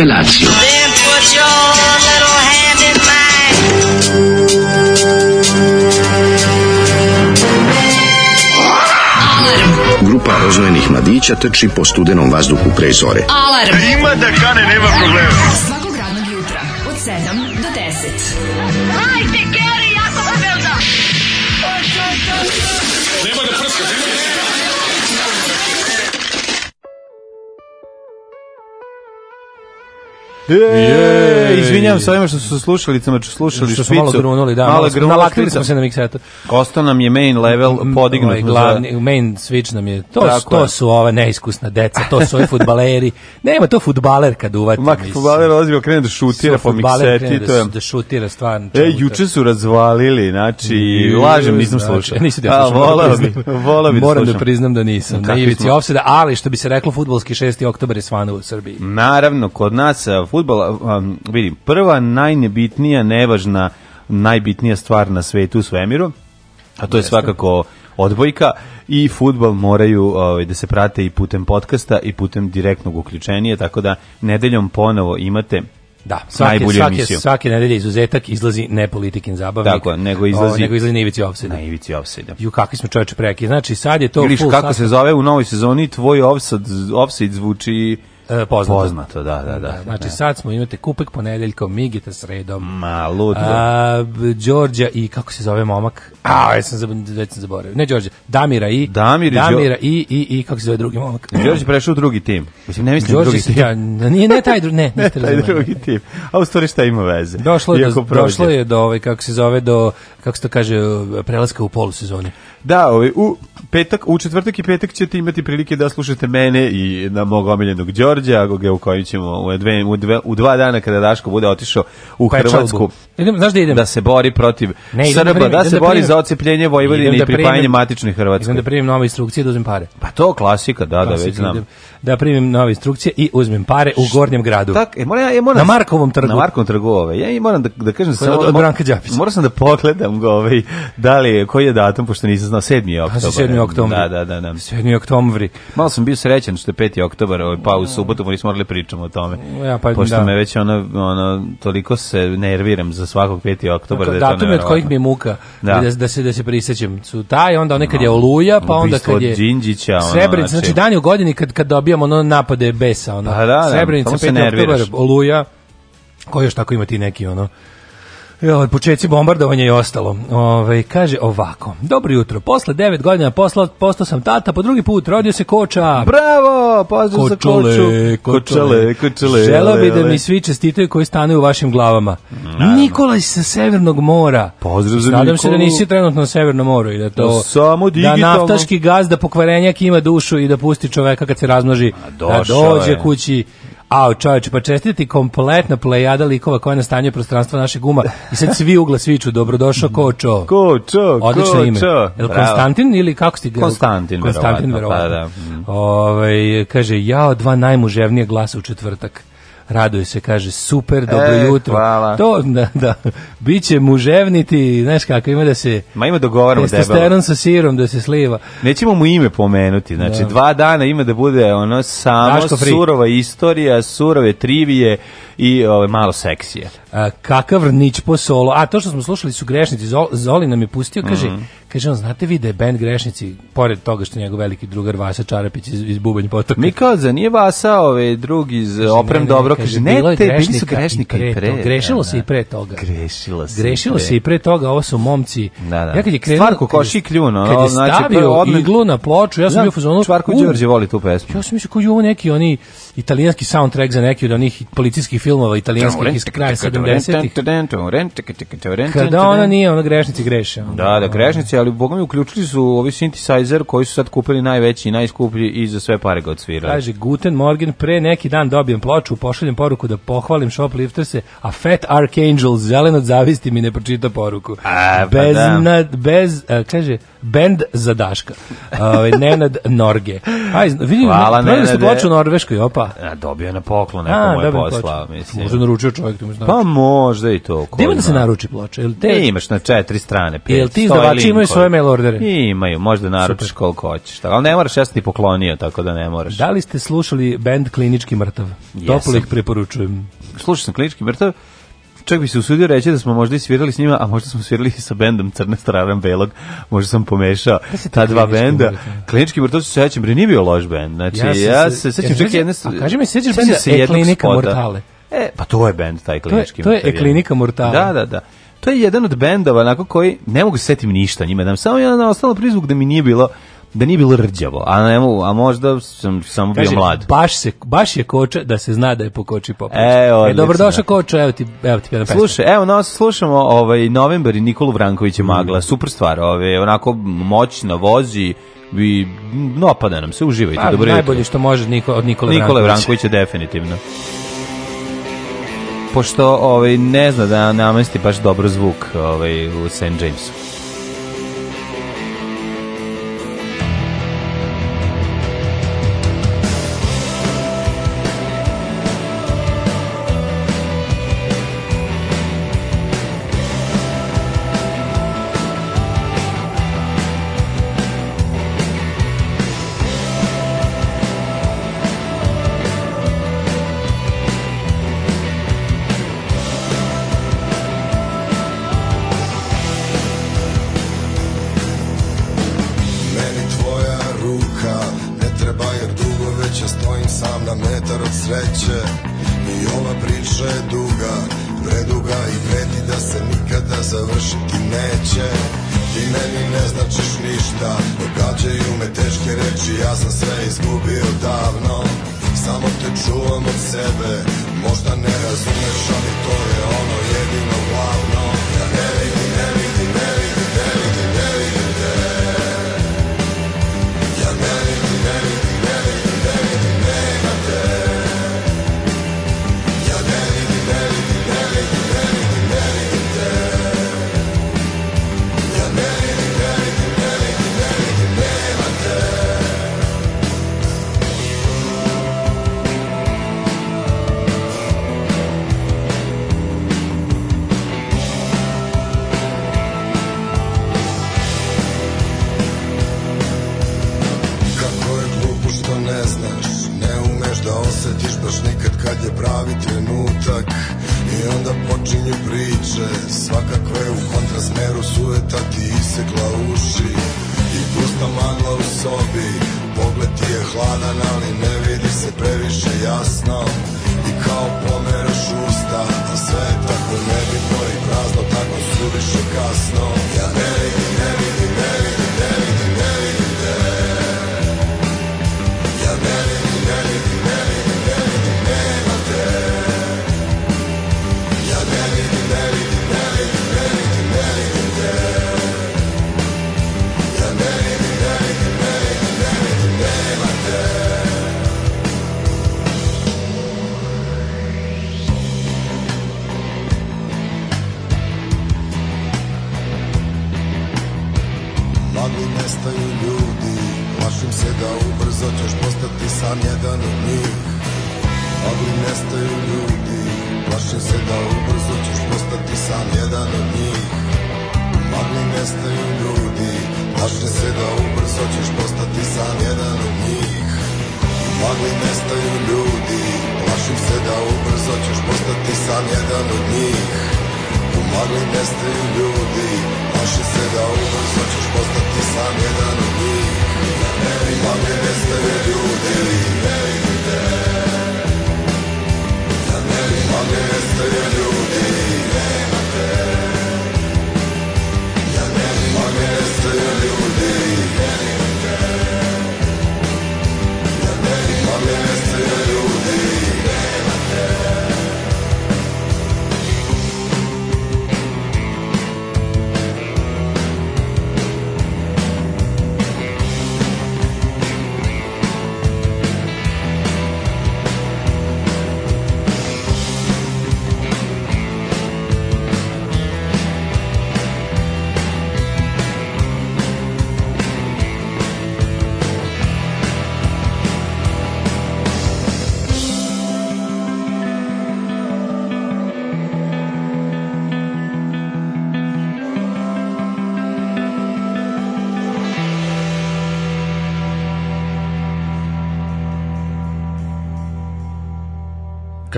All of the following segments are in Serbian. Pelaciju. Grupa roznojenih mladića trči po studenom vazduhu pre zore. Alarm! A ima da kane, nema problema. Jej, izvinjam se ovima što su slušalicama, što slušali špicu. Što su malo grunuli, da. Malo, malo grunuli, nalaktili smo se na miksetu. Ostao nam je main level mm, podignut. Ovaj glavni, za... Main switch nam je, to, Tako to je. su ova neiskusna deca, to su ovi futbaleri. Nema to futbaler kad uvati. Ma, futbaler ozio krene da šutira po mikseti. Da je... da šutira stvarno. E, juče su razvalili, znači, I, lažem, nisam znači, slušao. Nisam da slušao. Volao bi, volao bi Moram da priznam da nisam. Na da ivici ofseda, ali što bi se reklo, futbolski 6. oktober je svano u Srbiji. Naravno, kod nas futbol, um, vidim, prva najnebitnija, nevažna najbitnija stvar na svetu u svemiru a to je svakako odbojka i futbal moraju ovaj, da se prate i putem podcasta i putem direktnog uključenja, tako da nedeljom ponovo imate Da, svake, svake, emisiju. svake nedelje izuzetak izlazi ne politikin zabavnik. Tako, nego izlazi, o, nego izlazi na ivici ofsajda. Na ivici ofsajda. Ju, kakvi smo čoveče preki. Znači, sad je to... Ili kako sastav... se zove u novoj sezoni, tvoj ofsajd, ofsajd zvuči E, poznato. Poznato, da, da, da. Znači ne. Da. sad smo imate Kupek ponedeljkom, Migita sredom. Ma, ludno. Đorđa i kako se zove momak? A, ja sam već sam zaboravio. Ne Đorđa, Damira i Damir Damira i, i, i kako se zove drugi momak? Đorđe prešao drugi tim. Mislim ne mislim drugi tim. Ja, nije ne taj drugi, ne, ne taj drugi tim. A u stvari šta ima veze? Došlo je do, došlo je do ovaj kako se zove do kako se to kaže prelaska u polusezoni. Da, ovaj, u petak, u četvrtak i petak ćete imati prilike da slušate mene i na mog omiljenog Đorđa, Agogeu koju ćemo u, dve, u, dve, u dva dana kada Daško bude otišao u Pečalbu. Hrvatsku. Idem, znaš da idem? Da se bori protiv ne, da Srba, da, da se da bori za ocepljenje Vojvodine i da pripajanje matične Hrvatske. Idem da primim nove instrukcije da uzmem pare. Pa to klasika, da, da klasika, da, već znam. Idem da primim nove instrukcije i uzmem pare u Gornjem gradu. Tak, e, moram, ja, moram, na Markovom trgu. Na Markovom trgu ove. Ovaj. Ja i moram da, da kažem samo... Od, od Branka Đapića. Moram sam da pogledam ga ovaj, da li, koji je datum, pošto nisam znao, 7. oktobar. Pa 7. oktobar. Da, da, da. da. 7. oktobar. Malo sam bio srećan što je 5. oktobar, ovaj, pa u subotu nismo morali pričamo o tome. Ja, pa, pošto da. me već ono, ono, toliko se nerviram za svakog 5. oktobar. Dakle, da je to datum od kojih mi je muka da. da, da se, da se prisećam. Su taj, onda onekad je Oluja, pa onda kad je... Đinđića. Ono, Srebrenic, znači, znači dan u godini kad, kad dobijem dobijamo ono napade besa, ono. Pa da, da, Srebrenica, 5. oktobar, Oluja, koji još tako ima ti neki ono Jo, ovaj, počeci bombardovanja i ostalo. Ove, ovaj, kaže ovako. Dobro jutro. Posle 9 godina posla, postao sam tata, po drugi put rodio se koča. Bravo! Pozdrav za koču. Kočale, kočale. Želeo bi da mi svi čestitaju koji stanuju u vašim glavama. Naravno. Nikolaj sa Severnog mora. Pozdrav za Nadam se da nisi trenutno na Severnom moru i da to... No, samo da digitalno. Da naftaški gaz, da pokvarenjak ima dušu i da pusti čoveka kad se razmnoži. da dođe je. kući Ao, čoveče, pa čestiti kompletna plejada likova koja nastanjuje prostranstvo našeg uma i sad svi ugla sviču, dobrodošao, kočo. Kočo, Odlično ko ime. Jel Konstantin ili kako ste ga? Konstantin, Konstantin verovatno. Pa, da. Mm. Ove, ovaj, kaže, jao, dva najmuževnije glasa u četvrtak raduje se, kaže, super, dobro e, jutro. Hvala. To, da, da, bit će muževniti, znaš kako, ima da se... Ma ima dogovaramo da debelo. Testosteron sa sirom da se sliva. Nećemo mu ime pomenuti, znači, da. dva dana ima da bude ono samo surova istorija, surove trivije, i ove, ovaj, malo seksije. A, kakav rnić po solo. A to što smo slušali su grešnici. Zoli, nam je pustio, kaže, mm -hmm. kaže on, znate vi da je band grešnici, pored toga što je njegov veliki drugar Vasa Čarapić iz, iz Bubanj potoka. Mikoza, nije Vasa, ove, ovaj, drugi iz kaže, Oprem ne, ne, dobro. Kaže, ne, te, bili su grešnika i pre. pre to, grešilo se i pre toga. Grešilo se. Grešilo se i pre toga, ovo su momci. Da, da. Ja kad je krenuo, Stvarko, koši kljun, kad je znači, stavio znači, iglu na ploču, ja sam da, bio u fazonu. Čvarko Đorđe voli tu pesmu. Ja sam mislio, koji ovo neki, oni italijanski soundtrack za neki od onih policijskih filmova italijanskih iz kraja 70-ih. Kada ona nije, ona grešnici greše. Da, da, grešnici, ali boga mi uključili su ovi synthesizer koji su sad kupili najveći i najskuplji i za sve pare ga odsvirali. Kaže, Guten Morgen, pre neki dan dobijem ploču, pošaljem poruku da pohvalim shoplifterse, a Fat Archangel zelen od zavisti mi ne pročita poruku. A, pa bez, da. Na, bez, a, e, kaže, Bend za Daška. Uh, Nenad Norge. Aj, vidim, Hvala, Nenad. Pravili ploču Norveškoj, opa. Ja dobio na poklon, neko mu posla, Mislim. Može naručio čovjek, ti mu znači. Pa možda i to. Gdje ima da se naruči ploča? Jel te... Ne imaš na četiri strane, pet. Jel ti izdavači imaju svoje mail ordere? Imaju, možda naručiš Super. koliko hoćeš. Ali ne moraš, ja sam ti poklonio, tako da ne moraš. Da li ste slušali bend Klinički mrtav? Yes. Toplo ih preporučujem. Slušao sam Klinički mrtav, čak bi se usudio reći da smo možda i svirali s njima, a možda smo svirali i sa bendom Crne strane belog, možda sam pomešao pa ta dva benda. Mrtvac. Da. Klinički mrtvac se sećam, bre nije bio loš bend. Znači ja, se, ja se sećam ja čak jedne. A kaži mi sećaš da benda se e Klinika spoda. Mortale. E, pa to je bend taj klinički. To je, to je e Klinika Mortale. Da, da, da. To je jedan od bendova onako koji ne mogu se setim ništa njima, da samo jedan ostalo prizvuk da mi nije bilo da nije bilo rđavo, a, ne, a možda sam samo bio mlad. Baš, se, baš je koča da se zna da je po koči popović. E, E, dobrodošao koča, evo ti, evo ti jedna pesma. Slušaj, evo nas slušamo ovaj, novembar i Nikolu Vrankovića Magla, mm. super stvar, ove ovaj, onako moćna vozi, i napada nam se, uživajte. Pa, dobro najbolje što može Niko, od Nikole, Nikole Vrankovića. definitivno. Pošto ovaj, ne zna da namesti baš dobar zvuk ovaj, u St. Jamesu.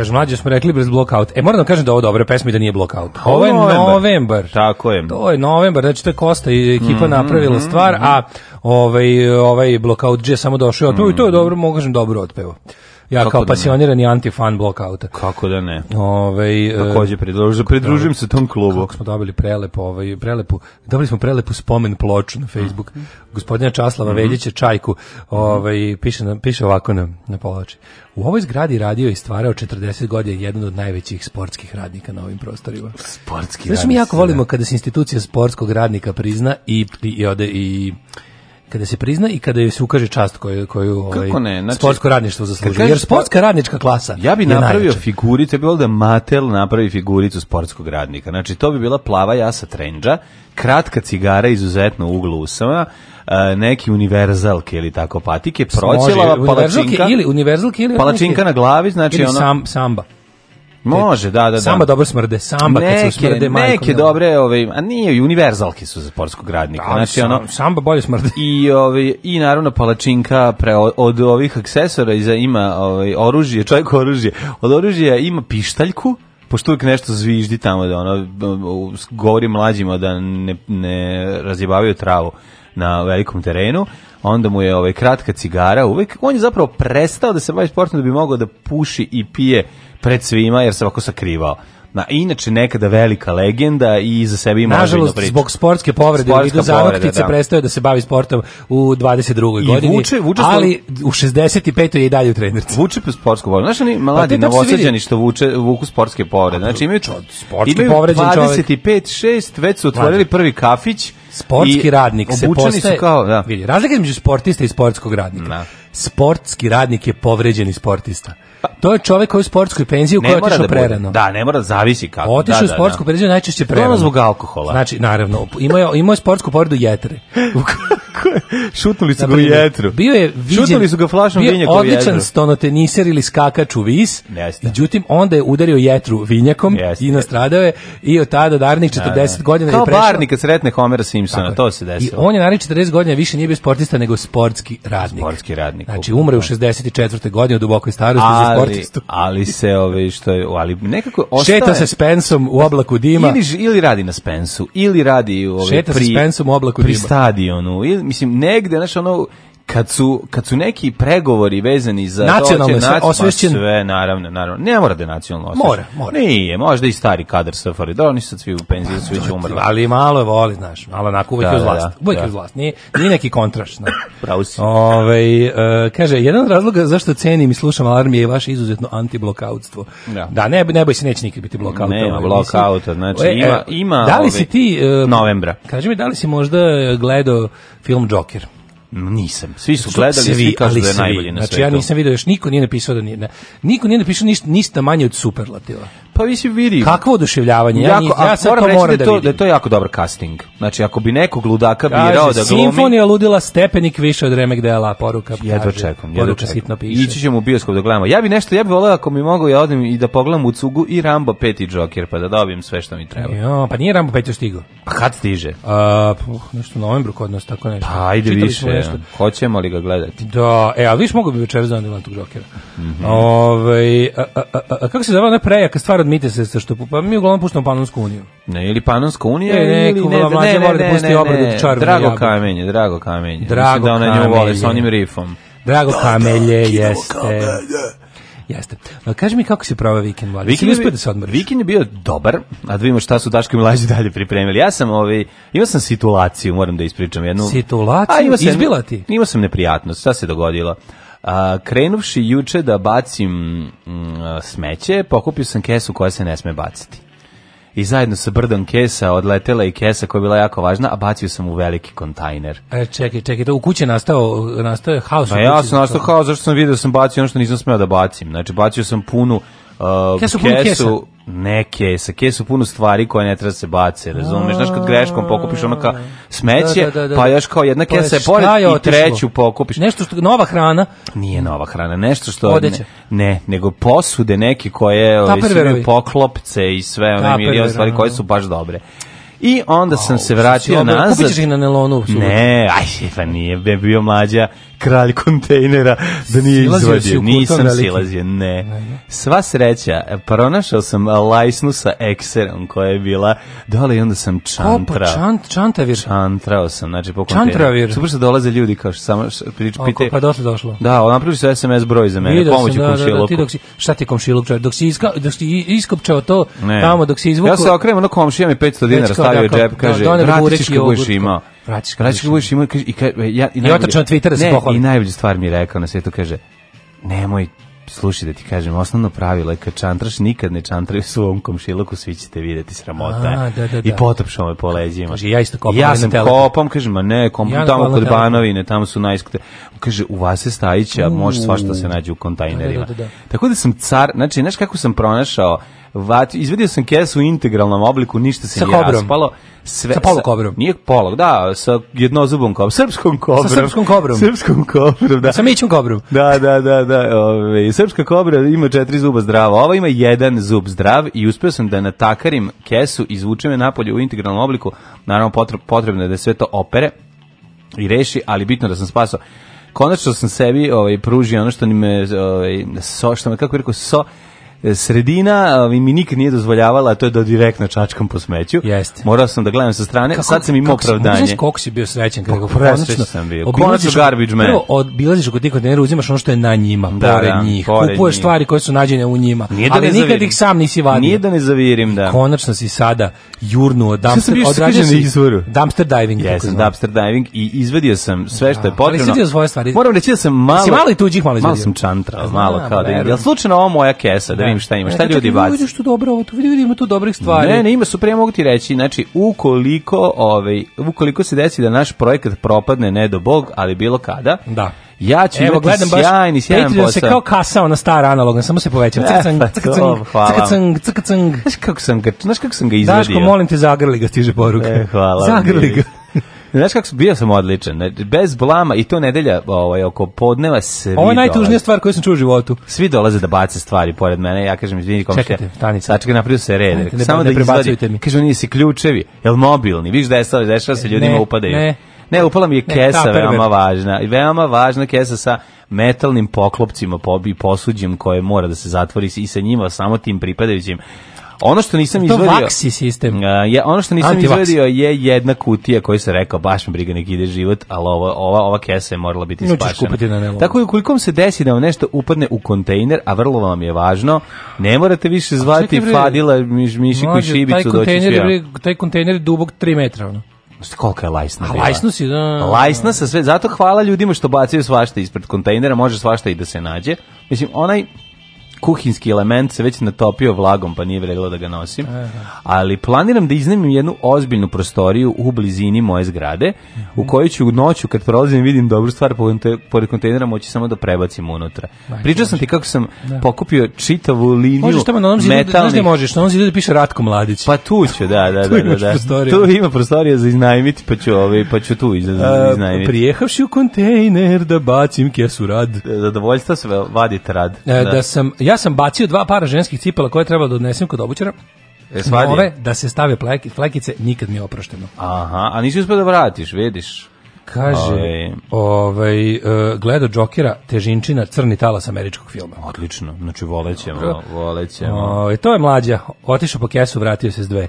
kaže mlađe smo rekli brz blokout. E moram da kažem da ovo dobra pesma da nije blokout. Pa, ovo je novembar. novembar. Tako je. To je novembar, znači to je Kosta i ekipa mm napravila mm -hmm. stvar, mhm. a ovaj ovaj blokout je samo došao. Mm To i to je dobro, mogu kažem dobro otpeo. Ja kao da pasionirani anti-fan blokauta. Kako da ne? Ovaj e, takođe da- pridružujem, pridružim se tom klubu. Kako smo dobili prelepo, ovaj prelepu. Dobili smo prelepu spomen ploču na Facebook. Mm -hmm. Gospodina Časlava mm -hmm. Veljića Čajku, ovaj piše na, piše ovako na na ploči. U ovoj zgradi radio i stvarao 40 godina jedan od najvećih sportskih radnika na ovim prostorima. Sportski. radnik. Znači mi jako volimo da. kada se institucija sportskog radnika prizna i i ode i kada se prizna i kada joj se ukaže čast koju koju ovaj Kako ne? Znači, sportsko radništvo zaslužuje. Jer sportska radnička klasa. Ja bih napravio figuricu, bilo da Matel napravi figuricu sportskog radnika. Znači to bi bila plava jasa trendža, kratka cigara izuzetno uglu usama, e, neki univerzalke ili tako patike, proćelava palačinka. ili univerzalke ili palačinka na glavi, znači ili ono sam, samba. Može, da, da, da. Samba dobro smrde, samba neke, kad se smrde, majko. Neke dobre, ove, ovaj, a nije, univerzalke su za sportskog radnika. Da, znači, sam, ono, samba bolje smrde. I, ove, ovaj, i naravno palačinka pre, od ovih aksesora iza ima ove, ovaj, oružje, čovjek oružje. Od oružja ima pištaljku, pošto uvijek nešto zviždi tamo da ono govori mlađima da ne, ne razjebavaju travu na velikom terenu, onda mu je ovaj kratka cigara uvek, on je zapravo prestao da se bavi sportom da bi mogao da puši i pije pred svima jer se ovako sakrivao. Na, inače nekada velika legenda i za sebe ima Nažalost, zbog sportske povrede Sportska Lido Zanoktice da. prestao da se bavi sportom u 22. I godini, vuče, vuče ali u 65. je i dalje u trenerci. Vuče po sportsku povredu. Znaš, oni mladi pa novosadjani što vuče, vuku sportske povrede. Pa znači, imaju, imaju 25-6, već su otvorili prvi kafić. Sportski radnik se postaje... Kao, da. Vidi, razlika između sportista i sportskog radnika. Da sportski radnik je povređeni sportista. Pa- to je čovjek koji je u sportskoj penziji u kojoj je otišao da prerano. Da, ne mora zavisi kako. Pa otišao da, u da, sportsku da, da. penziju najčešće prerano. zbog alkohola. Znači, naravno, imao je, imao je sportsku povredu jetre. Šutnuli su ga u jetru. Bio je viđen, Šutnuli su ga flašom vinjaka u jetru. Bio odličan stonoteniser ili skakač u vis. Jeste. Međutim, onda je udario jetru vinjakom Jeste. i nastradao je i od tada Darnik 40 da, da. godina Kao je prešao. Kao Barnik sretne Homera Simpsona, to se desilo. I on je naravno 40 godina više nije bio sportista nego sportski radnik. Sportski radnik. Dubrovniku. Znači umre u 64. godini u dubokoj starosti ali, za sportistu. Ali se ove što je, ali nekako ostaje. Šeta se Spensom u oblaku dima. Ili, ili radi na Spensu, ili radi u ove, Šeta pri, se Spensom u oblaku pri dima. Pri stadionu, ili, mislim negde, znači ono kad su, kad su neki pregovori vezani za nacionalno dođe, nac... osvešćen sve naravno naravno ne mora da nacionalno osvešćen mora mora nije možda i stari kadar SFRJ da oni su svi u penziji su već pa, umrli ali malo je voli znaš malo onako uvek da, uz da, vlast da, uvek da. uz vlast nije, nije neki kontraš znaš pravo si ovaj uh, kaže jedan od razloga zašto cenim i slušam alarm je vaše izuzetno antiblokautstvo da. da ne ne boj se neće nikad biti blokaut Ne, blokauta ovaj, znači e, ima ima da li ovaj si ti uh, novembra kaže mi da li si možda gledao film Joker Nisam. Svi su gledali, svi, svi kažu da je najbolji na svetu. Znači ja nisam vidio još niko nije napisao da nije. Niko nije napisao ništa, ništa manje od superlativa pa vi se vidi. Kakvo oduševljavanje. Ja, jako, ja sad to moram da, da to, vidim. Da je to jako dobar casting. Znači, ako bi nekog ludaka birao da glumi... Simfonija ludila stepenik više od Remek Dela, poruka. Jedva čekam, jedva Sitno piše. Ići ćemo u bioskop da gledamo. Ja bi nešto, ja bi volao ako mi mogu ja odim i da pogledam u cugu i Rambo 5 i Joker, pa da dobijem sve što mi treba. Jo, pa nije Rambo 5 stigao. Pa kad stiže? A, puh, nešto u novembru kod nas, tako nešto. Pa, ajde Čitali više. Nešto. Hoćemo li ga gledati? Da, e, ali viš mogu bi večeras da imam tog Jokera. Mm -hmm. Ove, ovaj, a, a, a, a, kako se zove ona prejaka stvar od smite se sa što pa mi uglavnom puštamo Panonsku uniju. Ne, ili Panonska unija e, ne, ne, ili ne, ne, ne, ne, pusti obradu čarobnog Drago kamenje, drago kamenje. Mislim da ona nju voli sa onim rifom. Drago kamenje jeste. Jeste. A kaži mi kako si prava vikend, mlađi. Vikend uspio da se odmoriš. Vikend je bio dobar, a da vidimo šta su Daško i mlađi dalje pripremili. Ja sam, ovaj, imao sam situaciju, moram da ispričam jednu. Situaciju? A, imao sam, Izbila ti? Imao sam neprijatnost, šta se dogodilo? A, krenuvši juče da bacim mm, smeće, pokupio sam kesu koja se ne sme baciti. I zajedno sa brdom kesa odletela i kesa koja je bila jako važna, a bacio sam u veliki kontajner. E, čekaj, čekaj, da u kući nastao, nastao je haos. Pa ja sam nastao haos, zašto sam vidio da sam bacio ono što nisam smeo da bacim. Znači, bacio sam punu uh, kesu, kesu ne kesa, kesu puno stvari koje ne treba da se bace, razumeš, znaš kad greškom pokupiš ono kao smeće, da, da, da, da. pa još kao jedna kesa pa je pored je i treću pokupiš. Nešto što, nova hrana? Nije nova hrana, nešto što... Odeće. Ne, ne, nego posude neke koje ove, ovaj, su poklopce i sve, one milijon stvari koje su baš dobre. I onda sam se vratio nazad. Kupit ćeš ih na nelonu? Ne, aj, pa nije, bio mlađa kralj kontejnera da nije silazio izvadio. Nisam silazio, ne. Sva sreća, pronašao sam lajsnu sa ekserom koja je bila dole i onda sam pa, pa, čantra. Opa, čant, čantavir. Čantrao sam, znači po kontejneru. Čantravir. Super što dolaze ljudi kao što samo pite. Pa došlo, došlo. Da, on napravili su SMS broj za mene, pomoći da, da, da, komšiluku. Da, da, ti dok si, šta ti komšiluk čovjek, dok si, iska, dok si iskopčao to ne. tamo, dok si izvukao. Ja se okrenuo na komšija mi 500 dinara stavio u da, džep, kaže, vrati ćeš kako budeš imao. Vratiš ga. Vratiš ga budeš imao i, ka, e, ja, i, I otačno Twitter da se pohvali. I najbolju stvar mi je rekao na svetu, kaže, nemoj slušaj da ti kažem, osnovno pravilo je kad čantraš nikad ne čantraju u svom komšiluku, svi ćete videti sramota. A, da, da, da. I potopšao me po leđima. Kaže, ja isto kopam. Ja sam kopam, kaže, ma ne, kom, ja tamo kod telefon. Banovine, tamo su najskute. Kaže, u vas je stajića, može svašta da se nađe u kontejnerima. Da, da, Tako da sam car, znači, znaš kako sam pronašao vat, izvedio sam kesu u integralnom obliku, ništa se sa nije raspalo. Sve, sa polokobrom. Sa, nije polog, da, sa jednozubom kobrom, srpskom kobrom. Sa srpskom kobrom. Srpskom kobrom, da. Sa mićom kobrom. Da, da, da, da. Ove, srpska kobra ima četiri zuba zdrava, ova ima jedan zub zdrav i uspeo sam da natakarim kesu, izvučem je napolje u integralnom obliku. Naravno, potrebno je da sve to opere i reši, ali bitno da sam spasao konačno sam sebi ovaj pružio ono što mi ovaj so što me kako bi rekao so sredina, mi nikad nije dozvoljavala, a to je da direktno čačkam po smeću. Jeste. Morao sam da gledam sa strane, kako, sad sam imao opravdanje. Znaš koliko si bio srećen kada pa ga konačno sam bio. Konačno garbage man. Prvo obilaziš kod tih kontenera, uzimaš ono što je na njima, da, pored da, njih. Pored kupuješ njih. stvari koje su nađene u njima, nije da ali nikad ih sam nisi vadio. Nije da ne zavirim, da. Konačno si sada jurnuo dumpster, odradio si izvoru. dumpster diving. Jesam, dumpster diving i izvedio sam sve što je da, potrebno. Ali svoje stvari. Moram reći da sam malo... Si malo i tuđih malo izvedio. Malo sam čantra, malo kao da... Jel slučajno ovo moja kesa, da, da vidim šta ima, šta ljudi baci. Vidiš tu dobro, ovo, tu ima tu dobrih stvari. Ne, ne, ima su prije mogu ti reći, znači ukoliko, ovaj, ukoliko se desi da naš projekat propadne, ne do bog, ali bilo kada, da. Ja ću Evo, imati sjajni, sjajan posao. se kao kasao na stara analogna, samo se povećava. Cicang, cicang, cicang, cicang. Znaš kako sam ga, znaš kako sam ga izvadio? Daško, molim te, zagrli ga, stiže poruka. E, hvala. Zagrli ga. Znaš kako bio sam odličan, bez blama i to nedelja ovaj, oko podneva svi Ovo je najtužnija stvar koju sam čuo u životu. Svi dolaze da bace stvari pored mene, ja kažem izvini komšija. Čekajte, stanice. Sačekaj, znači, napravio se red. Stanite, ne, samo ne, da prebacujte mi. Kažu, nisi ključevi, jel mobilni, viš da je stalo, dešava se ljudima ne, upadaju. Ne, ne, upala mi je kesa, ne, veoma važna. Veoma važna kesa sa metalnim poklopcima, pobi, posuđim koje mora da se zatvori i sa njima, samo tim pripadajućim Ono što nisam izvadio... To vaksi sistem. A, je, ono što nisam izvadio je jedna kutija koju se rekao, baš mi briga nek ide život, ali ovo, ova, ova kesa je morala biti no, spašena. Na Tako je, ukoliko se desi da vam nešto upadne u kontejner, a vrlo vam je važno, ne morate više zvati bre, Fadila, miš, Mišiku i Šibicu doći će. Ja. Taj kontejner je dubog 3 metra, ono. Znači, kolika je lajsna bila. Lajsna si, da. Lajsna sa sve. Zato hvala ljudima što bacaju svašta ispred kontejnera, može svašta i da se nađe. Mislim, onaj kuhinski element se već natopio vlagom, pa nije vredilo da ga nosim. Ali planiram da iznemim jednu ozbiljnu prostoriju u blizini moje zgrade, mhm. u kojoj ću noću kad prolazim vidim dobru stvar pored kontejnera moći samo da prebacim unutra. Pričao sam ti kako sam da. pokupio čitavu liniju možeš tamo na onom zidu, znaš gde možeš, na onom zidu da piše Ratko Mladić. Pa tu ću, da, da, tu da, da, da. Tu ima prostorija za iznajmiti, pa ću, ovaj, pa ću tu iznajmiti. iznajmiti. Prijehavši u kontejner da bacim kesu rad. E, Zadovoljstva se vadite rad. E, da. da sam, ja Ja sam bacio dva para ženskih cipela koje treba da odnesem kod obućara. E, Nove, da se stave pleki, flekice, nikad mi je oprošteno. Aha, a nisi uspio da vratiš, vidiš. Kaže, Ove. ovaj, uh, gleda Jokera, težinčina, crni talas američkog filma. Odlično, znači volećemo, volećemo. O, ovaj, to je mlađa, otišao po kesu, vratio se s dve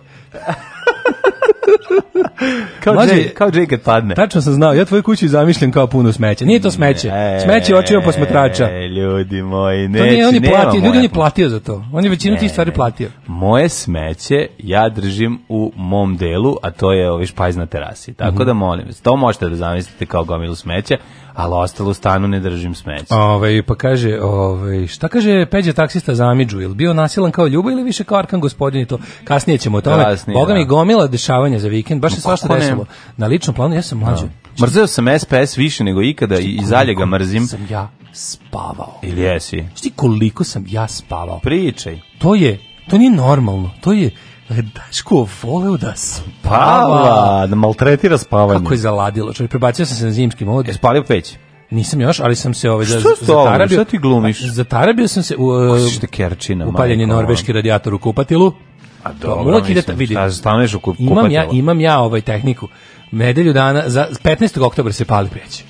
kao Mlađe, Jay, kao Jay kad padne. Tačno sam znao, ja tvoju kuću zamišljam kao puno smeća. Nije to smeće. Smeće očima posmatrača. E, ljudi moji, ne. To nije, on je platio, ljudi on je platio za to. On je većinu tih stvari platio. Moje smeće ja držim u mom delu, a to je ovi ovaj špajz na terasi. Tako mm -hmm. da molim vas, to možete da zamislite kao gomilu smeća, ali ostalo u stanu ne držim smeće. Ove, ovaj, pa kaže, ove, ovaj, šta kaže Peđa taksista za Amidžu? Je bio nasilan kao Ljuba ili više kao Arkan gospodin i to? Kasnije ćemo o tome. Kasnije, Boga da. mi gomila dešavanja za vikend, baš se je pa svašta desilo. Na ličnom planu ja sam da. mlađi. Mrzeo sam SPS više nego ikada znači, i, i zalje ga mrzim. Sam ja spavao. Ili jesi? Šti koliko sam ja spavao? Pričaj. To je, to nije normalno. To je, e, Daško voleo da spava. da maltretira spavanje. Kako je zaladilo, čovjek, prebacio sam se na zimskim mod. Je spalio peć? Nisam još, ali sam se ovaj zatarabio. Šta ti glumiš? Zatarabio sam se u, uh, e, štekerčina, upaljen je norveški radijator u kupatilu. A pa dobro, pa, mislim, vidim, šta staneš u kup, imam ja, imam ja ovaj tehniku. Nedelju dana, za 15. oktober se pali peć.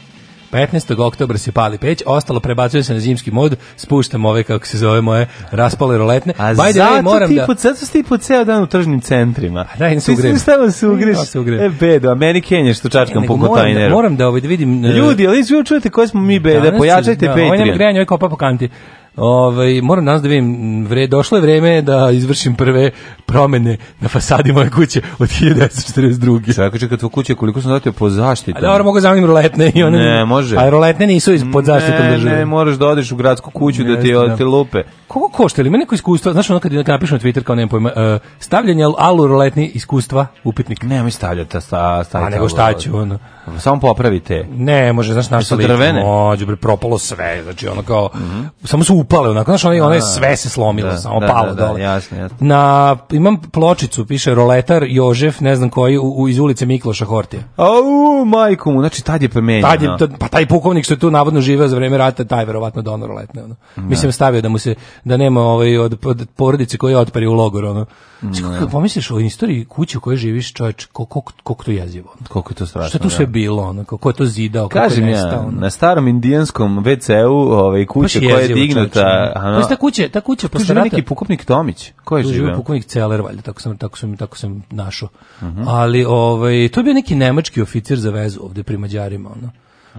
15. oktober se pali peć, ostalo prebacuje se na zimski mod, spuštam ove, kako se zove moje, raspale roletne. A By zato, moram ti, da... po, zato ti po ceo dan u tržnim centrima. A daj, ne se ugrem. Ti stavno se ugreš. No, E, bedo, a meni kenješ tu čačkam e, po kotajneru. Moram da, moram da, ovaj, da vidim... E, Ljudi, ali izviju čujete koje smo mi bede, pojačajte da, Patreon. Ovo je nam grejanje, ovo je kopa po kanti. Ovaj moram danas da vidim vre došlo je vreme da izvršim prve promene na fasadi moje kuće od 1942. Čekaj, čekaj, tvoja kuća koliko sam dati po zaštitu. A moram da, mogu zamenim roletne i one. Ne, može. A roletne nisu iz pod zaštitom države. Ne, ne, moraš da odeš u gradsku kuću da ne, da ti od te lupe. Koliko košta ili meni neko iskustvo, znaš ono kad napišem na Twitter kao nema pojma, uh, stavljanje alu roletni iskustva upitnik. Ne, mi stavljate, sta, stavite. A nego šta ću ono. Samo popravite. Ne, može, znaš, naš sa drvene. Može, propalo sve, znači ono kao mm -hmm. samo su upale, onako, znaš, ono, ono da, da. sve se slomilo, da, samo da, palo da, da, jasno, jasno. Na, imam pločicu, piše roletar Jožef, ne znam koji, u, u iz ulice Mikloša Hortija. Au, majku mu, znači tad je promenjeno. Tad je, tad, pa taj pukovnik što je tu navodno živeo za vreme rata, taj verovatno donor roletne, ono. Da. Mislim, stavio da mu se, da nema ovaj, od, od porodice koja je otpari u logor, ono. Znači, da. kako pomisliš o istoriji kuće u kojoj živiš, čovječ, koliko kol, to jezivo. Koliko je to strašno. Šta tu sve bilo, ono, ko je to zidao, kako je nestao. Kažem ja, na starom indijanskom WC-u, ovaj, kuće koja je dignuta ta, da, ono... Znači, ta kuća, ta kuća postarata... Tu neki pukovnik Tomić, ko je živio? pukovnik Celer, valjda, tako sam, tako sam, tako sam našao. Uh mhm. -huh. Ali, ovaj, to je bio neki nemački oficir za vezu ovde pri Mađarima, ono.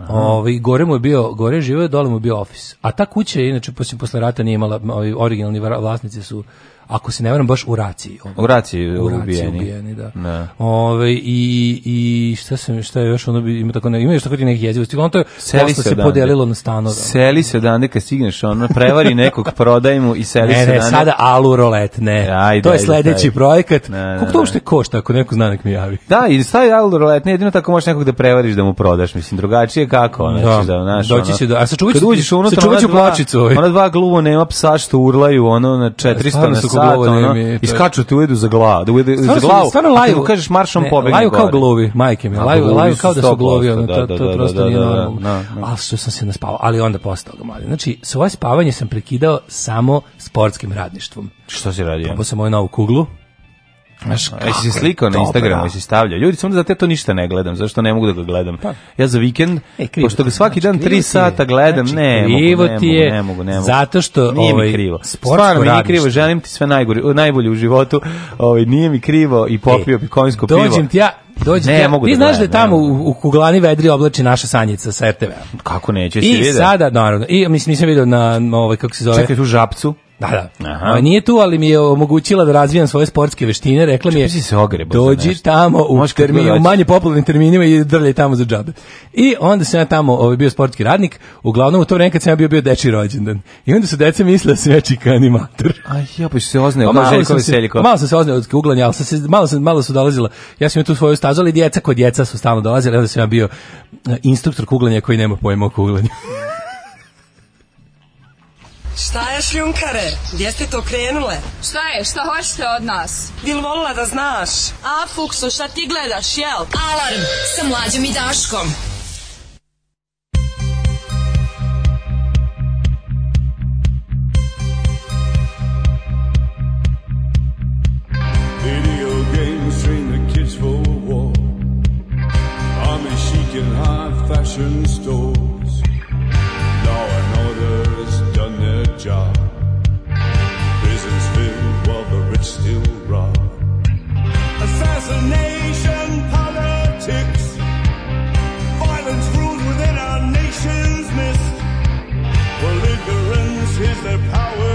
Ovaj gore mu je bio, gore je živeo, dole mu je bio ofis. A ta kuća inače posle posle rata nije imala, ovi ovaj, originalni vlasnici su ako se ne varam baš u raciji. U raciji u ubijeni. ubijeni da. Ne. Da. Ove, i, i šta, se, šta je još ono, ima, tako, ne, imaš tako neki neke jezivosti. Ono to je seli se, se podelilo na stanove. Seli se da kad stigneš, ono, prevari nekog, prodaj mu i seli ne, se ne, dande. sada alu rolet, ne. Ajde, to je sledeći ajde. projekat. Ne, Kako to uopšte košta, ako neko zna nek mi javi? Da, i stavi alu rolet, ne, jedino tako možeš nekog da prevariš da mu prodaš, mislim, drugačije kako, da, znači da, da, znaš, doći će do, a sa ću, unutra, sačuvat ću pločicu. Ovaj. Ona dva gluvo nema psa što urlaju, ono, na 400 na Kako mi. Iskaču ti ujedu za glavu. Da ujedu za glavu. Stvarno laju. kažeš maršom pobegne. Laju kao glovi, majke mi. Laju, laju kao da su glovi, ono, to, da, to da, da, prosto nije normalno. Ali što sam se naspavao, ali onda postao ga mladen. Znači, svoje spavanje sam prekidao samo sportskim radništvom. Što si radio? Probao sam moju novu kuglu. Znaš, kako si slikao na Instagramu i da. si stavljao. Ljudi, samo da te to ništa ne gledam, zašto ne mogu da ga gledam. Pa. Ja za vikend, e, pošto ga svaki znači, dan 3 sata gledam, znači, ne, mogu, ne, ti je, ne mogu, ne mogu. Zato što nije ovaj, mi krivo. Stvarno mi nije krivo, želim ti sve najgore, najbolje u životu. Ovaj, nije mi krivo i popio e, bi konjsko pivo. Dođem ti ja, Dođi ne, ja, mogu da ti da znaš da je tamo u, u kuglani vedri oblači naša sanjica sa RTV-a. Kako neće, si I vidio? I sada, naravno, i mislim, nisam vidio na ovaj, kako se zove... Čekaj, tu žapcu. Da, da. Aha. Ovaj, nije tu, ali mi je omogućila da razvijam svoje sportske veštine. Rekla mi je, da se ogrebo dođi tamo u, termini, u manje popularnim terminima i drljaj tamo za džabe. I onda sam ja tamo ovaj, bio sportski radnik. Uglavnom u to vreme kad sam ja bio, bio deči rođendan. I onda su deca mislila da sam ja čika animator. Aj, ja pa se ozneo, pa kao Željko Veseljko. Pa malo sam se ozneo od uglanja, ali sam se, malo, sam, malo su dolazila. Ja sam ja tu svoju stazu, ali djeca kod djeca su stalno dolazila. Onda sam ja bio e, instruktor kuglanja koji nema pojma o kuglanju. Šta je šljunkare? Gdje ste to krenule? Šta je? Šta hoćete od nas? Bil volila da znaš? A, Fuksu, šta ti gledaš, jel? Alarm sa mlađom i Daškom. Video games train the kids for war. Army chic and high fashion stores. Law and orders jar. Prisons filled while the rich still rob. Assassination politics. Violence ruled within our nation's midst. Well, ignorance is their power.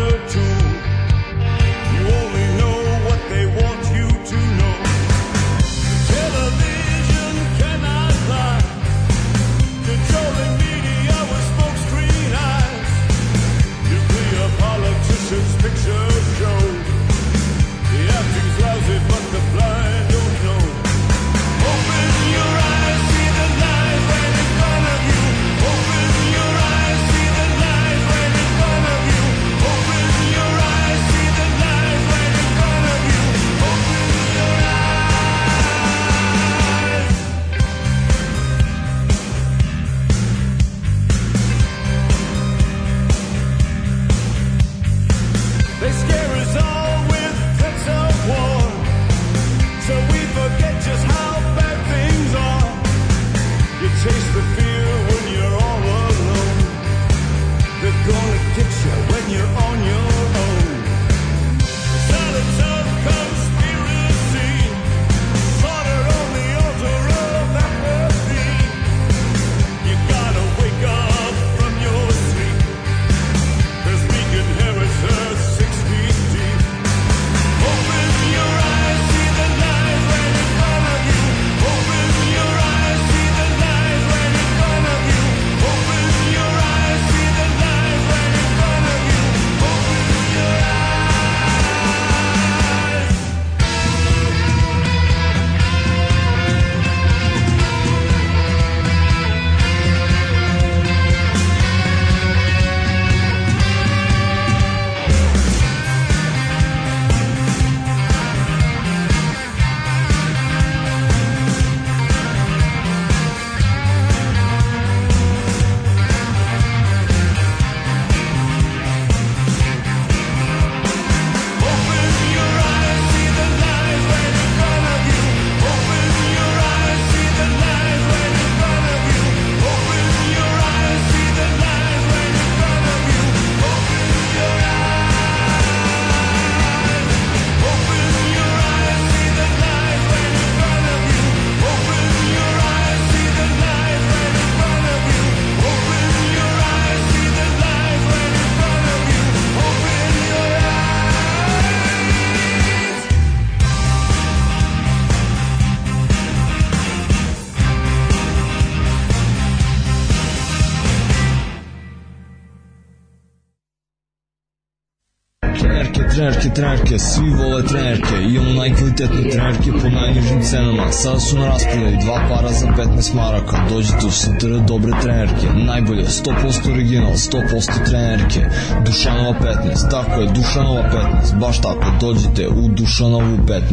trenerke, trenerke, svi vole trenerke, imamo najkvalitetne trenerke po najnižim cenama. Sada su na raspodaju dva para za 15 maraka. Dođite u STR dobre trenerke, najbolje, 100% original, 100% trenerke, Dušanova 15, tako je, Dušanova 15, baš tako, dođite u Dušanovu 15.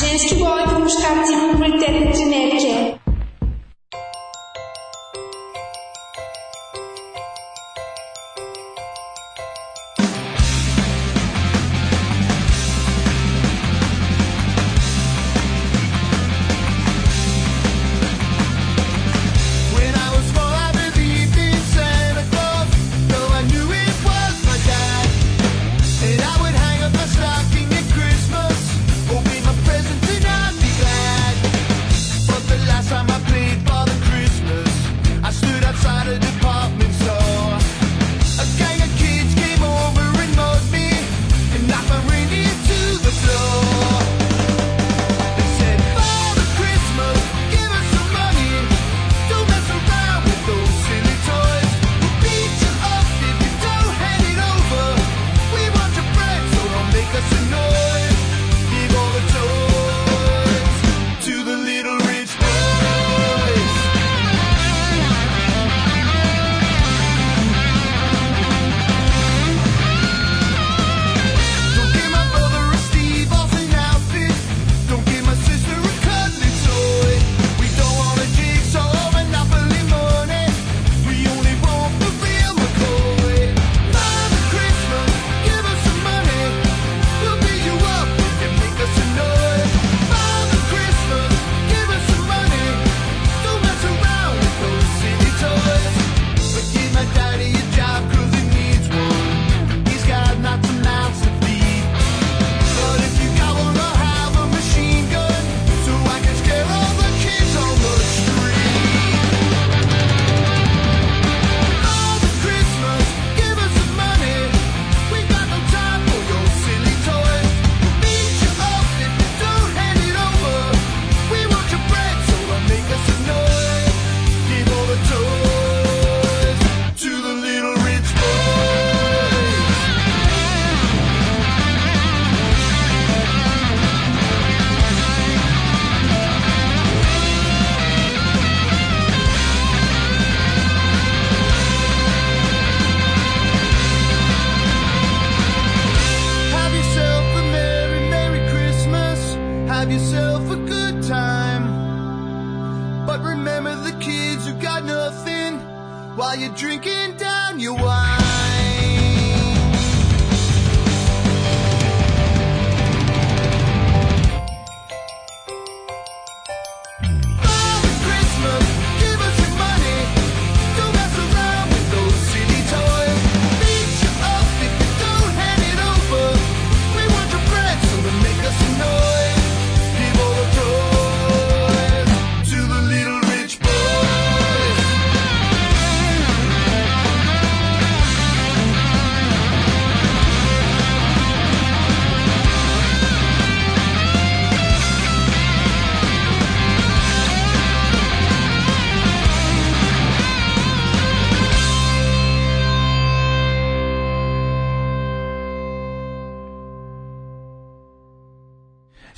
Ženski boli po muškarci kvalitetne trenerke.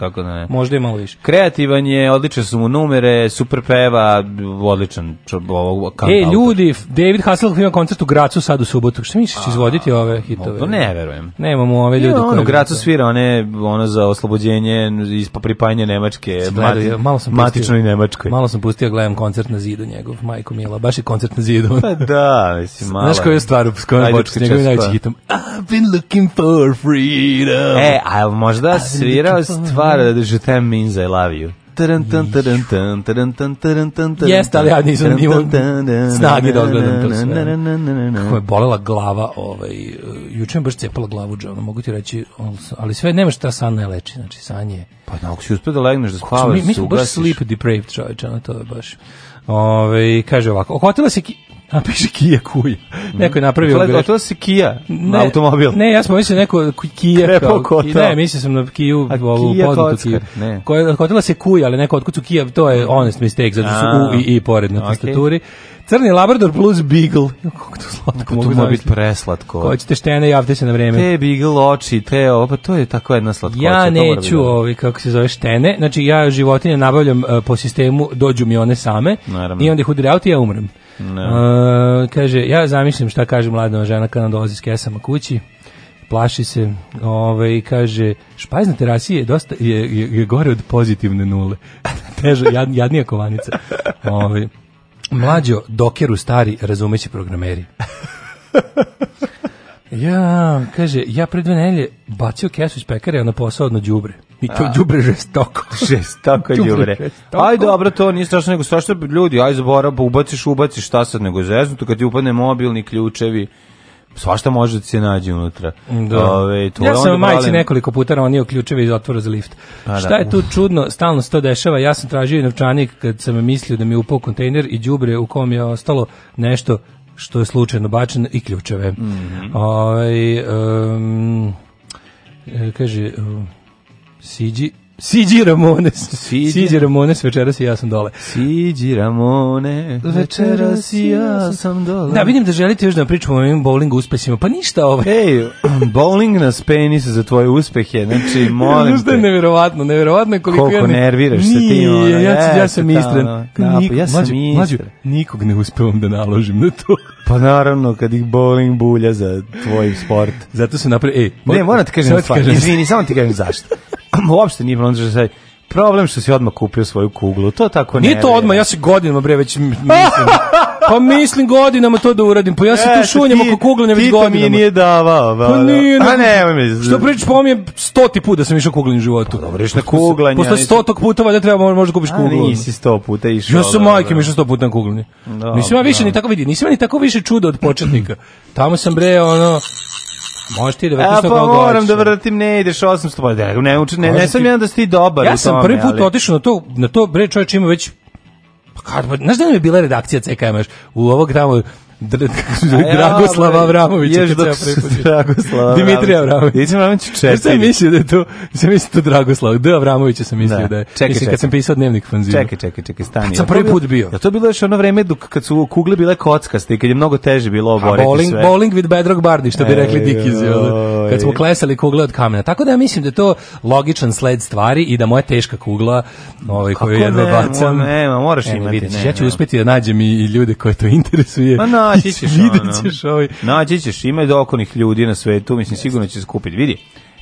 kako da ne. Možda i malo više. Kreativan je, odlične su mu numere, super peva, odličan ovog E, autor. ljudi, David Hasselhoff ima koncert u Gracu sad u subotu. Šta misliš, izvoditi ove hitove? To da ne verujem. Nemamo ove ljude. on u Gracu svira, one, ono za oslobođenje, ispa pripajanje Nemačke, mati, malo sam matično i Nemačkoj. Malo sam pustio, gledam koncert na zidu njegov, majko Mila, baš je koncert na zidu. Pa da, mislim, malo. Znaš koju je stvar u s njegovim najvećim pa. hitom? I've been looking for freedom. E, a možda svirao stvar da je tem means I love you. Taran tan taran tan taran tan taran tan taran. Jeste, ali ja nisam ni snage da odgledam to sve. Kako je bolela glava, ovaj juče mi baš cepala glavu džona, mogu ti reći, ali sve nema šta san ne leči, znači san je... Pa na ako si uspeo da legneš da spavaš, mi, mi smo baš sleep depraved, čoveče, na to je baš. Ove, ovaj, kaže ovako, okotila se Napiše Kia kuj. Neko je napravio mm. grešku. To se Kia ne, automobil. Ne, ja sam mislio neko Kia. Krepo kao, ne, mislio sam na Kiju, A ovu Kia poznatu Kiju. Koja hotela se kuj, ali neko otkud su Kia, to je mm. honest mistake, zato su u i i pored na tastaturi. Okay. Crni Labrador plus Beagle. Kako to slatko mogu to biti preslatko. Ko ćete štene, javite se na vreme. Te Beagle oči, te ovo, pa to je tako jedna slatkoća. Ja neću ovi, kako se zove, štene. Znači, ja životinje nabavljam uh, po sistemu, dođu mi one same Naravno. i onda ih udire auto i ja umrem. No. Uh, e, kaže, ja zamislim šta kaže mlada žena kada nam dolazi s kesama kući plaši se, ovaj kaže špajz na terasi je dosta je, je, je gore od pozitivne nule. Teže jad, jadnija kovanica. Ovaj mlađo dokeru stari razumeći programeri. Ja, kaže, ja pre dve nedelje bacio kesu iz pekare na posao odno đubre. I to đubre žestoko. žestoko đubre. Aj dobro, to nije strašno nego strašno ljudi, aj zaborav, pa ubaciš, ubaciš šta sad nego zeznuto kad ti upadne mobilni ključevi svašta može da se nađe unutra. Da. Ove, to ja sam majici balim... nekoliko puta ranio ključeve iz otvora za lift. A, pa da. Šta da. je tu čudno, stalno se to dešava, ja sam tražio i novčanik kad sam mislio da mi je upao kontejner i đubre u kom je ostalo nešto što je slučajno bačeno i ključeve. Mm -hmm. Ove, ovaj, um, kaže... Siđi Siđi Ramones. Siđi, Siđi Ramones, večeras i ja sam dole. Siđi Ramone, večeras i ja sam dole. Da, vidim da želite još da pričamo o ovim bowling uspesima, pa ništa ovaj. Ej, bowling nas penis za tvoje uspehe, znači molim da te. Znaš je nevjerovatno, nevjerovatno je koliko... Koliko nerviraš nije, sa tim. ja, ja, ja sam istren. Da, pa ja sam mlađu, nikog ne uspevam da naložim na to. Pa naravno, kad ih bowling bulja za tvoj sport. Zato se napravi... Ej, ne, moram da ti kažem, stvar. Izvini, samo ti kažem zašto uopšte nije problem što se problem što si odmah kupio svoju kuglu, to tako ne. Nije to odmah, ja se godinama bre već mislim. pa mislim godinama to da uradim, pa ja se e, tu šunjem oko kuglanja već godinama. Ti to mi nije davao. Ba, pa nije, da. a ne, pa mi... Što pričaš, pomijem stoti put da sam išao kuglanje u životu. Pa dobro, na kuglanje. Posle stotog puta valjda treba možda kupiš kuglu. A nisi sto puta išao. Ja sam da, majke da. mi išao sto puta na kuglanje. Nisam ja više ni tako vidi, nisam ja ni tako više čudo od početnika. Tamo sam bre, ono, Možeš ti da vratiš e, pa koga moram da vratim, ne ideš 800 dinara. Ne, ne, ne, ne sam ti... jedan da si dobar ja u tome. Ja sam prvi put ali... otišao na to, na to bre čovječ ima već Pa kad, pa, znaš da nam je bila redakcija CKM u ovog tamo Dragoslav Avramović. Ješ dok su Dragoslav Dimitrij Avramović. Dimitrij Avramović četiri. Šta da sam mislio da je to, sam mislio to Dragoslav, D. Avramovića sam mislio da, da je. Čekaj, Mislim, čekaj. kad sam pisao dnevnik fanzina. Čekaj, čekaj, čekaj, stani. Kad sam prvi put bio. Ja to bilo još ono vreme dok, kad su kugle bile kockaste i kad je mnogo teže bilo oboriti bowling, sve. Bowling with bedrock bardi, što bi rekli Dikiz. Kad smo klesali kugle od kamena. Tako da ja mislim da to logičan sled stvari i da moja teška kugla, ovaj, koju jedva bacam. nema, Ne, moraš e, imati. Ja ću uspeti da nađem i ljude koje to interesuje. Ma naći ćeš, vidjet ćeš ovaj. Naći ćeš, ima dokonih ljudi na svetu, mislim, sigurno će se skupiti, vidi.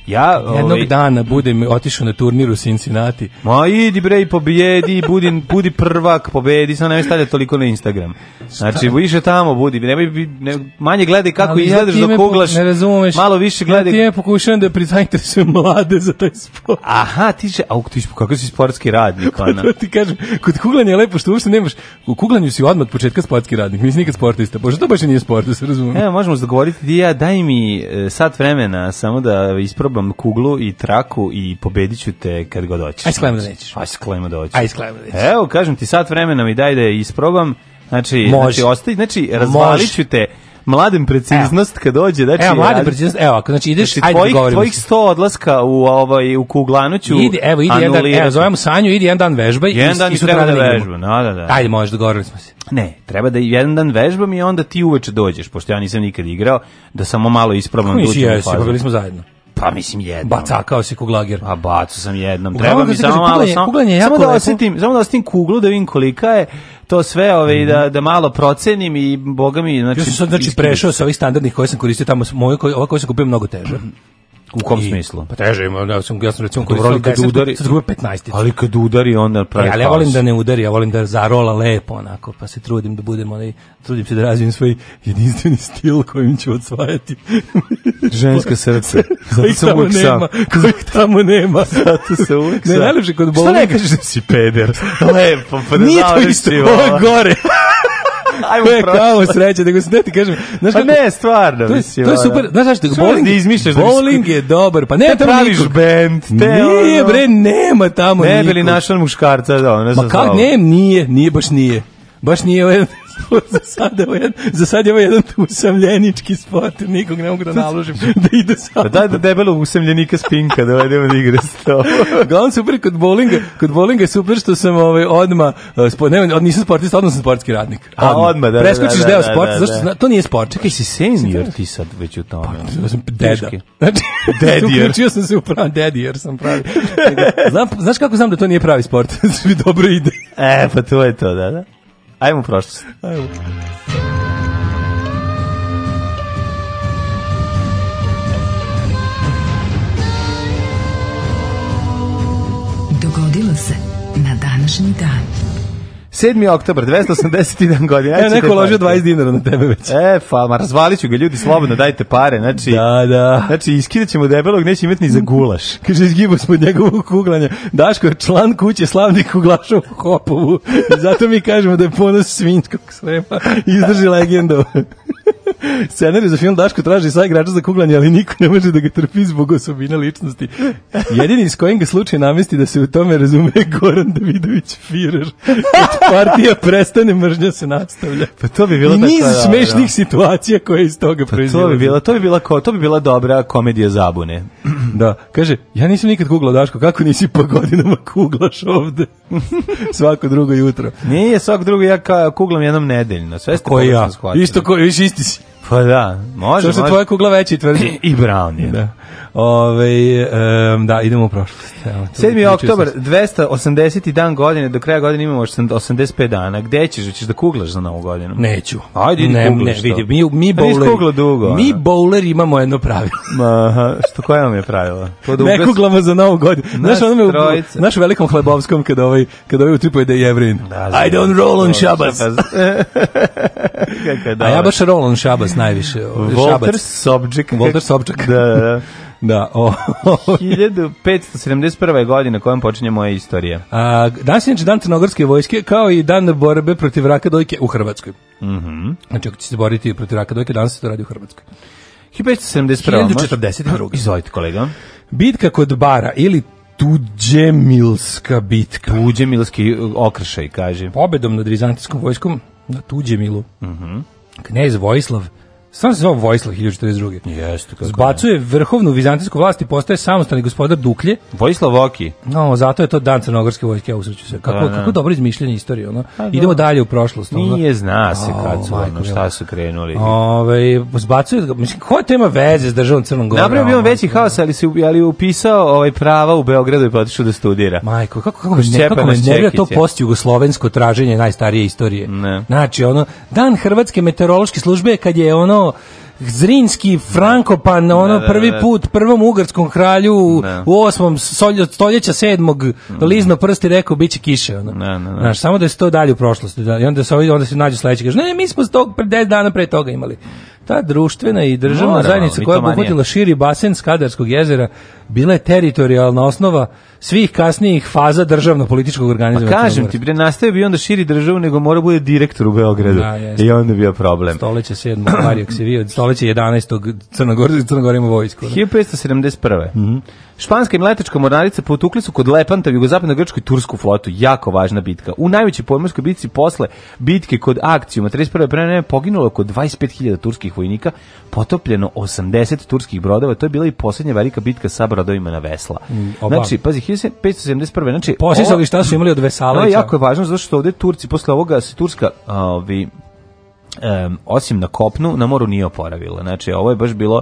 Ja, Jednog ovaj, dana budem otišao na turnir u Cincinnati. Ma idi bre i pobjedi, budi, budi prvak, pobedi, samo nemoj stavljati toliko na Instagram. Znači, više tamo budi, nemoj, ne, manje gledaj kako Ali izgledaš ja dok kuglaš, ne razumeš, malo više gledaj. Ja time pokušavam da prizainteresujem da mlade za taj sport. Aha, ti će, auk, ti kako si sportski radnik, ona. pa ti kažem, kod kuglanja je lepo što uopšte nemaš, u kuglanju si odmah od početka sportski radnik, nisi nikad sportista, pošto to baš nije sport, da se razumemo. Evo, možemo se dogovoriti, ja, daj mi e, sat vremena samo da isprobam trebam kuglu i traku i pobedit te kad god hoćeš. Aj sklema da nećeš. Aj sklema da hoćeš. Aj sklema da nećeš. Evo, kažem ti, sat vremena mi daj da je isprobam. Znači, znači Može. znači, ostavi, znači razvalit ću te mladen preciznost evo. kad dođe znači evo mladen preciznost evo ako znači ideš znači, ajde tvojih, da tvojih 100 odlaska u ovaj u Kuglanuću idi, evo ide jedan evo zovemo Sanju idi jedan dan vežbaj. jedan i dan i treba da vežba da da da ajde možeš dogovorili smo se ne treba da jedan dan vežbam i onda ti uveče dođeš pošto ja nisam nikad igrao da samo malo isprobam tu da fazu mi pa bili smo zajedno Pa mislim jedno. Bacakao si kuglager. A pa bacu sam jednom. Treba mi samo kaže, malo kuglanje, samo, kuglanje da je samo da osjetim, samo da osjetim kuglu da vidim kolika je to sve ove, ovaj, mm -hmm. da, da malo procenim i boga mi... Znači, ja sam sad znači, prešao sa ovih standardnih koje sam koristio tamo, moje, koje, ova koje sam kupio mnogo teže. U kom I, smislu? Pa teže ima, ja da, sam ja sam recimo Dobro, ali da kad 10, udari, sad 15. Ali kad udari onda pravi. E, ali ja volim da ne udari, ja volim da zarola lepo onako, pa se trudim da budem onaj trudim se da razvijem svoj jedinstveni stil kojim ću odsvajati ženska srce. Zato sam uvek sam. Kojih tamo nema. Zato se uvek sam. Ne, najlepše kod bolu. Šta ne kažeš da si peder? Lepo, pa ne da Nije to isto, ovo gore. Ajmo to je kao sreće, nego se ne ti kažem. Znaš pa ne, stvarno. To je, mislim, to je super. Znaš zašto? Da bowling, da izmišljaš bowling da je dobar. Pa ne, te praviš nikog. band. Te nije, ono, bre, nema tamo ne nikog. Ne bili našan muškarca da ona Ma kak, ne, nije, nije, baš nije. Baš nije ovaj- za sad je ovo jedan, za sad je ovo jedan usamljenički sport, nikog ne mogu da naložim da ide sam. Pa daj da debelo usamljenika spinka, da idemo da igra s to. Glavno super kod bowlinga, kod bowlinga je super što sam ovaj, odma, eh, ne, od, nisam sportista, odmah sam sportski radnik. Odma. A odma, da, da, da, Preskočiš da, da, deo sporta, da, da, da. zašto, to nije sport. Čekaj, si senior ti sad već u tome. Pa, ja sam deda. Znači, dedijer. uključio sam se u pravi, dedijer sam pravi. Znam, znaš kako znam da to nije pravi sport? Znači, dobro ide. E, pa to je to, da, da. Ajmo u prošlost. Ajmo. Dogodilo se na današnji dan. 7. oktober, 281 godina. Evo neko ložio 20 dinara na tebe već. E, pa, ma razvalit ga, ljudi, slobodno dajte pare. Znači, da, da. Znači, iskidat ćemo debelog, neće imati ni za gulaš. Kaže, izgibu smo od njegovog kuglanja. Daško je član kuće slavnih kuglaša u Hopovu. Zato mi kažemo da je ponos svinjskog srema. Izdrži legendu. Scenarij za film Daško traži sa igrača za kuglanje, ali niko ne može da ga trpi zbog osobina ličnosti. Jedini iz kojeg ga slučaj namesti da se u tome razume Goran Davidović Firer. Kad partija prestane, mržnja se nastavlja. Pa to bi bilo I niz tako, smešnih da. situacija koje iz toga pa proizvode. To bi bila, to bi bila, ko, to bi bila dobra komedija zabune. Da, kaže, ja nisam nikad kuglao Daško, kako nisi po godinama kuglaš ovde? svako drugo jutro. Nije svako drugo, ja kuglam jednom nedeljno. Sve ste Koji ja? Isto, ko, viš, isti si. Pa da, može. Što se može. tvoja kugla veći tvrdi. I Brown Da. Ove, um, da, idemo u prošlost. Evo, 7. oktobar, 280. dan godine, do kraja godine imamo 85 dana. Gde ćeš? Hoćeš da kuglaš za novu godinu? Neću. Ajde, idi ne, ne, vidi, mi, mi pa bowleri, kugla dugo, mi bowler imamo jedno pravilo. Aha, što koje vam je pravilo? Pod da ne kuglamo za novu godinu. Naš, znaš, u, naš velikom hlebovskom kada ovaj, kada ovaj utripuje da je jevrin. Da, I don't roll on Shabbos. Kako je A ja baš roll on Shabbos najviše. Ovaj, Walter Sobček. Walter Sobček. Da, da. Da, da o, 1571. godine godina kojom počinje moja istorija. A, danas je dan crnogorske vojske kao i dan borbe protiv raka dojke u Hrvatskoj. Mm -hmm. Znači, ako će se boriti protiv raka dojke, danas se to radi u Hrvatskoj. 1571. 1042. Izvolite, kolega. Bitka kod Bara ili Tuđemilska bitka. Tuđemilski okršaj, kaže. Pobedom nad vizantijskom vojskom na Tuđemilu. Mm -hmm. Knez Vojislav Stvarno se zvao Vojislav 1042. Jeste, kako Zbacuje ne. vrhovnu vizantijsku vlast i postaje samostalni gospodar Duklje. Vojislav Voki. No, zato je to dan crnogorske vojske, ja usreću se. Da, kako, da, kako dobro izmišljanje istorije, ono. A, pa Idemo dalje u prošlost. Ono. Nije zna se o, kad su, ono, šta su krenuli. Ove, zbacuje, mislim, koja ima veze s državom Crnom Gorom? Napravio bi on veći haos, ali se ali upisao ovaj prava u Beogradu i potišao da studira. Majko, kako, kako, ne, kako me nervira to post-jugoslovensko traženje najstarije istorije. Ne. Znači, ono, dan Hrvatske meteorološke službe kad je ono ono Zrinski, Franko, da. pa na ono da, da, da. prvi da. put prvom ugarskom kralju u, u da. osmom stoljeća sedmog mm. lizno prsti rekao bit će kiše. Ono. Znaš, samo da je to dalje u prošlosti. Da, I onda se, onda se nađe sledeći kaže, ne, mi smo tog pre 10 dana pre toga imali. Ta društvena i državna Moramo, zajednica koja je obuhvatila širi basen Skadarskog jezera bila je teritorijalna osnova svih kasnijih faza državno-političkog organizma. Pa kažem ti, bre, nastaje bi onda širi državu, nego mora bude direktor u Beogradu. Da, I onda bio problem. Stoleće 7. Mario Ksevio, stoleće 11. Crnogor, Crnogor ima vojsku. 1571. Mm -hmm. Španska i mletačka mornarica potukli su kod Lepanta u jugozapadnoj Grčkoj tursku flotu. Jako važna bitka. U najvećoj pomorskoj bitci posle bitke kod Akcijuma 31. prema poginulo oko 25.000 turskih vojnika, potopljeno 80 turskih brodova, to je bila i poslednja velika bitka sa brodovima na vesla. Mm, znači, pazi, 1571. Znači, Posisali šta su imali od vesala. je jako važno, zato što ovde Turci, posle ovoga se Turska, ovi, um, osim na kopnu, na moru nije oporavila. Znači, ovo je baš bilo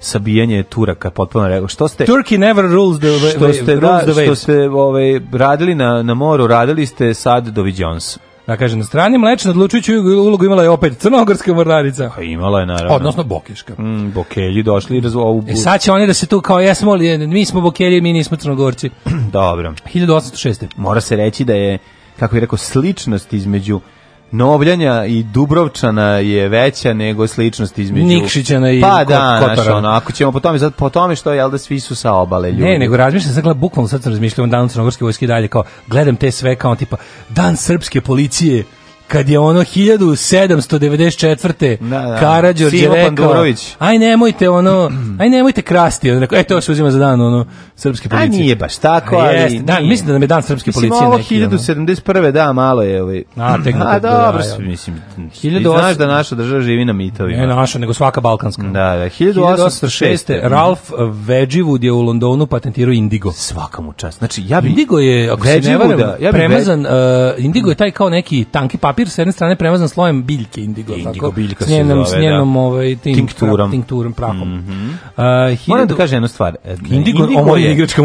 sabijanje Turaka potpuno rekao što ste Turkey never rules the way, što ste, da, the što ste ovaj radili na na moru radili ste sad doviđons Da kažem, na strani mlečne odlučujuću ulogu imala je opet crnogorska mornarica. A pa imala je, naravno. Odnosno Bokeška. Mm, bokelji došli i razvoju... E sad će oni da se tu kao jesmo mi smo Bokelji, mi nismo crnogorci. Dobro. 1806. Mora se reći da je, kako je rekao, sličnost između Novljanja i Dubrovčana je veća nego sličnost između Nikšićana i Pa da, Kot, naš, ako ćemo po tome, sad po tome što je da svi su sa obale ljudi. Ne, nego razmišljam sad gledam bukvalno sad razmišljam dan crnogorske vojske dalje kao gledam te sve kao tipa dan srpske policije kad je ono 1794. Da, da. Karadžorđe rekao, aj nemojte ono, aj nemojte krasti. On rekao, e, to se uzima za dan ono, srpske policije. A nije baš tako, ali... Jeste, da, mislim da nam je dan srpske mislim, policije ovo neki. Mislim, 1071. da, malo je. Ovaj. A, tek A, dobro, da, mislim, 18... znaš da naša država živi na mitovima. Ne naša, nego svaka balkanska. Da, da, 1806. Ralph Wedgwood je u Londonu patentirao indigo. Svaka mu čast. Znači, ja bi... Indigo je, ako se ne varam, da, premazan, uh, indigo je taj kao neki tanki papir papir sa jedne strane premazan slojem biljke indigo, indigo tako. Biljka s njenom, se zove, s njenom da. ovaj, tink, tinkturom. tinkturam, prahom. Mm -hmm. uh, hiljadu... Moram da kažem jednu stvar. E, indigo, indigo ovo je ovo je igračka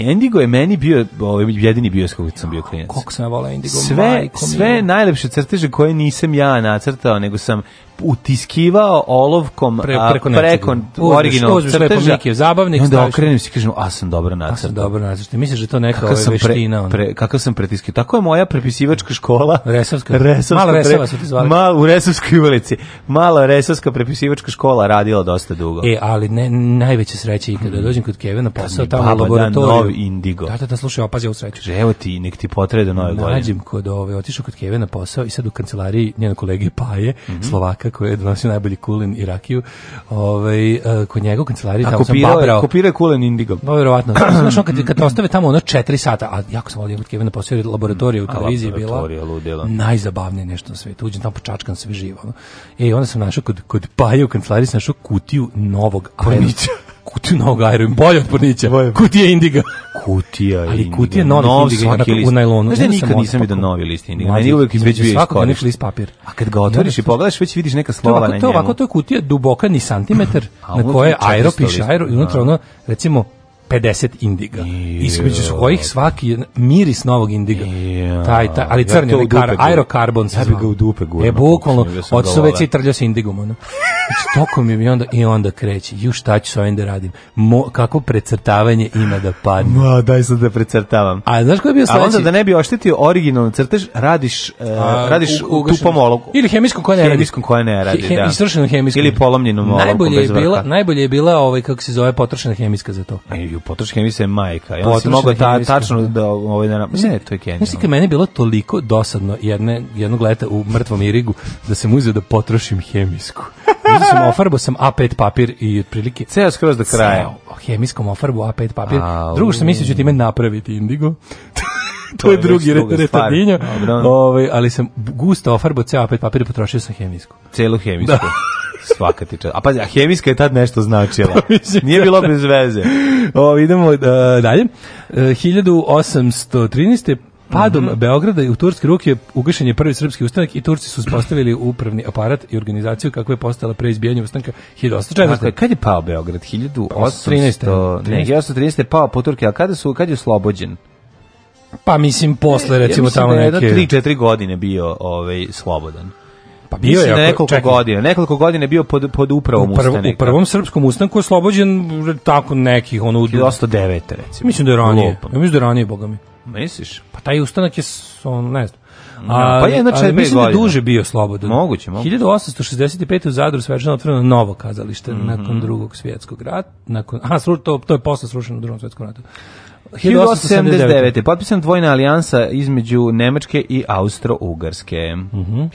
Indigo je meni bio, ovaj, jedini bio s sam bio klinac. Kako sam ja volao Indigo. Sve, sve najlepše crteže koje nisam ja nacrtao, nego sam utiskivao olovkom Pre, preko, a, preko originalnog crteža. zabavnik, I onda okrenem se i kažem, a sam dobro nacrtao. A sam dobro nacrtao. Misliš da to neka kakav ovaj veština? Pre, pre, kakav sam pretiskio. Tako je moja prepisivačka škola. Resavska. Resavska Mala Resava su ti zvali. Mal, u Resavskoj ulici. Mala Resavska prepisivačka škola radila dosta dugo. E, ali ne, najveća sreća je kada hmm. dođem kod Kevina posao tamo u da laboratoriju. Da, nov indigo. Da, da, da, slušaj, opazi ovu sreću. Že, evo ti, nek ti potrebe do nove godine. Nađem kod ove, otišao kod Kevina posao i sad u kancelariji njena kolege Paje, mm -hmm. Slovaka koji je donosio najbolji kulen i rakiju, ovaj, eh, kod njega u kancelariji, tamo sam babrao. Kopira kulen indigo. No, verovatno. Znaš, on kad, kad ostave tamo ono 4 sata, a jako sam volio kod Kevina posao, laboratorija u televiziji bila najzabavnije nešto na svetu. Uđem tamo počačkan sve živo. E, onda sam našao kod, kod Paju u našao kutiju novog Ajlovića kutiju novog Iron, bolje od Pornića. Kutija Indiga. Kutija Ali kutija novih nov Indiga u najlonu. Znaš da nikad nisam vidio novi list Indiga. Meni uvijek već bio Svako list papir. A kad ga otvoriš i pogledaš, već vidiš neka slova na njemu. To ovako, to je kutija duboka ni santimetar, na koje Aero piše Aero i unutra da. ono, recimo, 50 indiga. Između su kojih svaki miris novog indiga. Taj, taj, ali crni, ja onaj kar, aerokarbon se Ja bi ga u dupe gurno. E, bukvalno, da od su već i trljao sa indigom. Ono. Znači, toko mi i onda, i onda kreće. Ju šta ću s ovim da radim? Mo, kako precrtavanje ima da padne? Ma, daj sad da precrtavam. A znaš ko je bio sledeći? A onda da ne bi oštetio originalni crtež, radiš, uh, radiš u, tu pomologu. Ili hemijskom koja ne radi. Hemijskom koja ne radi, He, da. Istrošenom hemijskom. Ili polomljenom olovkom bez vrha. Najbolje je bila, najbolje je bila ovaj, kako se zove, potrošena hemijska za to. E, ju, potroš hemijska da je majka. Ja sam mogao ta, tačno da ovaj da mislim, ne, to je genijalno. Mislim da meni bilo toliko dosadno jedne jednog leta u mrtvom Irigu da sam uzeo da potrošim hemijsku. Mislim sam ofarbao sam A5 papir i otprilike ceo skroz do kraja. Ceo, hemijskom ofarbu A5 papir. A, Drugo što mislim da ću time napraviti indigo. to je drugi retardinjo. Ovaj, ali sam gusto ofarbao ceo opet papir potrošio sam hemijsku. Celu hemijsku. Da. Svaka ti čast. A pazi, a hemijska je tad nešto značila. Pa Nije da bilo bez veze. O, idemo uh, dalje. E, uh, 1813. Padom mm -hmm. Beograda i u turske ruke ugašen je prvi srpski ustanak i Turci su uspostavili upravni aparat i organizaciju kako je postala pre izbijanja ustanka 1814. Dakle, kad je pao Beograd? 1813. Pa, ne, 1813 je pao po Turke, a kada, su, kad je oslobođen? Pa mislim posle recimo ja mislim tamo da je neke 3 4 godine bio ovaj slobodan. Pa bio je da nekoliko čekaj. godina. Nekoliko godina bio pod pod upravom u prv, U prvom srpskom ustanku je oslobođen tako nekih ono u 1909 recimo. Mislim da je ranije. Lopom. Ja mislim da je ranije bogami. Misliš? Pa taj ustanak je on ne znam. a, da, pa je na četiri Mislim da duže bio slobodan. Moguće, moguće. 1865. u Zadru svečano otvoreno novo kazalište mm -hmm. nakon drugog svjetskog rata. Nakon, aha, to, to je posle srušeno drugog drugom rata. 1879. Potpisan dvojna alijansa između Nemačke i Austro-Ugarske. Mm -hmm.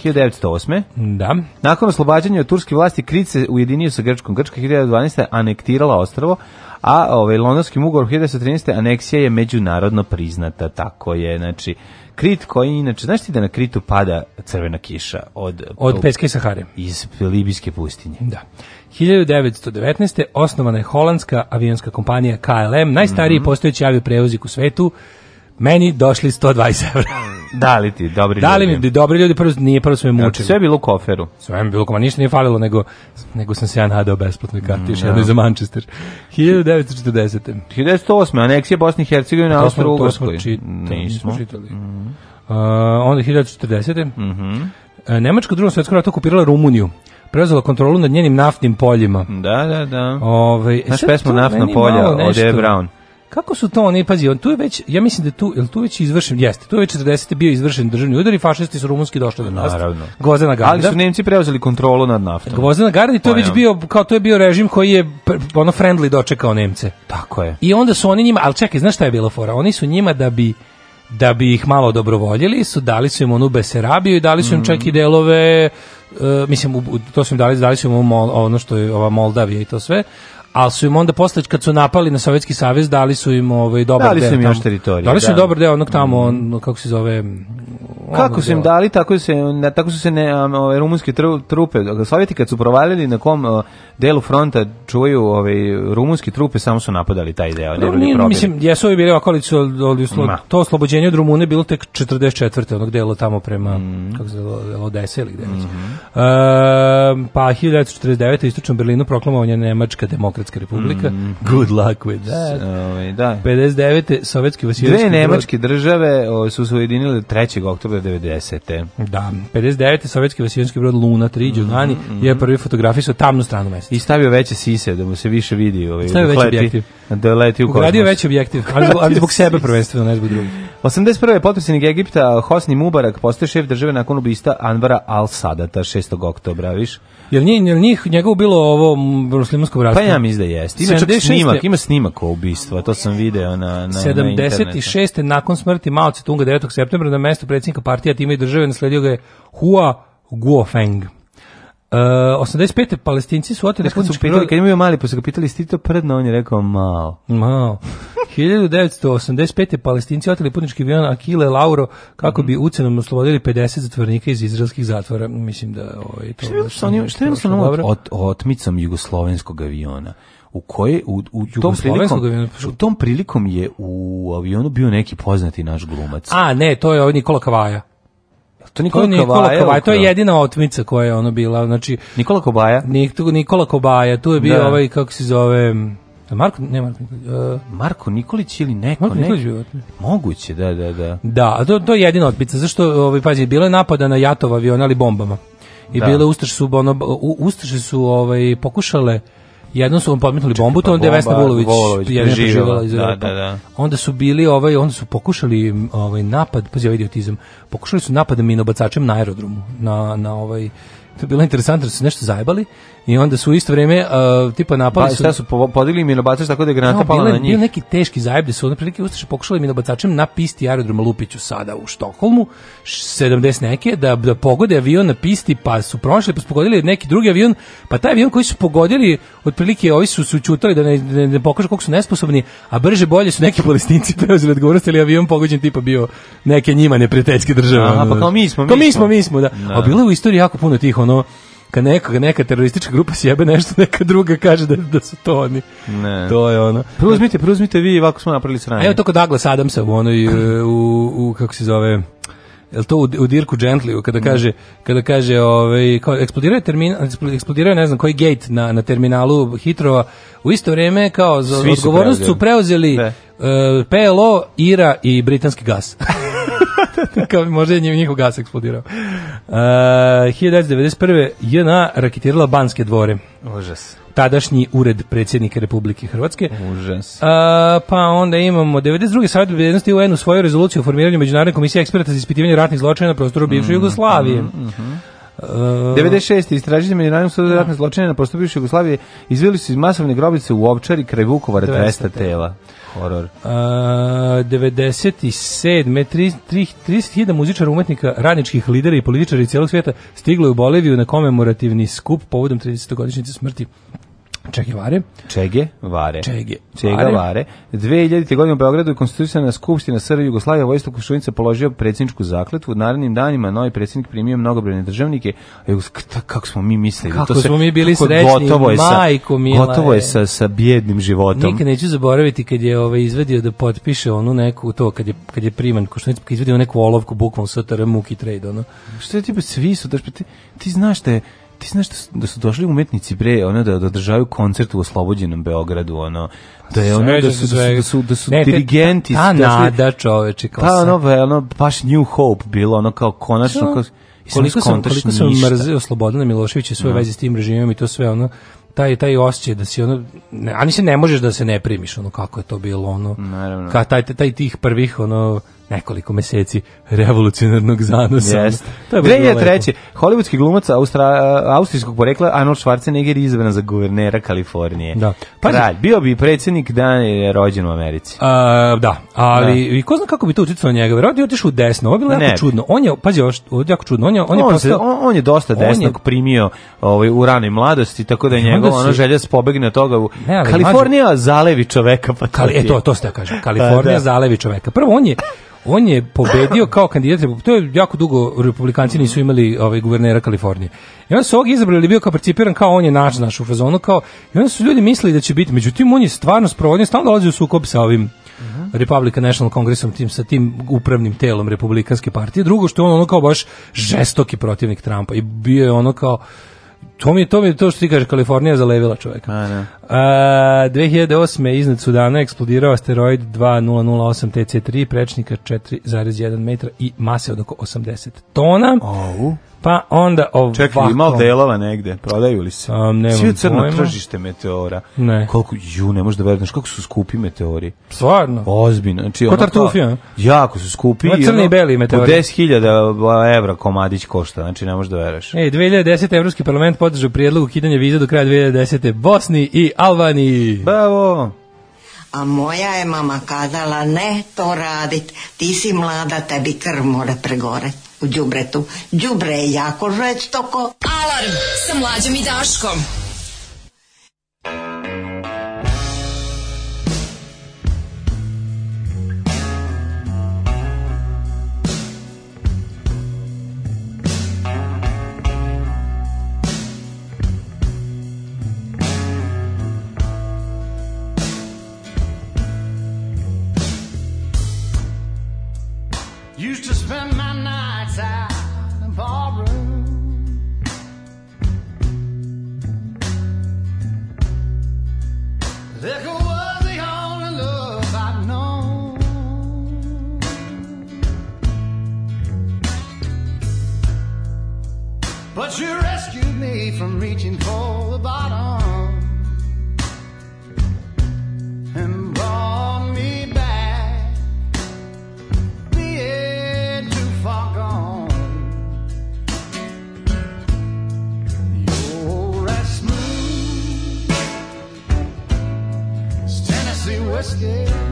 1908. Da. Nakon oslobađanja od turske vlasti, Krit se ujedinio sa Grčkom. Grčka 1912. anektirala ostravo, a ovaj, londonskim ugovorom 1913. aneksija je međunarodno priznata. Tako je, znači, Krit koji inače, znaš ti da na Kritu pada crvena kiša od od Peske Sahare iz Libijske pustinje. Da. 1919. osnovana je holandska avionska kompanija KLM, najstariji mm -hmm. postojeći avioprevoznik u svetu, meni došli 120 evra. da li ti, dobri da li ljudi? Da mi, dobri ljudi, prvo, nije prvo sve mučili. Sve je bilo u koferu. Sve mi bilo, koma ništa nije falilo, nego, nego sam se ja nadao besplatnoj karti, još mm, da. jedno za Manchester. 1940. 1908. aneksija Bosne i Hercegovine na Austro Ugrskoj. Nismo. Čitali. Mm -hmm. uh, onda 1940. Mm -hmm. E, Nemačka u drugom svjetskom ratu okupirala Rumuniju preuzela kontrolu nad njenim naftnim poljima. Da, da, da. Ovaj e, Naš pesmu naftna polja od E. Brown. Kako su to oni, pazi, on tu je već, ja mislim da tu, jel tu već izvršen, jeste, tu je već 40. bio izvršen državni udar i fašisti su rumunski došli do nas. Naravno. Gvozena Garda. Ali su Nemci preuzeli kontrolu nad naftom. Gvozena Garda i to je već bio, kao to je bio režim koji je ono friendly dočekao Nemce. Tako je. I onda su oni njima, ali čekaj, znaš šta je bilo fora? Oni su njima da bi, da bi ih malo dobrovoljili su, dali su im onu Beserabiju i dali su im čak i delove, uh, mislim, to su im dali, dali su im ono što je ova Moldavija i to sve, ali su im onda posle kad su napali na Sovjetski savez dali su im ovaj dobar deo. Dali su im još teritorije. Dali su im da. dobar deo onog tamo, mm. on, kako se zove, Kako su im dali, tako, se, ne, tako su se ne, um, ove, rumunske tru, trupe, dakle, Sovjeti kad su provalili na kom uh, delu fronta čuju ove, rumunske trupe, samo su napadali taj deo. ne No, nije, mislim, jesu ovi bili okolicu, ali to oslobođenje od Rumune bilo tek 44. onog dela tamo prema, mm. kako se zove Odese ili gde mm -hmm. uh, Pa 1949. istočnom Berlinu proklamovan Nemačka demokratska republika. Mm. Good luck with that. Ove, ovaj, da. 59. sovjetski vasijski... Dve nemačke države o, su se ujedinile 3. oktobra 1990. Da, 59. sovjetski vasijonski brod Luna 3 Đugani mm -hmm. je prvi fotografisao tamnu stranu meseca. I stavio veće sise da mu se više vidi. Ovaj, stavio veći leti, objektiv. Da leti u kosmos. Ugradio veći objektiv, ali, ali zbog sebe prvenstveno, ne zbog drugih. 81. potpredsjednik Egipta Hosni Mubarak postaje šef države nakon ubista Anvara al-Sadata 6. oktobra, viš? Jel nije, jel njih njegovo bilo ovo muslimansko bratstvo? Pa ja mislim da jeste. Ima čak snimak, ima snimak ubistva, to sam video na, na, 76. Na nakon smrti Mao Tse Tunga 9. septembra na mesto predsjednika partija time i države nasledio ga je Hua Guofeng. Uh, eh, 85. palestinci su oteli putnički su pitali, Kad imaju mali, pa su ga pitali, sti to on je rekao malo. Malo. 1985. palestinci oteli putnički avion Akile Lauro kako mm -hmm. bi ucenom oslobodili 50 zatvornika iz izraelskih zatvora. Mislim da... Ovaj, to šta je bilo sa onim ot, otmicom jugoslovenskog aviona? u koje u, u, tom prilikom, pa u tom prilikom je u avionu bio neki poznati naš glumac. A ne, to je ovaj Nikola Kavaja. Pa to Nikola, to Nikola Kovaja, Kovaja, to je jedina otmica koja je ono bila, znači Nikola Kobaja. Nikola Kobaja, tu je bio da. ovaj kako se zove Marko, ne Marko, uh, Marko Nikolić ili neko, Marko Nikolić Je Moguće, da, da, da. Da, to, to je jedina otmica, zašto, ovaj, pazi, bilo je napada na Jatova aviona, ali bombama. I da. bile Ustaše su, ono, Ustaše su ovaj, pokušale Jednom su vam podmetnuli bombu, to pa onda je Vesna Vulović jedina preživjela iz da, da, da. Onda su bili, ovaj, onda su pokušali ovaj napad, pazi ovaj idiotizam, pokušali su napad minobacačem na aerodromu, na, na ovaj, to je bilo interesantno, da su nešto zajebali i onda su u isto vrijeme uh, tipa napali ba, pa, su... Šta su po, podigli minobacač tako da je granata no, pala bile, na njih? Bio neki teški zajeb da su prilike Ustaše pokušali minobacačem na pisti aerodroma Lupiću sada u Štokholmu, 70 neke, da, da pogode avion na pisti, pa su prošli, pa su pogodili neki drugi avion, pa taj avion koji su pogodili, otprilike ovi su, su čutali da ne, ne, ne pokažu koliko su nesposobni, a brže bolje su neki palestinci preuzeli odgovornost, ali avion pogođen tipa bio neke njima neprijateljske države. Aha, pa kao mi smo, mi, kao mi smo, mi smo, da. da. A bilo je u istoriji jako puno tih ono kad neka, neka teroristička grupa sjebe nešto, neka druga kaže da, da su to oni. Ne. To je ono. Preuzmite, preuzmite vi, ovako smo napravili sranje. Evo to kod Douglas Adamsa u onoj, e, u, u, kako se zove, Jel to u, u Dirku Gentlyu kada kaže kada kaže ovaj kao eksplodirao terminal eksplodirao ne znam koji gate na na terminalu Hitrova u isto vrijeme kao za odgovornost su preuzeli, preuzeli uh, da. e, PLO, IRA i britanski gas. Kao, možda je njihov gas eksplodirao. Uh, 1991. JNA raketirala Banske dvore. Užas tadašnji ured predsjednika Republike Hrvatske. Užas. Uh, pa onda imamo 92. savjet bezbednosti UN u svoju rezoluciju o formiranju međunarodne komisije eksperta za ispitivanje ratnih zločina na prostoru bivše mm, Jugoslavije. Mm, mm, 96. Uh, istražitelji međunarodnog suda za da. ratne zločine na prostoru bivše Jugoslavije izveli su iz masovne grobice u Ovčari kraj Vukovara 200 tela. Horor. Uh, 97. 30.000 muzičara, umetnika, radničkih lidera i političara iz cijelog svijeta stiglo je u Boliviju na komemorativni skup povodom 30-godišnjice smrti Čegevare. Čege Vare. Čege. Čega Vare. 2000. godine u Beogradu je konstituisana Skupština SR Jugoslavije. Vojislav Košunica položio predsjedničku zakletvu. U narednim danima novi predsjednik primio mnogobrojne državnike. kako smo mi mislili? Kako to smo mi bili srećni, gotovo je sa, majko mila. Gotovo je sa, sa bjednim životom. Nikad neću zaboraviti kad je ovaj izvedio da potpiše onu neku, to kad je, kad je priman Košunica, kad je izvedio neku olovku bukvom STR Muki Trade. Ono. Što je tipa, svi su, daš, pa ti, ti znaš da je ti znaš da su, da su došli umetnici bre ono da da držaju koncert u oslobođenom Beogradu ono da je ono da su da su da su, da su ne, dirigenti ta, ta nada čoveče kao pa ono ono baš New Hope bilo ono kao konačno kao koliko sam koliko sam mrzio Slobodana Miloševića svoje no. Da. veze s tim režimom i to sve ono taj taj osjećaj da si ono ne, ani se ne možeš da se ne primiš ono kako je to bilo ono Naravno. ka taj taj tih prvih ono nekoliko meseci revolucionarnog zanosa. Yes. To je 2003. Hollywoodski glumac Austra, austrijskog porekla Arnold Schwarzenegger izabran za guvernera Kalifornije. Da. Pa Kralj, bio bi predsjednik dan je rođen u Americi. A, da, ali da. i ko zna kako bi to uticalo njega. Verovatno je otišao u desno, ovo je bilo jako čudno. On je, pazi, ovo je jako čudno, on je, on je, on, postao, on, on je dosta desnog on je, primio ovaj, u ranoj mladosti, tako da je njegov ono želja da pobegne od toga. U, ne, Kalifornija mađu, zalevi čoveka. Pa to, Kali, e, to, to ste ja da kažem, pa, Kalifornija da. zalevi čoveka. Prvo, on je, On je pobedio kao kandidat, to je jako dugo republikanci nisu imali ovaj guvernera Kalifornije. I onda su ovog izabrali bio kao percipiran kao on je naš naš u fazonu kao i onda su ljudi mislili da će biti. Međutim on je stvarno sprovodio, stalno dolazi u sukob sa ovim Uh Republican National Congressom tim sa tim upravnim telom Republikanske partije. Drugo što je on ono kao baš žestoki protivnik Trumpa i bio je ono kao To mi je to, mi je to što ti kaže, Kalifornija zalevila čoveka. A, uh, da. 2008. iznad Sudana eksplodirao asteroid 2008 TC3, prečnika 4,1 metra i mase od oko 80 tona. Au. Pa onda ovako. Čekaj, ima delova negde? Prodaju li se? Um, nemam Svi crno pojma. tržište meteora. Ne. Koliko, ju, ne možeš da veruješ, kako su skupi meteori. Stvarno? Ozbiljno. Znači, Ko tartufija? Jako su skupi. Ima crni i beli meteori. 10.000 evra komadić košta, znači ne možeš da veruješ. E, 2010. Evropski parlament podržao prijedlog ukidanja vize do kraja 2010. Bosni i Albaniji. Bravo! A moja je mama kazala, ne to radit, ti si mlada, tebi krv mora pregoreti u đubretu. Đubre je jako žestoko. Alarm sa mlađom i Daškom. But you rescued me from reaching for the bottom and brought me back, being too far gone. You're as smooth as Tennessee whiskey.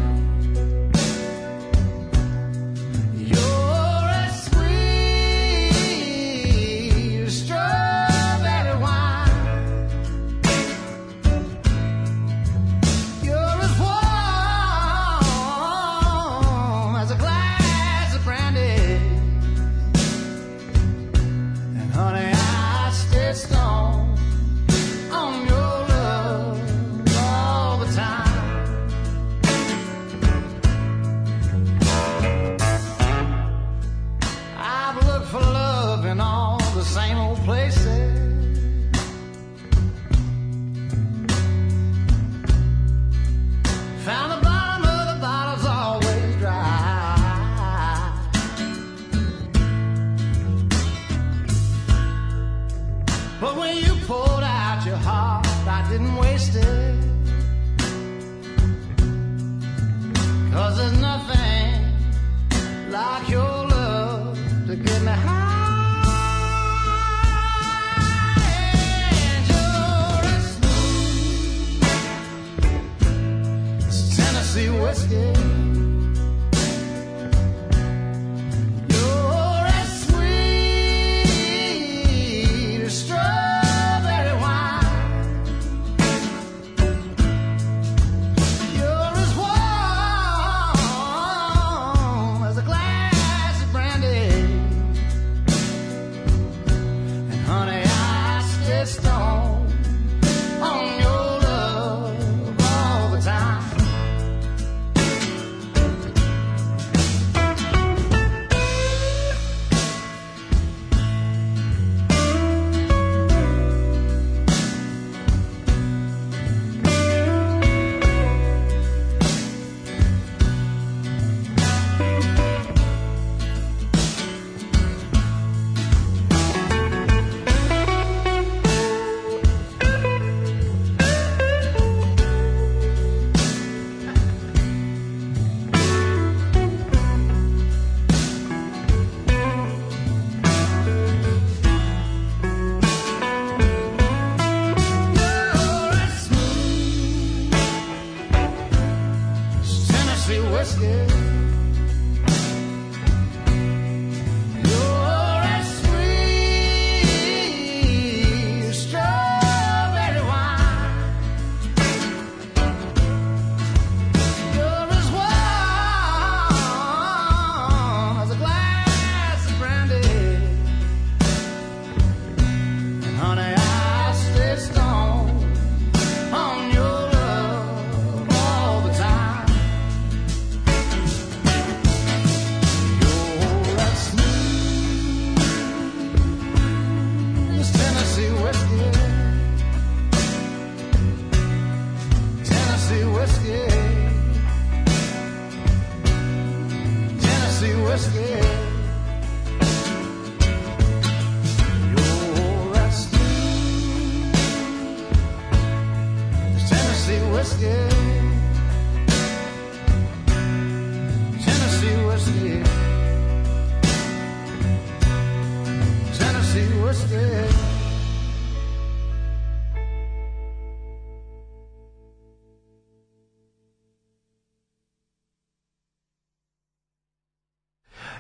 understand.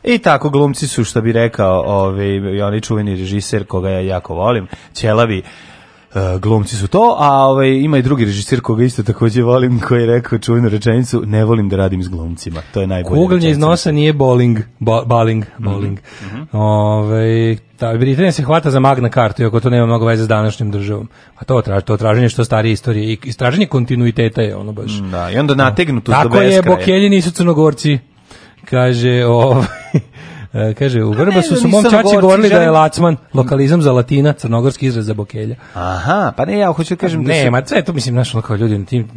I tako glumci su što bi rekao, ovaj onaj čuveni režiser koga ja jako volim, Ćelavi. Uh, glumci su to, a ovaj, ima i drugi režisir koga isto takođe volim, koji je rekao čuvenu rečenicu, ne volim da radim s glumcima. To je najbolje. Kuglanje iz nosa nije bowling, bo, mhm, bowling, bowling. Mm -hmm. Ove, ovaj, ta, da, Britanija se hvata za magna kartu, iako to nema mnogo veze s današnjim državom. A to, traž, to traženje što starije istorije i traženje kontinuiteta je ono baš. Mm, da, i onda nategnuto do Tako je, Bokeljini nisu crnogorci. Kaže, ovaj... E, kaže, u Vrbasu su mom čači govorili da je lacman lokalizam za latina, crnogorski izraz za bokelja. Aha, pa ne, ja hoću da kažem da Ne, ma sve to mislim, našlo kao ljudi na tim...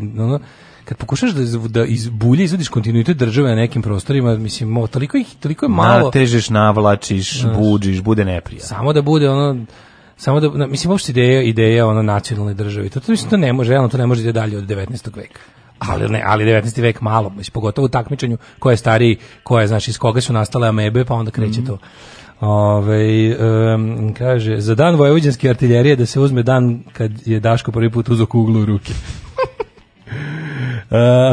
kad pokušaš da iz, da iz bulje izvadiš kontinuitet države na nekim prostorima, mislim, mo, toliko ih toliko je malo. Natežeš, navlačiš, znaš, buđiš, bude neprijatno. Samo da bude ono samo da mislim uopšte ideja ideja ono nacionalne države. To to mislim to ne može, realno to ne može da dalje od 19. veka ali ne, ali 19. vek malo, mislim, pogotovo u takmičenju ko je stariji, ko je, znaš, iz koga su nastale amebe, pa onda kreće mm -hmm. to. Ove, um, kaže, za dan vojvođanske artiljerije da se uzme dan kad je Daško prvi put uzo kuglu u ruke. uh,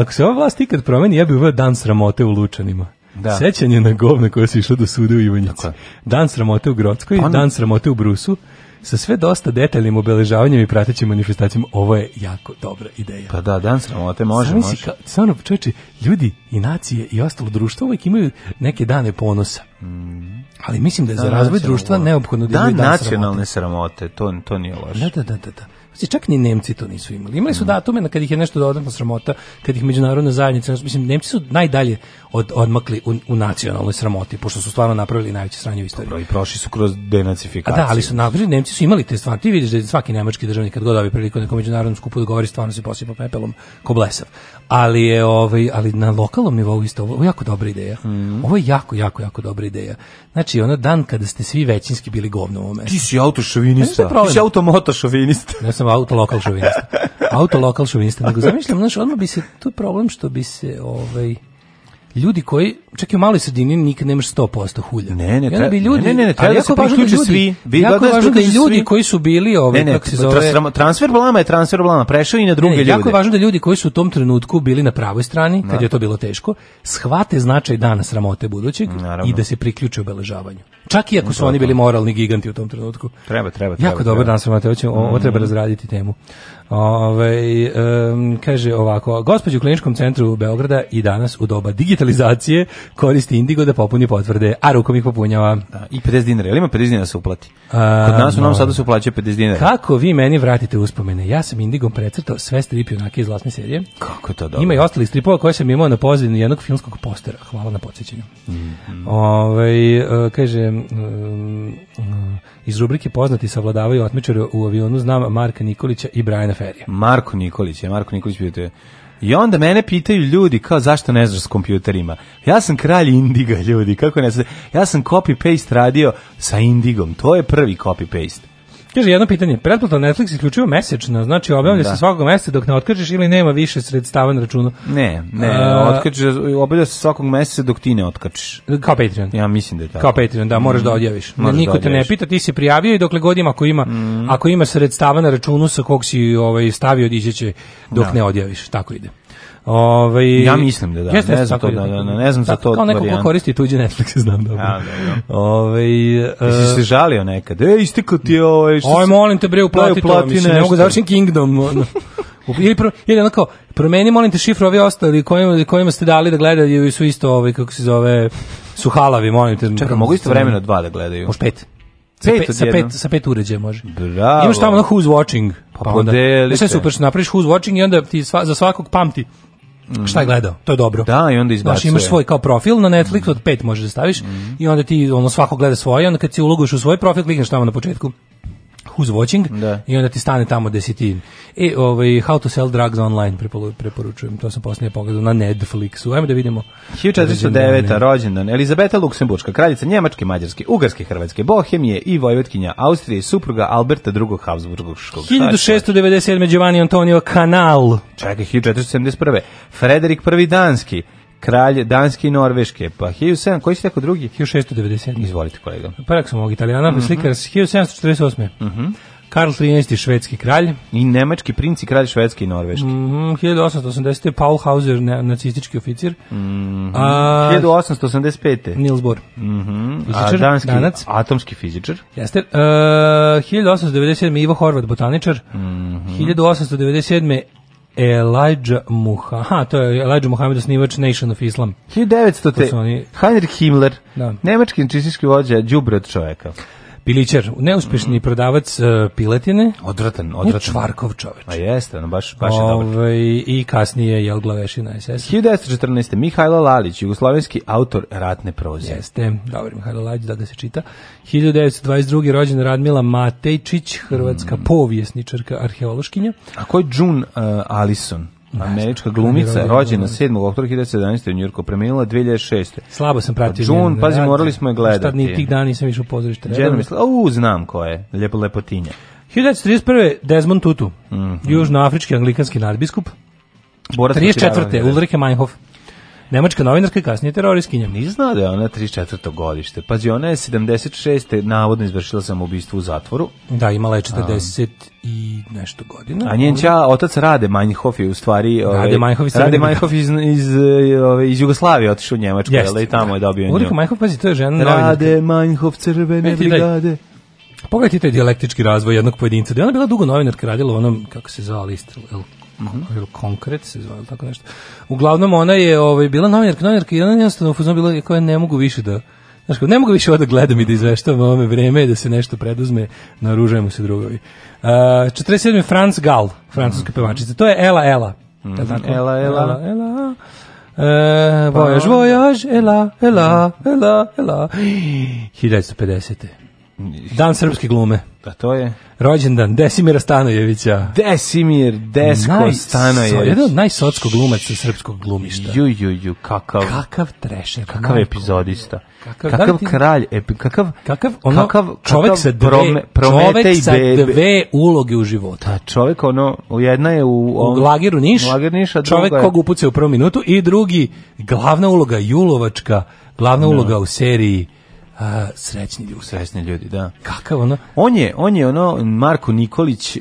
ako se ova vlast ikad promeni, ja bih uveo dan sramote u Lučanima. Da. Sećanje na govne koje se išlo do sude u Ivanjici. Dan sramote u Grodskoj, On... Pa dan sramote u Brusu, sa sve dosta detaljnim obeležavanjem i pratećim manifestacijama, ovo je jako dobra ideja. Pa da, dan sramote može, Sami može. Samo čoveče, ljudi i nacije i ostalo društvo uvijek imaju neke dane ponosa. Mm. Ali mislim da je da, za razvoj društva neophodno da dan nacionalne sramote. sramote, to, to nije loše. Da, da, da, da. da. Znači, čak ni Nemci to nisu imali. Imali su mm. datume na kad ih je nešto dodatno sramota, kad ih međunarodna zajednica, mislim, Nemci su najdalje od, odmakli u, u, nacionalnoj sramoti, pošto su stvarno napravili najveće sranje u istoriji. Dobro, i prošli su kroz denacifikaciju. A da, ali su napravili, Nemci su imali te stvari. Ti vidiš da svaki nemački državnik kad god dobi priliku na nekom međunarodnom skupu da govori, stvarno se posipa pepelom ko blesav. Ali je ovaj, ali na lokalnom nivou isto ovo jako dobra ideja. Mm. Ovo je jako, jako, jako dobra ideja. Znači, ono dan kada ste svi većinski bili govno u ovom mestu. Ti si autošovinista, ti si automotošovinista. Ne sam sam auto lokal šovinista. Auto lokal šovinista. Nego zamišljam, znaš, odmah bi se, to problem što bi se, ovaj, ljudi koji čak i u maloj sredini nikad nemaš 100% hulja. Ne, ne, treba, bi ljudi, ne, ne, ne, treba da se da ljudi, svi. Vi jako da važno da i ljudi svi. koji su bili ovaj, ne, ne, kako se zove... Transfer blama je transfer blama, prešao i na druge ne, ne, ljude. Jako je važno da ljudi koji su u tom trenutku bili na pravoj strani, kad da. je to bilo teško, shvate značaj dana sramote budućeg Naravno. i da se priključe obeležavanju. Čak i ako su oni bili moralni giganti u tom trenutku. Treba, treba. treba jako treba. dobar nas, Mateo, ćemo, ovo mhm. treba razraditi temu. Ove, um, kaže ovako, gospođu u kliničkom centru Beograda i danas u doba digitalizacije koristi Indigo da popuni potvrde, a rukom ih popunjava. Da, I 50 dinara, ili ima 50 dinara da se uplati? Kod nas u no. sada se uplaćuje 50 dinara. Kako vi meni vratite uspomene? Ja sam Indigom precrtao sve strip junake iz vlasne serije. Kako to dobro? Ima i ostalih stripova koje sam imao na pozivnu jednog filmskog postera. Hvala na podsjećanju. Mm -hmm. Ove, e, kaže, um, iz rubrike poznati savladavaju otmičare u avionu znam Marka Nikolića i Brajana Ferija. Marko Nikolić, je Marko Nikolić bio te i onda mene pitaju ljudi kao zašto ne znaš s kompjuterima. Ja sam kralj Indiga ljudi, kako ne znaš. Ja sam copy paste radio sa Indigom. To je prvi copy paste. Kaže jedno pitanje, pretplata Netflix isključivo mesečna, znači obavlja da. se svakog meseca dok ne otkažeš ili nema više sredstava na računu. Ne, ne, uh, otkačeš, obavlja se svakog meseca dok ti ne otkačiš. Kao Patreon. Ja mislim da je tako. Kao Patreon, da, moraš da mm. da odjaviš. Moraš Niko da te ne pita, ti si prijavio i dokle god ima ako ima, mm. ako ima sredstava na računu sa kog si ovaj stavio, dići dok da. ne odjaviš, tako ide. Ovaj Ja mislim da da. Jeste, ne znam to, da, da, ne znam za to. Kao neko ko koristi tuđi Netflix, znam dobro. Ja, dobro. Da, da. Ovaj jesi e, se žalio nekad? Ej, istekao ti je ovaj. molim te bre, uplati to, mislim, ne mogu završim Kingdom. Ili, pro, ili ono kao, promeni molim te šifru ovi ostali kojima, kojima ste dali da gledaju su isto ovi, kako se zove, su halavi, molim te. Čekaj, mogu isto vremeno dva da gledaju? Može pet. pet, sa pet, sa pet uređaja može. Bravo. Imaš tamo na who's watching. Pa, pa onda, sve super što napraviš who's watching i onda ti sva, za svakog pamti Mm. Šta je gledao? To je dobro. Da, i onda izbacuje. Znaš, imaš svoj kao profil na Netflix, Netflixu, od pet možeš da staviš mm. i onda ti ono svako gleda svoje, onda kad si uloguješ u svoj profil, klikneš tamo na početku who's watching da. i onda ti stane tamo gde si ti. E, ovaj, How to sell drugs online preporučujem, to sam poslije pogledao na Netflixu. Ajmo da vidimo. 1409. rođendan, Elizabeta Luksemburška, kraljica Njemačke, Mađarske, Ugarske, Hrvatske, Bohemije i Vojvodkinja Austrije, supruga Alberta II. Habsburgskog. 1697. Giovanni Antonio Canal. Čekaj, 1471. Frederik I Danski, kralj Danske i Norveške. Pa 1700, koji ste tako drugi? 1697. Izvolite kolega. Prvak pa, sam ovog italijana, mm -hmm. slikar 1748. Mhm. Mm Karl XIII. švedski kralj. I nemački princ i kralj švedski i norveški. Mm, 1880. Paul Hauser, nacistički oficir. Mm -hmm. a, 1885. Nils Bohr. Mm -hmm. danski danac. atomski fizičar. Jeste. E, uh, 1897. Ivo Horvat, botaničar. Mm -hmm. 1897. Elijah Muhammad, aha, to je Elijah Muhammad, osnivač Nation of Islam. 1900. Oni... Heinrich Himmler, da. nemački nacistički vođa, đubre od čoveka. Pilićar, neuspešni mm. prodavac uh, piletine. Odvratan, odvratan. Čvarkov čoveč. A jeste, ono baš, baš je dobro. Ovaj, I kasnije je Glavešina SS. 1914. Mihajlo Lalić, jugoslovenski autor ratne proze. Jeste, dobro Mihajlo Lalić, da ga se čita. 1922. rođena Radmila Matejčić, hrvatska mm. povjesničarka, arheološkinja. A ko je June uh, Allison? Američka glumica, rođena 7. oktobra 2017. u Njurku, preminula 2006. Slabo sam pratio. Jun, pa pazi, morali smo je gledati. Šta ni tih dana nisam išao u pozorište. Jedno mislim, au, znam ko je, lepo lepotinja. 1931. Desmond Tutu, mm -hmm. južnoafrički anglikanski nadbiskup. Borac 34. Ulrike Meinhof. Nemačka novinarka i kasnije teroristkinja. Ni zna da je ona 34. godište. Pazi, ona je 76. navodno izvršila samoubistvo u zatvoru. Da, imala je 40 um, i nešto godina. A njen ča, otac Rade Manjhof je u stvari... Rade ovaj, Manjhof, Rade Manjhof iz, iz, ovaj, iz Jugoslavije otišao u Njemačku, jel, i tamo je dobio nju. Ulrika Manjhof, pazi, to je žena novinarka. Rade Manjhof, crvene e, brigade. Pogledajte taj dijalektički razvoj jednog pojedinca. Da je ona bila dugo novinarka radila u onom, kako se zvala, Istral, -hmm. konkret se zvala, tako nešto. Uglavnom, ona je ovaj, bila novinarka, novinarka i ona je jednostavno u bila koja ne mogu više da... Znaš, ne mogu više ovo da gledam i da izveštavam ovome vreme da se nešto preduzme, naružajmo se drugovi. Uh, 47. Franz Gal, francuska mm -hmm. pevačica. To je Ela Ela. Mm -hmm. tako? Ela Ela. Ela, Ela. Uh, vojaž, vojaž, Ela, Ela, mhm. Ela, Ela. 1950. Dan srpske glume. Da, to je. Rođendan Desimira Stanojevića. Desimir Desko Naj, Stanojević. Jedan od najsotskog glumaca srpskog glumišta. Ju, ju, ju, kakav. Kakav trešer. Kakav manko. epizodista. Kakav, kakav da ti... kralj, epi, kakav, kakav, ono, kakav, čovjek kakav sa dve, prome, čovjek sa dve uloge u životu. Da, pa, čovjek ono, jedna je u... On, u lageru Niš, lager Niš a čovjek je... kog upucao u prvu minutu i drugi, glavna uloga Julovačka, glavna no. Da. uloga u seriji a, srećni ljudi. Srećni ljudi, da. Kakav ono? On je, on je ono Marko Nikolić e,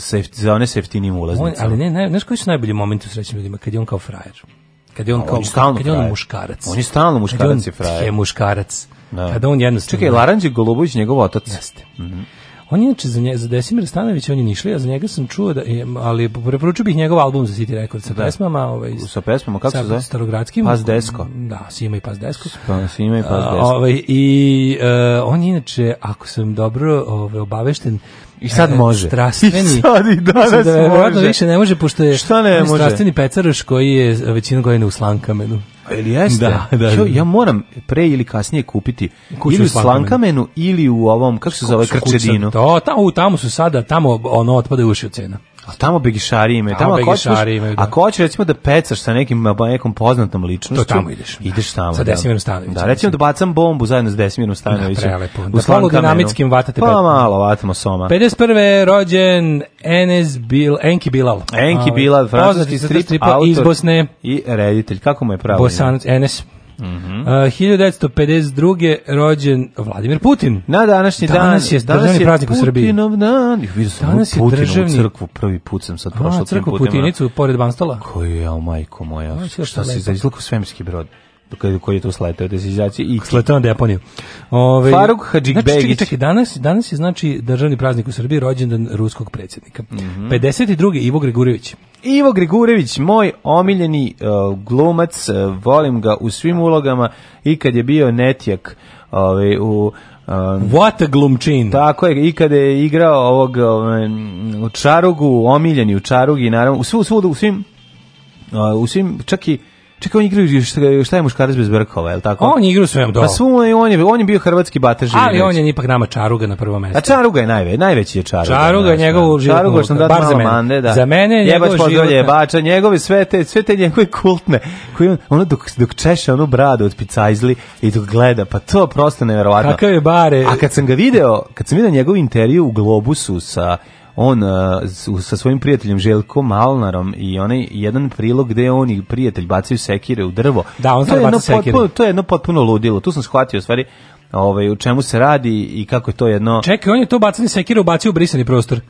sef, za one seftinim ulaznice. On, ali ne, ne, znaš koji su najbolji momenti u srećnim ljudima? Kad je on kao frajer. Kad je on, on kao, on kad je on muškarac. On je stalno muškarac je frajer. Kad je on muškarac. Da. Kada on jednostavno... Čekaj, Laranđe Golubović njegov otac. Jeste. Mm -hmm. On je inače za, nje, za Desimir Stanović, on je nišli, a za njega sam čuo, da, ali preporučio bih njegov album za City Records sa da. pesmama. Ovaj, sa pesmama, kako se zove? Starogradskim. Pas Desko. Da, Sima i Pas Desko. Pa, Sima i Pas Desko. ovaj, I uh, on je inače, ako sam dobro ovaj, obavešten, i sad e, može. Strastveni. I sad i danas da, može. više ne može, pošto je Šta ne može? strastveni pecaroš koji je većinu godine u Slankamenu. Ili pa jeste? Da, da, da. ja moram pre ili kasnije kupiti Kuću ili u Slankamenu ili u ovom, kako se zove, Krčedinu. Da, to, tamo, tamo su sada, tamo ono otpada uši od cena. A tamo begišari imaju. Tamo, tamo begišari imaju. Da. Ako hoćeš recimo da pecaš sa nekim nekom poznatom ličnošću, to tamo ideš. Ideš tamo. Sa da. Desimirom Stanovićem. Da, recimo da bacam bombu zajedno sa Desimirom Stanovićem. Da, prelepo. Da malo dinamitskim vatate. Pa malo vatamo soma. 51. rođen Enes Bil, Enki Bilal. Enki ovaj, Bilal, francuski strip, autor iz Bosne i reditelj. Kako mu je pravo? Bosanac Enes. Mm mm-hmm. 1952. Uh, rođen Vladimir Putin. Na današnji danas dan. Danas je državni danas je praznik u Srbiji. Putinov dan. Vidio sam danas je državni... crkvu, prvi put sam sad prošao. A, crkvu Putinicu, pored Banstola. Koju je, o majko moja. Šta si, za izluku svemirski brod? koji je tu sletao dezizaciju da i sletao na deponiju. Ovaj Faruk Hadžibegić. Znači, čekaj, čekaj, danas danas je znači državni praznik u Srbiji rođendan ruskog predsjednika. Mm -hmm. 52. Ivo Gregurević. Ivo Gregurević, moj omiljeni uh, glumac, uh, volim ga u svim ulogama i kad je bio netjak ovaj, u Um, What a glumčin. Tako je, i kada je igrao ovog um, u Čarugu, omiljeni u Čarugi, naravno, u, svu, svuda, u svim, uh, u svim, čak i Čekaj, on igra šta, šta je muškarac bez brkova, je li tako? On igra sve do. Da. Pa svu on je on je bio hrvatski bataž. Ali on je ipak nama Čaruga na prvo mesto. A Čaruga je najveći, najveći je Čaruga. Čaruga je njegov da. život. Čaruga da za mene. Mande, da. Za mene je njegov život. Je bača, njegove sve te sve te njegove kultne koji on ono dok dok češe onu bradu od picajzli i dok gleda, pa to prosto neverovatno. Kakav je bare. A kad sam ga video, kad sam video njegov intervju u Globusu sa on uh, sa svojim prijateljem Željkom Malnarom i onaj jedan prilog gde oni prijatelj bacaju sekire u drvo. Da, on to je, baca potpuno, to je jedno potpuno ludilo. Tu sam shvatio stvari ovaj, u čemu se radi i kako je to jedno... Čekaj, on je to bacanje sekire ubacio u brisani prostor.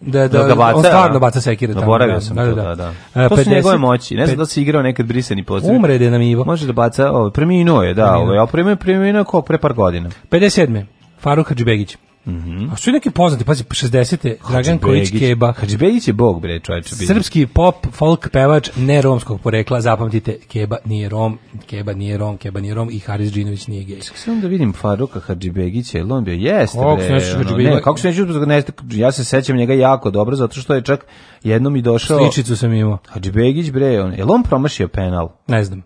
Da, da, da baca, on stvarno da. baca sekire tamo. Zaboravio da, sam da, to, da, da. da. E, to 50, su njegove moći. Ne znam da si igrao nekad brisani pozdrav. je nam Ivo. Može da baca, ovaj, preminuo je, da, ovaj, preminuo je, preminuo je pre par godina. 57. Faruk Hadžbegić. Mhm. A što neki poznati, pazi, 60-te, Dragan Kojić Keba. Hadžbegić je bog, bre, čoveče. Srpski pop, folk pevač, ne romskog porekla, zapamtite, Keba nije Rom, Keba nije Rom, Keba nije Rom i Haris Džinović nije gej. Samo da vidim Faruka Hadžbegića, je on bio? Jeste, kako bre. Ono, ne, kako se neću, ne, ja se sećam njega jako dobro, zato što je čak jednom i došao... Sličicu sam imao. Hadžbegić, bre, on, je on promašio penal? Ne znam.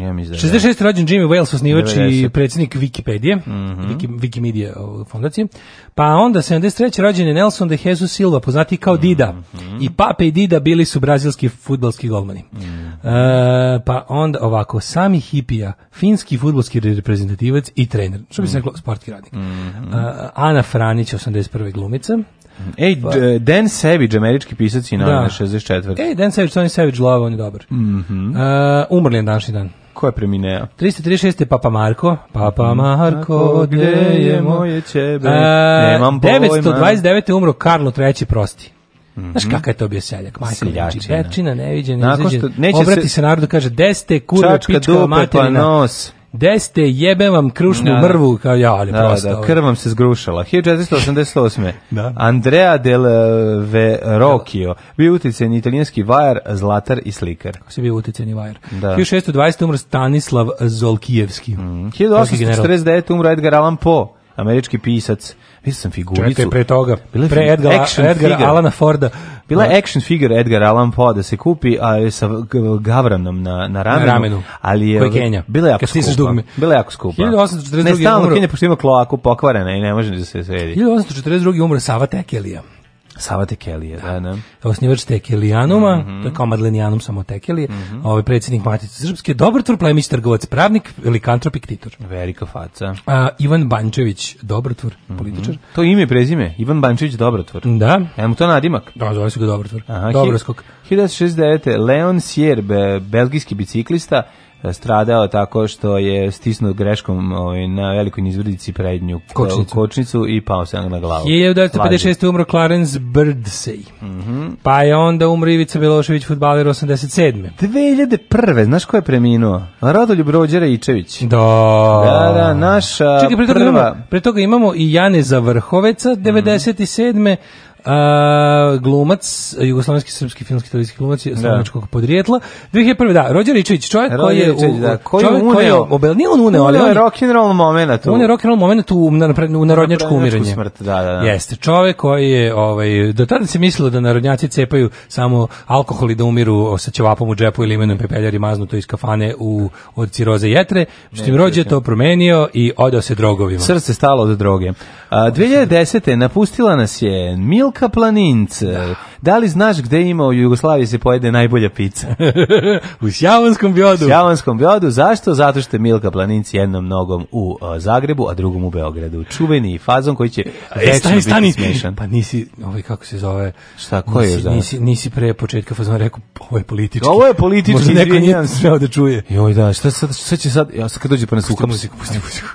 Ja mi 66. Da rođen Jimmy Wales, osnivač i predsjednik Wikipedije, mm -hmm. Wiki, Wikimedia e, fondacije. Pa onda 73. rođen je Nelson de Jesus Silva, poznati kao mhm. Dida. Mm -hmm. I Pape i Dida bili su brazilski futbalski golmani. Mm -hmm. e, pa onda ovako, sami hipija, finski futbalski reprezentativac i trener. Što bi se mhm. reklo, sportski radnik. Mhm. E, Ana Franić, 81. glumica. Ej, pa. Dan Savage, američki pisac i novinar da. 64. Ej, Dan Savage, Tony Savage, love, on je dobar. Mm -hmm. uh, umrli je današnji dan. Ko je premineo? 336. Papa Marko. Papa mhm. Marko, gde je moje ćebe? Uh, e, Nemam pojma. 929. umro Karlo III. Prosti. Mm -hmm. Znaš kakav je to bio seljak? Majko, Seljačina. Čipečina, neviđena, Nakon što, neće obrati se, se narodu, kaže, deste, kurva, pička, materina. Čačka pa nos. Deste, jebem vam krušnu da, mrvu, kao ja, ali da, da prosto. Da, krv vam se zgrušala. 1488. da. Andrea del eh, Verrocchio, bio uticen italijanski vajar, zlatar i slikar. Kako se bio uticeni vajar? Da. 1620. umr Stanislav Zolkijevski. Mm. 1849. umr Edgar Allan Poe, američki pisac. Vidio sam figuricu. Čekaj, pre toga. Bila pre Edgara, Edgara Alana Forda. Bila je da. action figure Edgar Allan Poe da se kupi a, sa gavranom na, na ramenu, na ramenu. ali je, Kenja. bila jako skupa. Bila je jako skupa. 1842. Ne, stalno Kenja, pošto ima kloaku pokvarena i ne može da se sredi. 1842. umre Sava Tekelija. Sava Tekelije, da, da, ne. Osnivač Tekelijanuma, mm -hmm. to je kao Madlenijanum samo Tekelije, mm -hmm. ovaj predsjednik Matice Srpske, dobar plemić, trgovac, pravnik, likantrop i ktitor. Velika faca. A, Ivan Bančević, dobrotvor, mm -hmm. političar. To ime i prezime, Ivan Bančević, dobrotvor. Da. Evo mu to nadimak? Da, zove se ga dobrotvor. Aha, Dobroskok. 1969. Leon Sjerbe, belgijski biciklista, E, stradao tako što je stisnut greškom ovaj, na velikoj nizvrdici prednju kočnicu, kočnicu i pao se na glavu. 1956. umro Clarence Birdsey. Mm -hmm. Pa je onda umro Ivica Milošević, futbaler 87. 2001. Znaš ko je preminuo? Radoljub Rođera Ičević. Da. Da, da, naša Čekaj, pre prva... Imamo, pre toga imamo i Jane Zavrhoveca, 97. Mm -hmm. Uh, glumac, jugoslovenski srpski filmski televizijski glumac je da. slovenačkog podrijetla. 2001. da, Rođer Ričić, da, čovjek koji je u, da, koji čovjek uneo, koji je obel, nije on uneo, ali on je rock and roll momenat. On je rock and roll momenat u, na, u narodnjačko umiranje. Smrt, da, da, da. Jeste, čovjek koji je ovaj do tada se mislilo da narodnjaci cepaju samo alkohol i da umiru sa ćevapom u džepu ili imenom pepeljari i maznuto iz kafane u od ciroze jetre, što im rođe to promenio i odao se drogovima. Srce stalo od droge. A, 2010. napustila nas je Mil Milka Planinc. Da. li znaš gde ima u Jugoslaviji se pojede najbolja pica? u Sjavanskom biodu. U Sjavanskom biodu. Zašto? Zato što je Milka Planinci jednom nogom u e, Zagrebu, a drugom u Beogradu. Čuveni fazon koji će e, stani, biti smješan. Pa nisi, ovaj kako se zove, šta, ko je zove? Nisi, nisi pre početka fazon rekao, ovo je politički. Ovo je politički, Možda neko nije smeo da čuje. Joj da, šta sad, šta će sad, ja sad kad dođe pa nas ukapu. Pusti muziku, pusti muziku.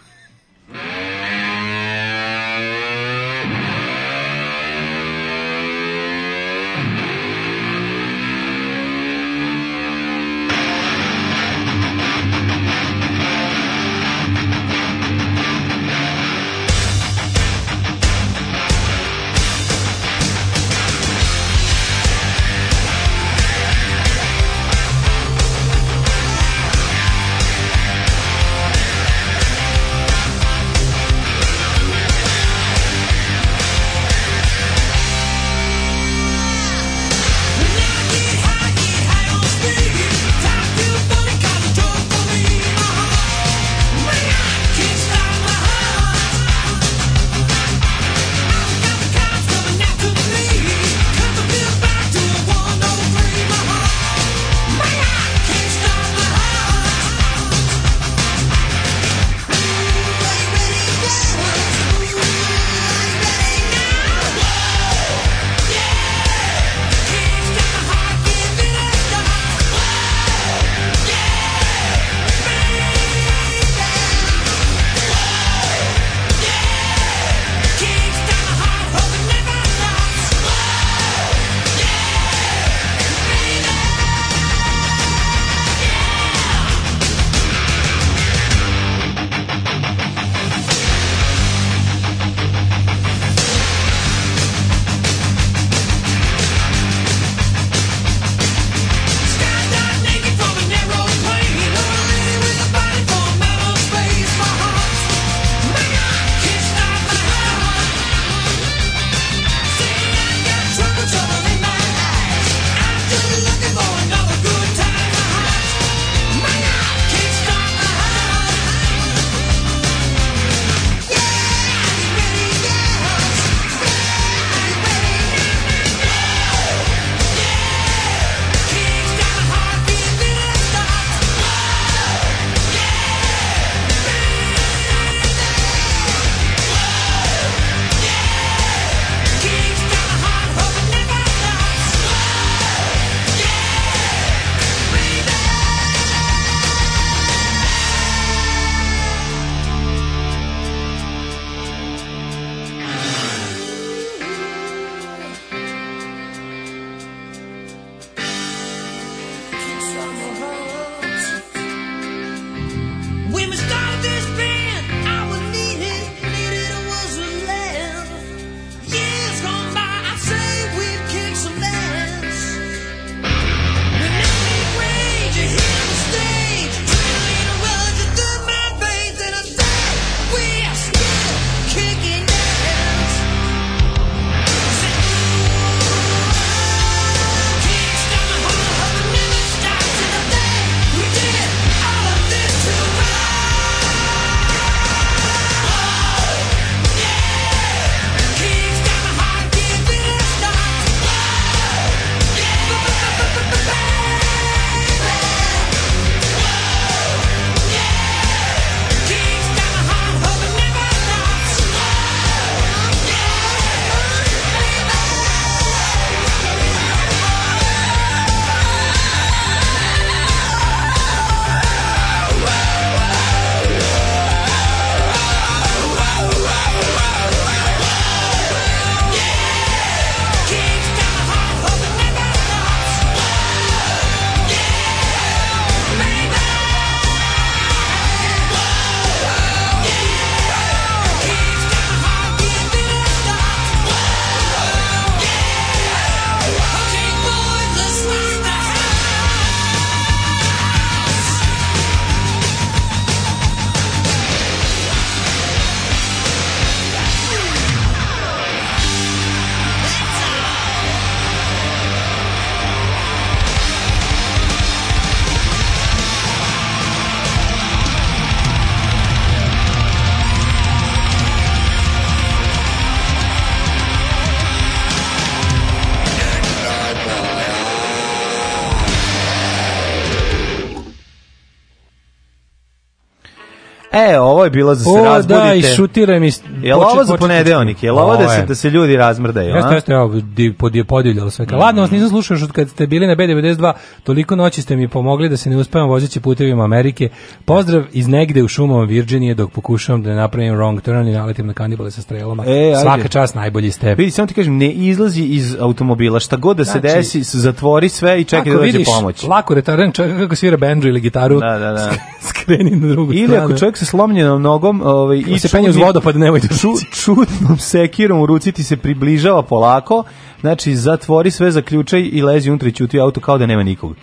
ovo je bilo za da se razbudite. O, da, i šutira mi Je li ovo za ponedeonik? Je li ovo da se, da se ljudi razmrdaju? Jeste, jeste, evo, di, podi, podijeljalo sve. Mm. Ladno vas nisam slušao što kad ste bili na B92, toliko noći ste mi pomogli da se ne uspavam vozeći putevima Amerike. Pozdrav iz negde u šumama Virginije dok pokušavam da napravim wrong turn i naletim na kanibale sa strelama. E, Svaka čast najbolji ste. Vidi, samo ti kažem, ne izlazi iz automobila. Šta god da se znači, desi, zatvori sve i čekaj da dođe vidiš, pomoć. Lako retaran čovjek kako svira bendžu ili gitaru. Da, da, da. Skreni na drugu Ili stranu. ako čovjek sa slomljenom nogom ovaj, i se penje uz vodopad, nemojte ču, čudnom sekirom u ruci ti se približava polako, znači zatvori sve, zaključaj i lezi unutra i ćuti auto kao da nema nikog.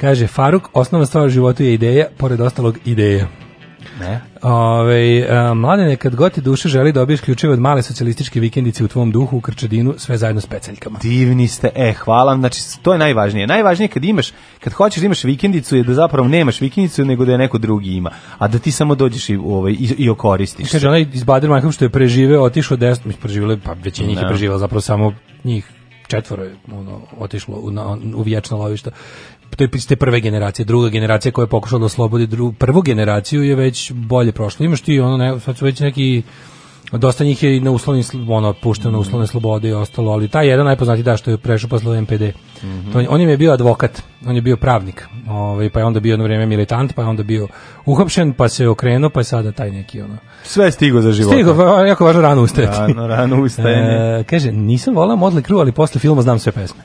Kaže, Faruk, osnovna stvar u životu je ideja, pored ostalog ideja. Ne. Ove, a, mladene, kad god ti duše želi da isključivo od male socijalističke vikendice u tvom duhu u Krčedinu, sve zajedno s peceljkama. Divni ste, e, hvala. Znači, to je najvažnije. Najvažnije kad imaš, kad hoćeš da imaš vikendicu je da zapravo nemaš vikendicu, nego da je neko drugi ima. A da ti samo dođeš i, ovaj, i, i okoristiš. Kaže, onaj iz Bader što je preživeo, otišao desno, preživio, pa većina njih je preživjela zapravo samo njih četvoro je ono, otišlo u, na, u vječno lovišta te prve generacije, druga generacija koja je pokušala da oslobodi drugu, prvu generaciju je već bolje prošlo. Imaš ti ono, ne, sad su već neki dosta njih je i na uslovni ono pušteno na uslovne slobode i ostalo, ali taj jedan najpoznati da što je prešao posle MPD. Mm -hmm. to, on im je bio advokat, on je bio pravnik. Ovaj pa je onda bio jedno vrijeme militant, pa je onda bio uhapšen, pa se okrenuo, pa je sada taj neki ono. Sve stigo za život. Stigo, pa jako važno rano ustajati. Rano, rano e, ustajanje. E, kaže, nisam volao Modle Crue, ali posle filma znam sve pesme.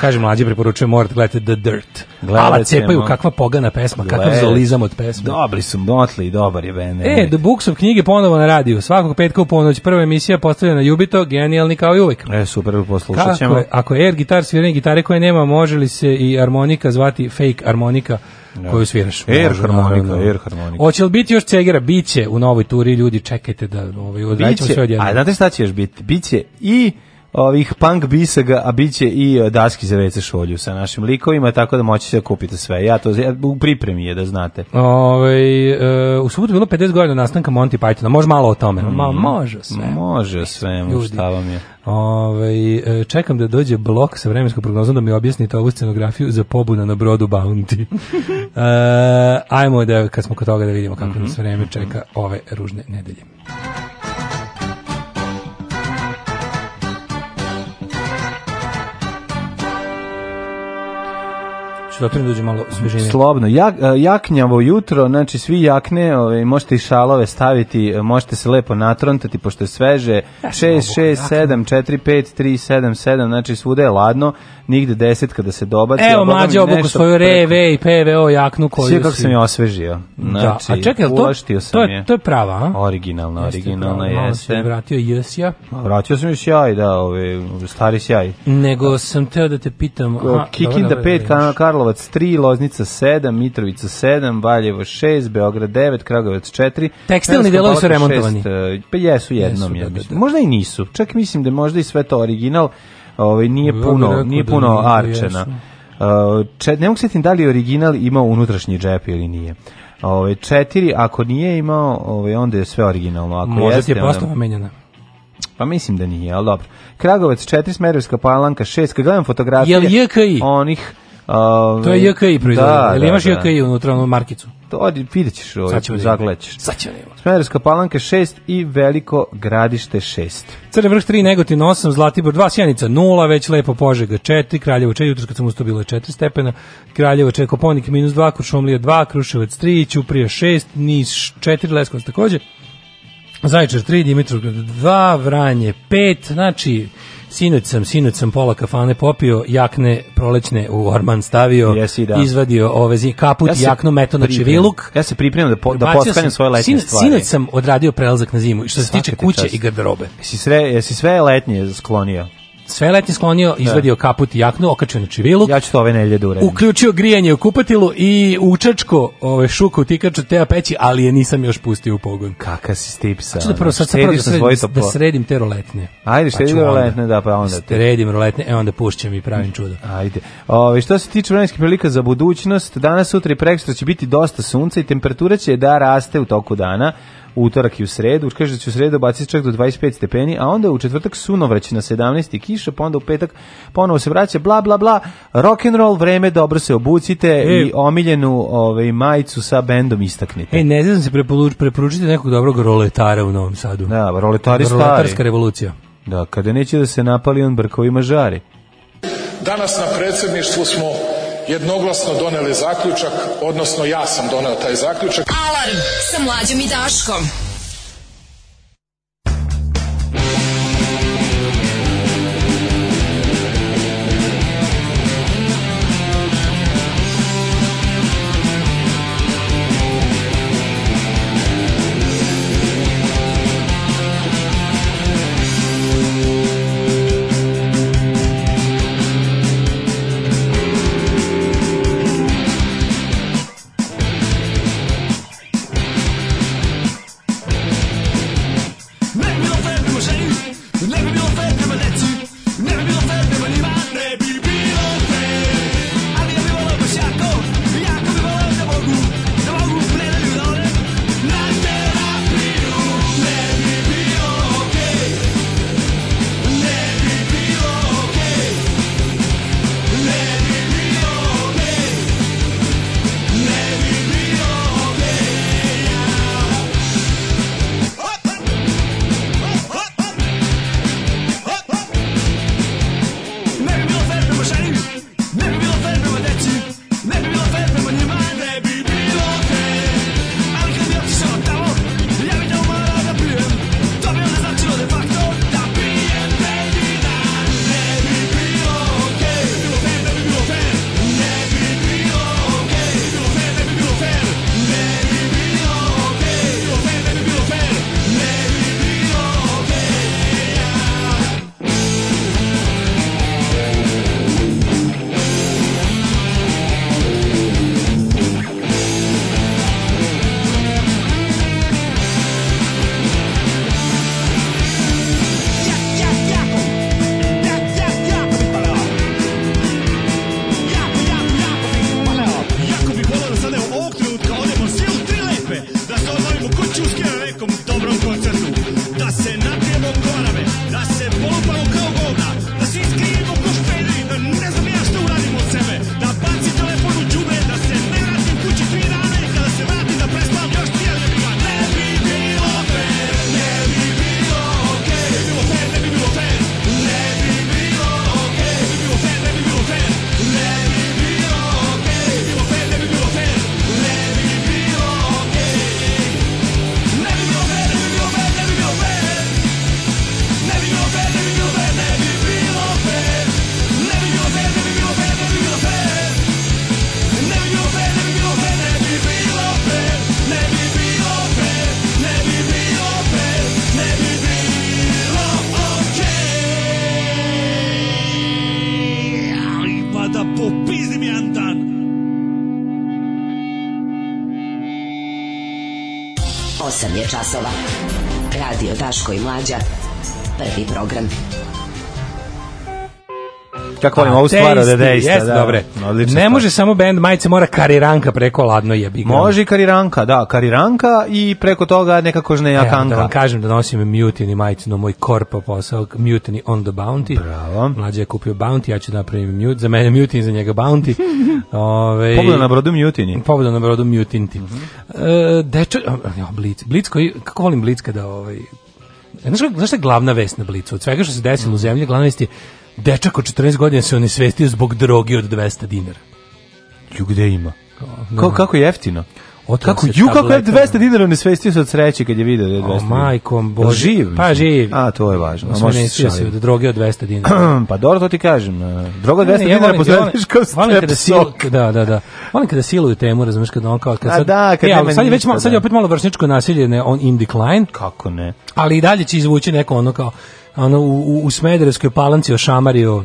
Kaže mlađi preporučujem, morate gledajte The Dirt. Ala cepaju kakva pogana pesma, Gled. kakav zolizam od pesme. Dobri su Motley, dobar je Ben. E, The Books of knjige ponovo na radiju. Svakog petka u ponoć prva emisija postavljena Jubito, genijalni kao i uvek. E, super, poslušat Kako, ćemo. ako je air gitar sviranje gitare koje nema, može li se i harmonika zvati fake harmonika? Ja. Da. koju sviraš. Air Možu, harmonika, naravno. air harmonika. Hoće li biti još cegera? Biće u novoj turi, ljudi, čekajte da ovaj, odradit sve odjedno. A znate šta će još biti? Biće i ovih punk bisega, a bit će i e, daski za WC šolju sa našim likovima, tako da moći se da kupiti sve. Ja to ja, u pripremi je da znate. Ove, ovaj, e, u subotu bilo 50 godina nastanka Monty Pythona. Može malo o tome? Mm. Ma, može sve. Može sve, šta vam je. Ove, ovaj, čekam da dođe blok sa vremenskom prognozom da mi objasnite ovu scenografiju za pobuna na brodu Bounty. e, ajmo da, kad smo kod toga da vidimo kako mm -hmm. nas vreme čeka ove ružne nedelje. Što da dođe da malo svežine. Slobno. Jak, e, jaknjavo jutro, znači svi jakne, ove, ovaj, možete i šalove staviti, e, možete se lepo natrontati, pošto je sveže. Ja 6, 6, 7, 4, 5, 3, 7, 7, znači svuda je ladno nigde 10 kada se dobaci. Evo mlađe obuku svoju reve i PVO jaknu koju Sve kako si... sam je osvežio. Da, znači, da. A čekaj, to, to, je, to je prava, a? Originalno, jeste originalna prava, jeste. vratio jesja. Vratio sam još sjaj, da, ove, stari sjaj. Nego sam teo da te pitam... Aha, Kikinda 5, Karlovac 3, Loznica 7, Mitrovica 7, Valjevo 6, Beograd 9, Kragovac 4. Tekstilni delovi su remontovani. E, pa jesu jednom, jesu, ja da, da, da. Možda i nisu. Čak mislim da možda i sve to original ovaj nije da puno, nije puno da arčena. Uh, Čet, ne mogu sjetiti da li original imao unutrašnji džep ili nije. Ove, ovaj, četiri, ako nije imao, ove, ovaj, onda je sve originalno. Ako Možda jeste, je postava menjena. Pa mislim da nije, ali dobro. Kragovac 4, Smerovska palanka 6, kad gledam fotografije... li JKI? Onih... Uh, to je JKI ovaj, proizvodnja, da, ili imaš da, JKI unutra, onu markicu? To odi, vidjet ćeš ovo, da zagledaćeš. Sad ćemo nema. Da Smederska palanka 6 i veliko gradište 6. Crne vrh 3, Negotin 8, Zlatibor 2, Sjenica 0, već lepo Požega 4, Kraljevo 4, jutro kad sam ustao bilo 4 stepena, Kraljevo 4, Koponik minus 2, Kuršomlija 2, Kruševac 3, Ćuprija 6, Niš 4, Leskovac takođe, Zaječar 3, Dimitrovgrad 2, Vranje 5, znači Sinoć sam, sinoć sam pola kafane popio, jakne prolećne u orman stavio, Jesi, da. izvadio ove zi, kaput, ja jaknu, meto na znači čeviluk. Ja se pripremam da, po, da poskanem svoje letnje sin, stvari. Sinoć sam odradio prelazak na zimu, što se tiče kuće čast. i garderobe. Jesi, sve, jesi sve letnje sklonio? sve letnje sklonio, da. izvadio kaput i jaknu, okačio na čivilu. Ja ću to ove nelje da uradim. Uključio grijanje u kupatilu i učačko ove, šuku u tikaču teja peći, ali je nisam još pustio u pogon. Kaka si stipsa. Znači da prvo, sad, sad prvo da, sredim, da sredim te roletne. Ajde, pa štedi roletne, da, pa onda. Te. Sredim roletne, e onda pušćem i pravim čudo. Ajde. Ove, što se tiče vremenske prilika za budućnost, danas, sutra i prekstra će biti dosta sunca i temperatura će da raste u toku dana utorak i u sredu, kaže da će u sredu baciti čak do 25 stepeni, a onda u četvrtak sunovrać na 17 i kiša, pa onda u petak ponovo se vraća, bla, bla, bla, rock and roll vreme, dobro se obucite e, i omiljenu ovaj, majicu sa bendom istaknite. E, ne znam se preporučiti nekog dobrog roletara u Novom Sadu. Da, roletari stari. Roletarska revolucija. Da, kada neće da se napali on brkovima žari. Danas na predsedništvu smo jednoglasno doneli zaključak, odnosno ja sam doneo taj zaključak. Alarm sa mlađom i Daškom. Daško i Mlađa. Prvi program. Kako volim pa, ovu stvar od Dedeista, da, jest, da. Dobre. Odlična ne može samo band majice, mora kariranka preko ladno jebi. Može i kariranka, da, kariranka i preko toga neka kožna e, da jakanka. Ja, da vam kažem da nosim Mutiny majicu, no moj korpo posao, Mutiny on the Bounty. Bravo. Mlađe je kupio Bounty, ja ću da napravim Mute, za mene Mutiny, za njega Bounty. Ove, ovaj- poboda na brodu Mutiny. Poboda na brodu Mutinti. Mm -hmm. e, dečo, o, o, Blitz, koji, kako volim Blitz kada ovaj, Znaš, znaš šta je glavna vest na Blicu? Od svega što se desilo mm. u zemlji, glavna vest je dečak od 14 godina se onesvestio zbog drogi od 200 dinara. Ju gde ima? Da. Kako, kako jeftino? Otom kako ju kako je 200 dinara ne svestio se od sreće kad je video da je 200. O, majkom pa bože. Živ. Pa živ. A to je važno. A može se se od droge od 200 dinara. pa dobro to ti kažem. E, droga od 200 ne, ne, dinara poznaš kao volim kada sil, da da da. Volim kada siluju temu, razumeš kad on kao kad sad. A da, kad e, sad je već malo, sad da. je opet malo vršničko nasilje, ne, on in decline. Kako ne? Ali i dalje će izvući neko ono kao ono u, u u Smederevskoj palanci o Šamariju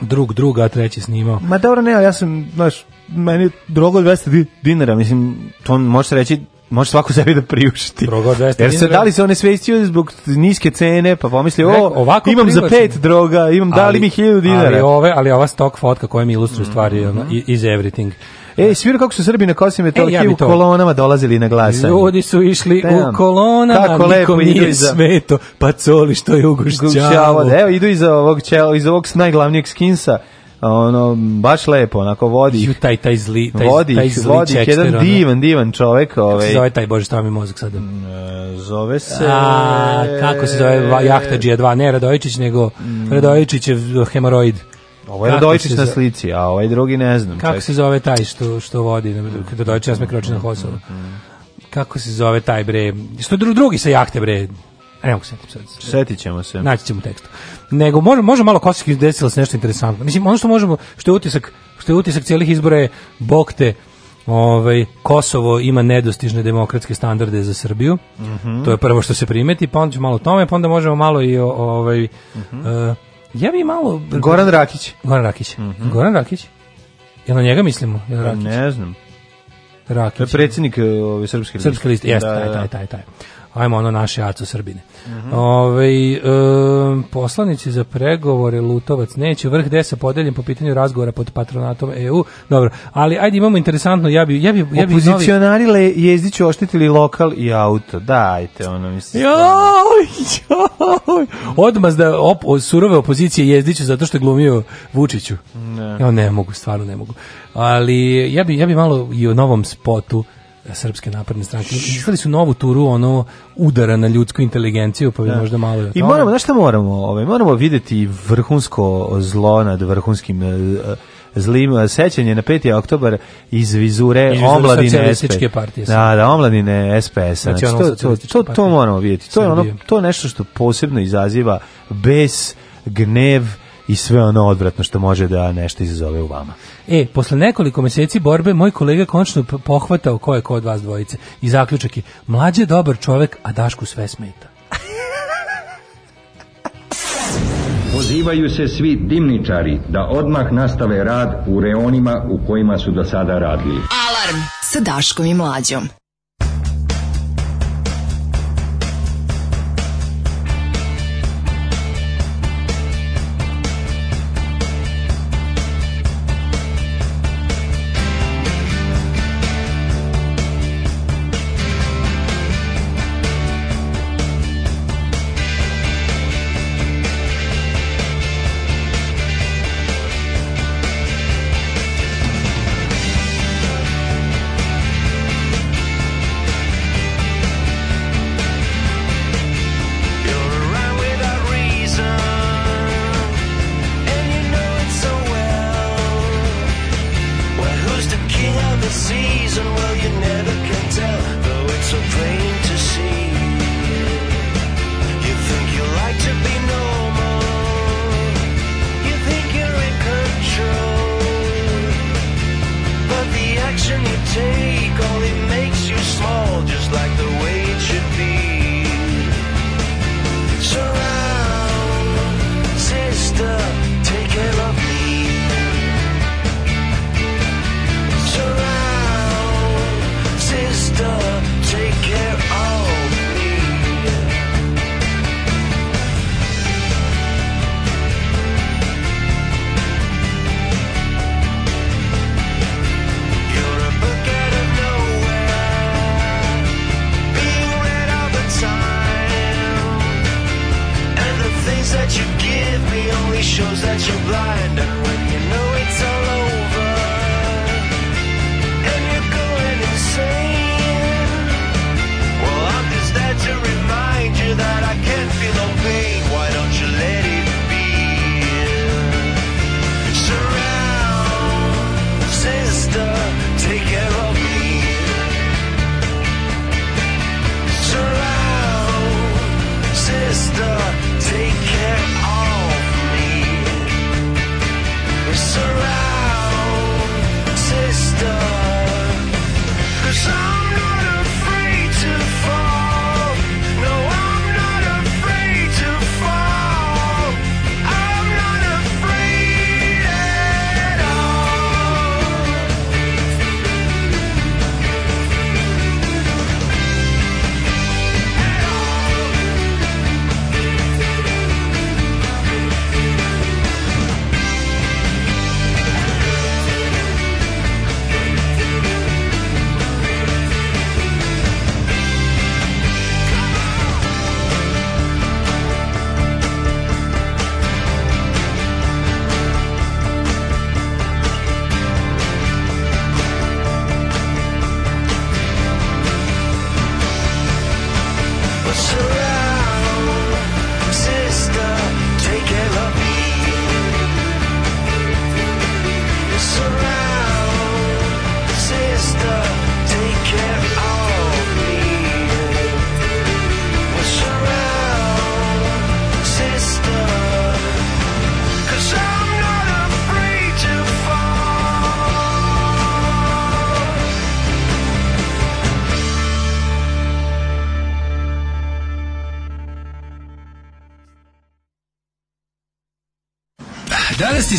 drug druga, treći snimao. Ma dobro, ne, ja sam, znaš, meni drogo 200 dinara, mislim, to možeš reći možeš svaku sebi da priušti. Droga od 200 Jer se da li se one sve istio zbog niske cene, pa pomisli, o, ovako imam prilačen. za pet droga, imam, dali mi 1000 dinara. Ali, ove, ali ova stok fotka koja mi ilustruje mm, stvari, mm -hmm. everything. E, svira kako su Srbi na Kosovo i e, ja u kolonama dolazili na glasanje. Ljudi su išli Damn. u kolonama, kako nikom nije iza... smeto, pa coli što je ugušćavo. Evo, idu iza ovog, čel, iza ovog najglavnijeg skinsa, ono baš lepo onako vodi Ju, taj taj zli taj vodi taj zli vodi čekster, jedan divan divan čovjek ovaj se zove taj bože šta mi mozak sada mm, e, zove se a kako se zove jahta jahtadžija 2 ne Radojičić nego mm. Radojičićev hemoroid Ovo je Radojičić na slici, a ovaj drugi ne znam. Kako čak. se zove taj što, što vodi? Radojičić nas me kroči na mm, Kosovo. Mm, kako se zove taj bre? Što drugi sa jahte bre? E, ne mogu setim sad. Setit ćemo se. Naći ćemo tekst. Nego može, može malo Kosovski desilo se nešto interesantno. Mislim, ono što možemo, što je utisak, što je utisak cijelih izbora je, bok te, ovaj, Kosovo ima nedostižne demokratske standarde za Srbiju. Mm -hmm. To je prvo što se primeti, pa onda ćemo malo tome, pa onda možemo malo i ovaj, mm -hmm. uh, ja bi malo... Goran Rakić. Goran Rakić. Mm -hmm. Goran Rakić. Jel na njega mislimo? Jel pa Rakić? Ne znam. Rakić. To je predsjednik e, ove, Srpske liste. Srpske liste, jeste, da, taj, da, da. taj, taj, taj ajmo ono naše aco Srbine. Mm -hmm. Ove, e, poslanici za pregovore Lutovac neće vrh gde se podeljen po pitanju razgovora pod patronatom EU. Dobro, ali ajde imamo interesantno, ja bi... Ja bi ja bi Opozicionari novi... le jezdiću oštetili lokal i auto, dajte ono mislim. Joj, joj. Odmazda op, surove opozicije jezdiću zato što glumio Vučiću. Ne. Ja ne mogu, stvarno ne mogu. Ali ja bi, ja bi malo i o novom spotu srpske napredne stranke. Izdali su novu turu ono udara na ljudsku inteligenciju, pa bi da. možda malo. I moramo, znaš šta moramo? Ovaj moramo videti vrhunsko zlo nad vrhunskim e, e, zlim e, sećanje na 5. oktobar iz vizure omladine SPS. partije. Da, da, omladine SPS. Znači, znači to, to, to, to moramo vidjeti. To je ono to je nešto što posebno izaziva bes, gnev, i sve ono odvratno što može da nešto izazove u vama. E, posle nekoliko meseci borbe moj kolega končno pohvatao ko je ko od vas dvojice i zaključak je je dobar čovjek, a Dašku sve smeta. Pozivaju se svi dimničari da odmah nastave rad u reonima u kojima su do sada radili. Alarm sa Daškom i Mlađom.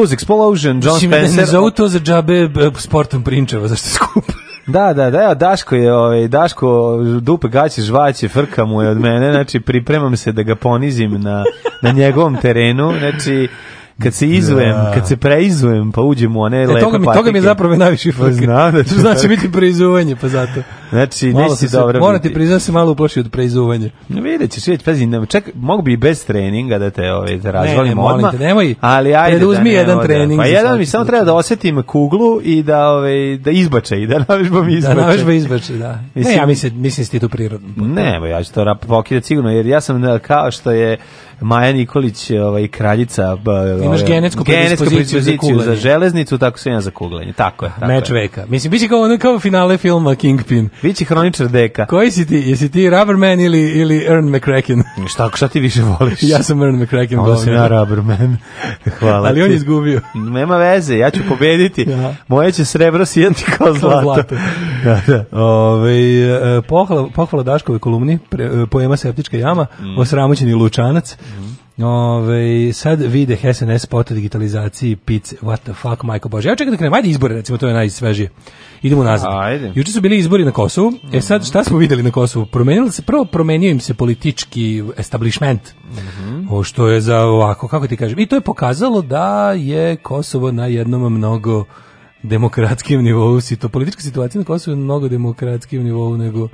Blues Explosion, John Mislim, Spencer. Ne zovu to za džabe e, sportom prinčeva, zašto skup. Da, da, da, evo Daško je, ovaj Daško dupe gaće žvaće, frka mu je od mene, znači pripremam se da ga ponizim na na njegovom terenu, znači kad se izvem, da. kad se preizvem, pa uđem u one e, lepe toga mi, patike. Toga mi je zapravo najviše pa faka. Znam da znači biti preizuvanje, pa zato. Znači, malo nisi se, dobro Morate biti. priznati da se malo uplaši od preizuvanja. No, vidjet ćeš, vidjet, pazi, čak, mogu bi i bez treninga da te ovaj, da razvolim ne, ne, odmah. Te, nemoj, ali ajde da uzmi da jedan da, trening. Pa jedan mi samo treba da osetim kuglu i da, ovaj, da izbače i da, da navežbam izbače. Da navežba izbače, da. Mislim, ne, ja mislim, mislim da si ti tu prirodno. Ne, pa ja ću to pokidati sigurno, jer ja sam kao što je Maja Nikolić, ovaj kraljica, ovaj, imaš genetsku, genetsku predispoziciju za, za, železnicu, tako se ja za kuglanje. Tako je, tako Meč veka. Mislim biće kao ono kao finale filma Kingpin. Biće hroničar deka. Koji si ti? Jesi ti Rubberman ili ili Ern McCracken? Šta, šta ti više voliš? ja sam Ern McCracken. Onda sam ja Rubberman. Hvala. Ali ti. on je izgubio. Nema veze, ja ću pobediti. ja. Moje će srebro sjeti kao zlato. zlato. da, da. Ove, ovaj, pohvala, pohvala Daškove kolumni, pre, e, poema Septička jama, mm. osramoćeni lučanac. Mm. Ove, sad vide SNS spot digitalizaciji pice. What the fuck, majko Bože. Ja čekaj da krenem, ajde izbore, recimo, to je najsvežije. Idemo nazad. Ajde. Juče su bili izbori na Kosovu. Mm. E mhm. sad, šta smo videli na Kosovu? Promenilo se, prvo promenio im se politički establishment. Mm -hmm. O što je za ovako, kako ti kažem. I to je pokazalo da je Kosovo na jednom mnogo demokratskim nivou, to politička situacija na Kosovu je mnogo demokratskim nivou nego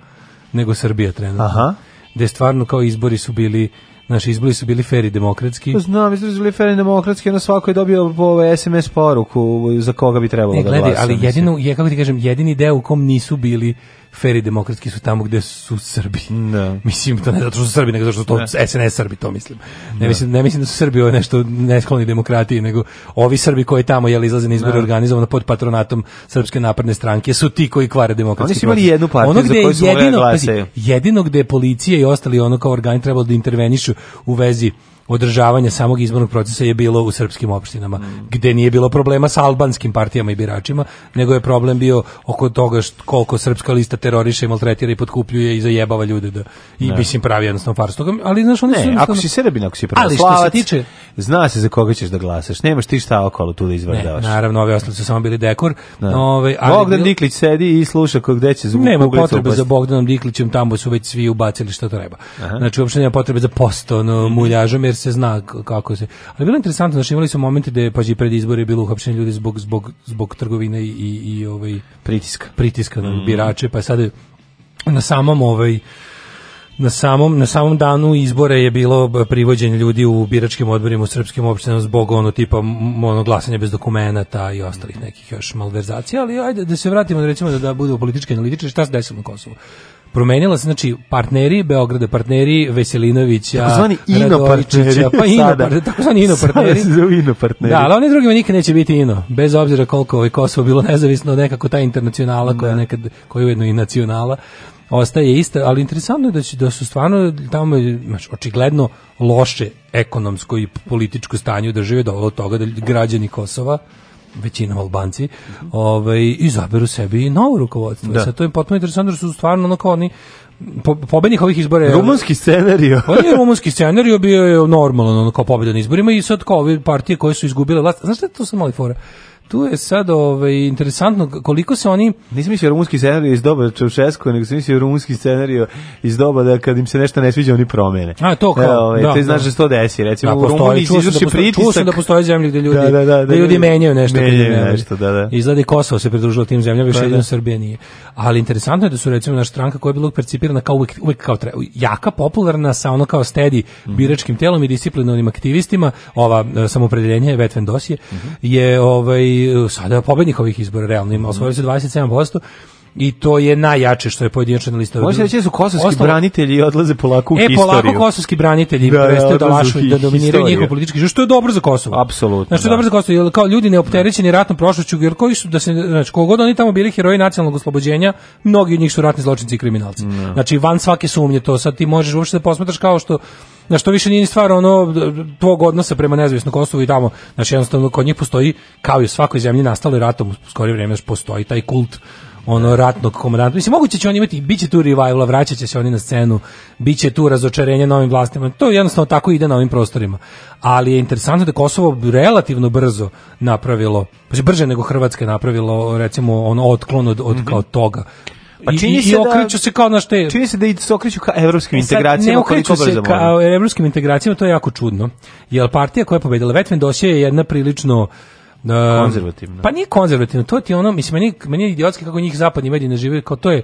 nego Srbija trenutno. Aha. Gde stvarno kao izbori su bili Naši izbori su bili fer i demokratski. Pa znam, izbori su bili fer i demokratski, ono svako je dobio ovaj SMS poruku za koga bi trebalo ne, da gledaj, da glasa. ali jedino, je, kako ti kažem, jedini deo u kom nisu bili feri demokratski su tamo gde su Srbi. Da. Mislim to ne zato što su Srbi, nego zato što to ne. SNS Srbi, to mislim. Ne, da. mislim. ne mislim da su Srbi ovo nešto neskloni demokratiji, nego ovi Srbi koji tamo jeli izlaze na izbore da. organizovano pod patronatom Srpske napredne stranke su ti koji kvare demokratski. Oni su imali jednu partiju ono za koju su da jedino, pazi, jedino gde je policija i ostali ono kao organi trebalo da intervenišu u vezi održavanja samog izbornog procesa je bilo u srpskim opštinama, mm. gde nije bilo problema sa albanskim partijama i biračima, nego je problem bio oko toga št, koliko srpska lista teroriše i maltretira i podkupljuje i zajebava ljude da i ne. mislim pravi jednostavno farsu ali znaš oni ne, su ako si Srbin, ako si pravoslavac, tiče zna se za koga ćeš da glasaš, nemaš ti šta okolo tu da izvrdavaš. Ne, naravno, ove ostali su samo bili dekor. Ne. Da. Ove, ali Bogdan bil... Diklić sedi i sluša kog gde će zbog Nema potrebe za Bogdanom Diklićem, tamo su već svi ubacili što treba. Aha. Znači uopšte nema potrebe za poston muljažom jer se zna kako se. Ali bilo je interesantno, znači imali su momente da je pađi pred izbore bilo uhapšeni ljudi zbog zbog zbog trgovine i i, i ovaj pritiska, pritiska na mm. birače, pa sad na samom ovaj na samom, na samom danu izbore je bilo privođenje ljudi u biračkim odborima u srpskim opštinama zbog ono tipa ono glasanja bez dokumenata i ostalih nekih još malverzacija, ali ajde da se vratimo da recimo da, da bude u političke analitičke, šta se desilo na Kosovu? promenila se znači partneri Beograda, partneri Veselinovića, takozvani ino partneri, pa ino, partneri, takozvani ino partneri. ino partneri. Da, ali oni drugi nikad neće biti ino, bez obzira koliko ovaj Kosovo bilo nezavisno nekako ta internacionala koja da. nekad koja je ujedno i nacionala ostaje ista, ali interesantno je da, će, da su stvarno tamo znači, očigledno loše ekonomsko i političko stanje u državi do toga da građani Kosova većinom Albanci, ovaj, izaberu sebi novo rukovodstvo. Da. Sad to je potpuno interesantno, jer su stvarno ono kao oni po, pobednih ovih izbora rumunski scenario. on pa je rumunski scenario bio je normalno ono kao pobeda na izborima i sad kao ove partije koje su izgubile vlast. Znaš šta je to sa mali fora? tu je sad ovaj, interesantno koliko se oni... Nisam mislio rumunski scenarij iz doba Čaušesko, nego sam mislio rumunski scenarijo iz doba da kad im se nešto ne sviđa, oni promene. A, to kao, Evo, ovaj, da. To znači da se desi, recimo da, postoji, u Rumuniji se izvrši da pritisak. da postoje zemlje gde ljudi, da, da, da, da, ljudi menjaju nešto. Menjaju nešto, da, da. Izgleda Kosovo se pridružilo tim zemljama, više da, jedino Srbija nije. Ali interesantno je da su recimo naša stranka koja je bila percipirana kao uvek, uvek kao tre, jaka, popularna, sa ono kao stedi biračkim telom i disciplinovanim aktivistima, ova samopredeljenje, vetven dosije, je ovaj, i eh, sada je pobednik ovih izbora realno ima osvojio se 27% i to je najjače što je pojedinačna lista. Može reći da su kosovski Ostalo... branitelji odlaze polako u e, historiju. E, polako kosovski branitelji da, prestaju da lašu da dominiraju njihov politički život, što je dobro za Kosovo. Apsolutno. Znači, što je da. dobro za Kosovo, jer kao ljudi neopterećeni ratnom prošlošću, jer koji su, da se, znači, kogod oni tamo bili heroji nacionalnog oslobođenja, mnogi od njih su ratni zločinci i kriminalci. No. Da. Znači, van svake sumnje to, sad ti možeš uopšte da posmatraš kao što Znaš, to više nije ni stvar ono tvog odnosa prema nezavisnom Kosovu i tamo. Znaš, jednostavno, kod njih postoji, kao i u svakoj zemlji nastali ratom, u skorije vrijeme još postoji taj kult ono ratnog komandanta. Mislim moguće će oni imati biće tu revival, vraćaće se oni na scenu, biće tu razočarenje novim vlastima. To jednostavno tako ide na ovim prostorima. Ali je interesantno da Kosovo relativno brzo napravilo, pa brže nego Hrvatska napravilo recimo ono otklon od, od, mm -hmm. od toga. Pa čini i, i, se da- okreću da, se kao na što je... Čini se da se okreću ka evropskim e integracijama. Ne okreću se ka evropskim integracijama, to je jako čudno. Jer partija koja je pobedila Vetven dosje je jedna prilično... Da, konzervativno. Pa nije konzervativno, to ti ono, mislim, meni, meni je idiotski kako njih zapadni mediji ne žive, kao to je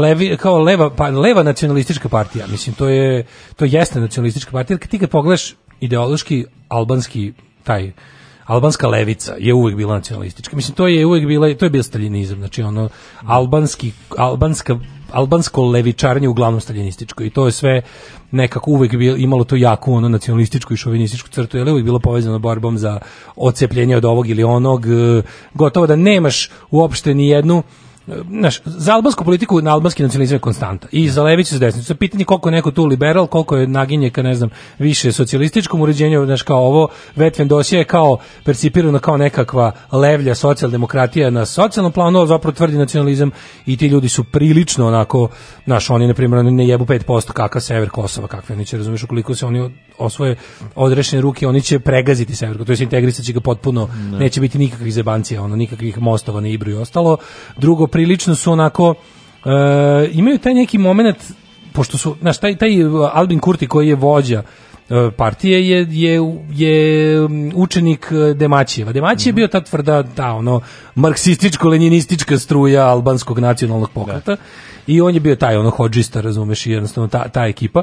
levi, kao leva, pa, leva nacionalistička partija, mislim, to je, to jeste nacionalistička partija, jer ti kad pogledaš ideološki albanski taj albanska levica je uvek bila nacionalistička. Mislim to je uvek bila to je bio staljinizam, znači ono albanski albanska albansko levičarnje uglavnom staljinističko i to je sve nekako uvek bilo, imalo to jaku ono nacionalističku i šovinističku crtu, je uvek bilo povezano borbom za odcepljenje od ovog ili onog, gotovo da nemaš uopšte ni jednu znaš, za albansku politiku na albanski nacionalizam je konstanta. I za levicu i za desnicu. Pitanje koliko je neko tu liberal, koliko je naginje ka, ne znam, više socijalističkom uređenju, znaš, kao ovo, Vetven dosje je kao percipirano kao nekakva levlja socijaldemokratija na socijalnom planu, a zapravo tvrdi nacionalizam i ti ljudi su prilično onako, znaš, oni, na primjer, ne jebu 5% kakav sever Kosova, kakve, oni će razumiješ koliko se oni osvoje odrešene ruke, oni će pregaziti Severko, to jest integrisat će ga potpuno, ne. neće biti nikakvih zebancija, ono, nikakvih mostova na Ibru i ostalo. Drugo, prilično su onako, e, imaju taj neki moment, pošto su, znaš, taj, taj eh, Albin Kurti koji je vođa, eh, partije je, je, je mm, učenik Demaćijeva. Demaćije je mhm. bio ta tvrda, da, ono, marksističko leninistička struja albanskog nacionalnog pokreta da. i on je bio taj, ono, hođista, razumeš, jednostavno, ta, ta ekipa.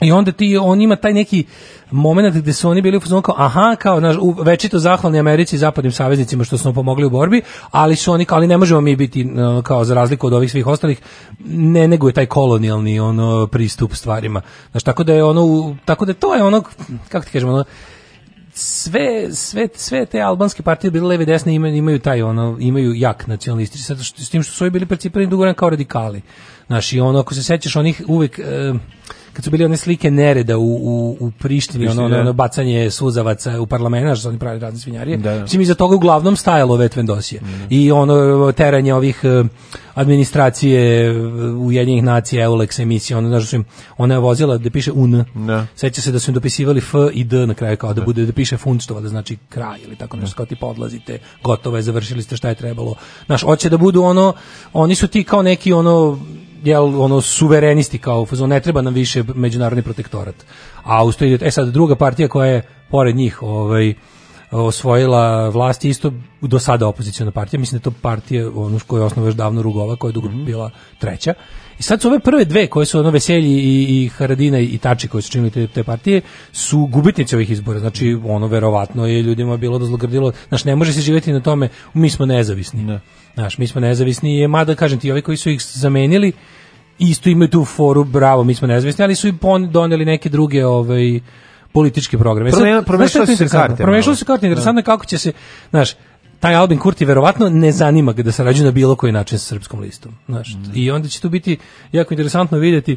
I onda ti, on ima taj neki moment gde su oni bili u kao, aha, kao, naš, u večito zahvalni Americi i zapadnim saveznicima što su nam pomogli u borbi, ali su oni, kao, ali ne možemo mi biti, e, kao, za razliku od ovih svih ostalih, ne nego je taj kolonijalni, ono, pristup stvarima. Znaš, tako da je ono, tako da to je ono, kako ti kažemo, ono, sve, sve, sve te albanske partije bile leve i desne imaju, taj ono imaju jak nacionalisti sa s tim što su ovi bili percipirani dugoran kao radikali. Naši ono ako se sećaš onih uvek e, kad su bili one slike nereda u, u, u Prištini, ono, ono, da. ono, bacanje suzavaca u parlamenta, što oni pravi razne svinjarije, da, da. mislim, iza toga uglavnom stajalo vetven dosije. Mm. Da. I ono, teranje ovih eh, administracije eh, Ujedinjenih nacija, Eulex emisije, ono, znaš, su im, ona je vozila da piše UN. Da. Seća se da su im dopisivali F i D na kraju, kao da, da. bude, da piše što da znači kraj ili tako nešto, da. kao tipa odlazite, gotovo je, završili ste šta je trebalo. Naš hoće da budu ono, oni su ti kao neki ono, jel ono suverenisti kao ne treba nam više međunarodni protektorat. A uz e sad druga partija koja je pored njih ovaj osvojila vlast isto do sada opoziciona partija, mislim da je to partija ono koja je osnovana davno Rugova koja je dugo mhm. bila treća. I sad su ove prve dve koje su ono veselji i, i Haradina i Tači koji su činili te, te partije su gubitnici ovih izbora. Znači ono verovatno je ljudima bilo zlogrdilo. Znaš, ne može se živjeti na tome mi smo nezavisni. Ne. Da. Znaš, mi smo nezavisni je, mada kažem ti, ovi koji su ih zamenili isto imaju tu foru, bravo, mi smo nezavisni, ali su i doneli neke druge ovaj, političke programe. E promešali se karte. Promešali se da. karte, interesantno je da. kako će se, znaš, taj Albin Kurti verovatno ne zanima ga da sarađuje na bilo koji način sa srpskom listom. Znaš, mm. I onda će tu biti jako interesantno videti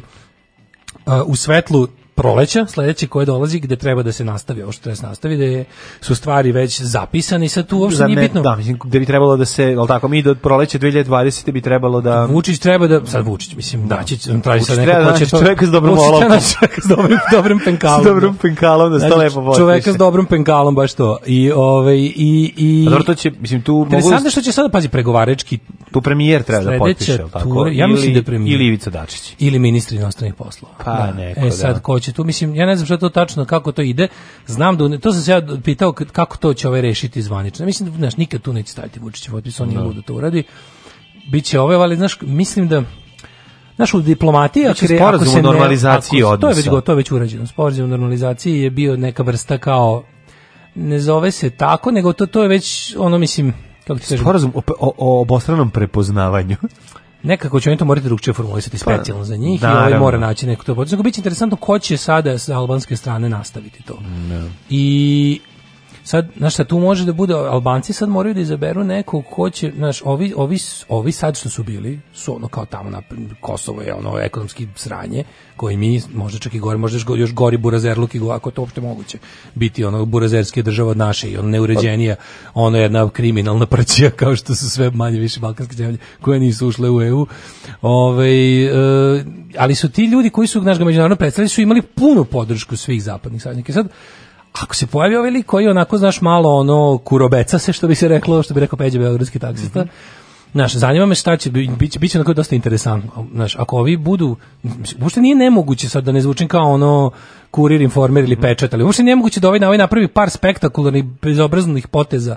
uh, u svetlu proleća, sledeće koje dolazi, gde treba da se nastavi, ovo što treba da se nastavi, da je, su stvari već zapisane i sad tu uopšte nije bitno. Da, mislim, gde bi trebalo da se, ali tako, mi do proleća 2020. bi trebalo da... Vučić treba da, sad Vučić, mislim, da, će, traži sad neko ko da će to... Čoveka s dobrom olovkom. Da čoveka s dobrim, dobrim penkalom. s dobrim penkalom, da se to znači, lepo vodiš. Čoveka s dobrim penkalom, baš to. I, ovaj, i, i... A pa dobro, to će, mislim, tu mogu... Interesantno što će sad, pazi, pregovarački... Tu premijer treba da potpiše, tako? ja mislim da premijer. Ili Ivica Dačić. Ili ministri inostranih poslova. Pa, neko, e, sad, ko će će tu, mislim, ja ne znam šta to tačno, kako to ide, znam da, to sam se ja pitao kako to će ovaj rešiti zvanično, mislim, da znaš, nikad tu neće staviti Vučićev otpis, on no. nije da. Da to uradi, biće ove, ali, znaš, mislim da, Znaš, u diplomatiji, znači, kre, ako se ne, normalizaciji ako, To je već gotovo, već urađeno. Sporazum o normalizaciji je bio neka vrsta kao, ne zove se tako, nego to, to je već, ono, mislim, kako ti Sporazum o, o, o obostranom prepoznavanju. Nekako će oni to morati drugčije formulisati pa, specijalno pa, za njih naravno. i ovaj mora naći neko to. Znači, biće interesantno ko će sada sa albanske strane nastaviti to. No. Da. I sad, znaš šta, tu može da bude, Albanci sad moraju da izaberu nekog ko će, znaš, ovi, ovi, ovi sad što su bili, su ono kao tamo na Kosovo je ono ekonomski sranje, koji mi, možda čak i gore, možda još gori burazerluk i ako je to uopšte moguće, biti ono burazerske država od naše i ono neuređenija, ono jedna kriminalna praćija kao što su sve manje više balkanske zemlje koje nisu ušle u EU. Ove, e, ovaj, eh, ali su ti ljudi koji su, znaš, ga međunarodno predstavili, su imali punu podršku svih zapadnih saveznika. Sad, ako se pojavi ovaj lik koji onako, znaš, malo ono, kurobeca se, što bi se reklo, što bi rekao Peđe Beogradski taksista, mm -hmm. znaš, zanima me šta će, biće, biće onako dosta interesantno, znaš, ako ovi budu, uopšte nije nemoguće sad da ne zvučim kao ono, kurir, informer ili mhm. pečat, ali uopšte nije moguće da ovaj, na ovaj napravi par spektakularnih, bezobraznih poteza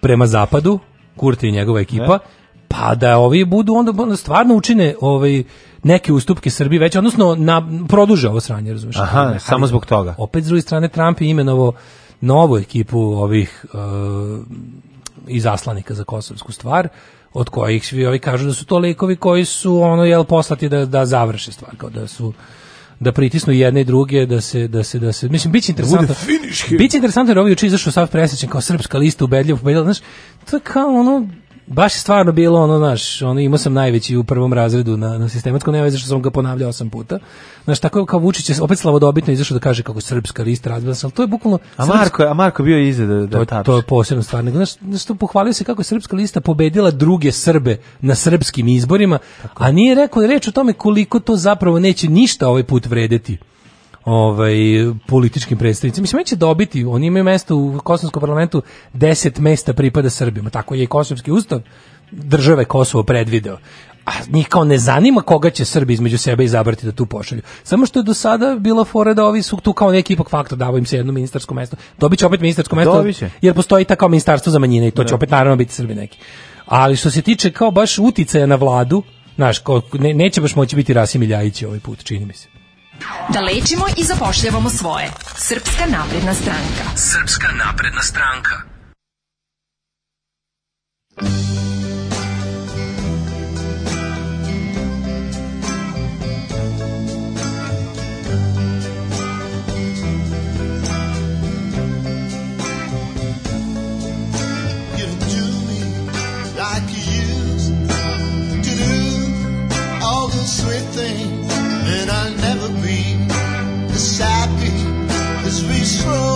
prema zapadu, Kurti i njegova ekipa, ne? pa da ovi budu onda, onda stvarno učine ovaj neke ustupke Srbiji već, odnosno na, produže ovo sranje, razumiješ? Aha, ali, samo zbog toga. Opet, s druge strane, Trump je imenovo novu ekipu ovih uh, izaslanika za kosovsku stvar, od kojih svi ovi kažu da su to likovi koji su ono jel poslati da da završe stvar kao da su da pritisnu jedne i druge da se da se da se mislim biće da interesantno biće interesantno jer ovi juče izašao sav presečen kao srpska lista ubedljivo pobedila znaš to je kao ono baš je stvarno bilo ono, znaš, ono, imao sam najveći u prvom razredu na, na sistematsko, nema veze što sam ga ponavljao osam puta. Znaš, tako kao Vučić je opet slavodobitno izašao da kaže kako je srpska lista razbila se, ali to je bukvalno... A Marko, a Marko bio iza da, da to, to je posebno stvarno. Znaš, znaš, to pohvalio se kako je srpska lista pobedila druge Srbe na srpskim izborima, tako. a nije rekao reč o tome koliko to zapravo neće ništa ovaj put vredeti ovaj, političkim predstavnicima. Mislim, da će dobiti, oni imaju mesto u Kosovskom parlamentu, 10 mesta pripada Srbima, tako je i Kosovski ustav države Kosovo predvideo a njih kao ne zanima koga će Srbi između sebe izabrati da tu pošalju. Samo što je do sada bila fora da ovi su tu kao neki ipak faktor, davo im se jedno ministarsko mesto. Dobit će opet ministarsko mesto, jer postoji ta kao ministarstvo za manjine i to da. će opet naravno biti Srbi neki. Ali što se tiče kao baš uticaja na vladu, znaš, ne, neće baš moći biti Rasim Iljajić ovaj put, čini mi se. Da lečimo i zapošljavamo svoje. Srpska napredna stranka. Srpska napredna stranka. strong.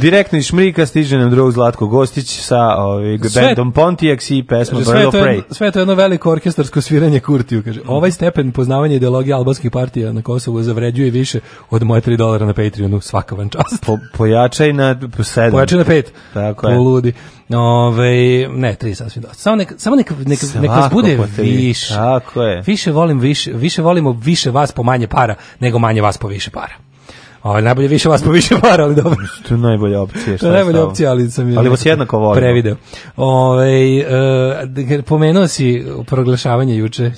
Direktno iz Šmrika stiže nam drug Zlatko Gostić sa ovaj, bandom Pontiac i pesmom Bird of Prey. Sve to je to jedno veliko orkestarsko sviranje Kurtiju. Kaže, ovaj stepen poznavanja ideologije albanskih partija na Kosovu zavređuje više od moje 3 dolara na Patreonu svaka van čast. Po, pojačaj na 7. Pojačaj na 5. Tako je. Poludi. Ove, ovaj, ne, tri sasvim dosta. Samo neka, samo neka, neka, neka vas bude više. Tako je. Više, volim, više, više volimo više vas po manje para nego manje vas po više para. Ovaj najbolje više vas po više para, ali dobro. To je najbolja opcija. to je najbolja opcija, ali sam je Ali vas jednako volim. Prevideo. Ovaj e, pomenuo si proglašavanje juče.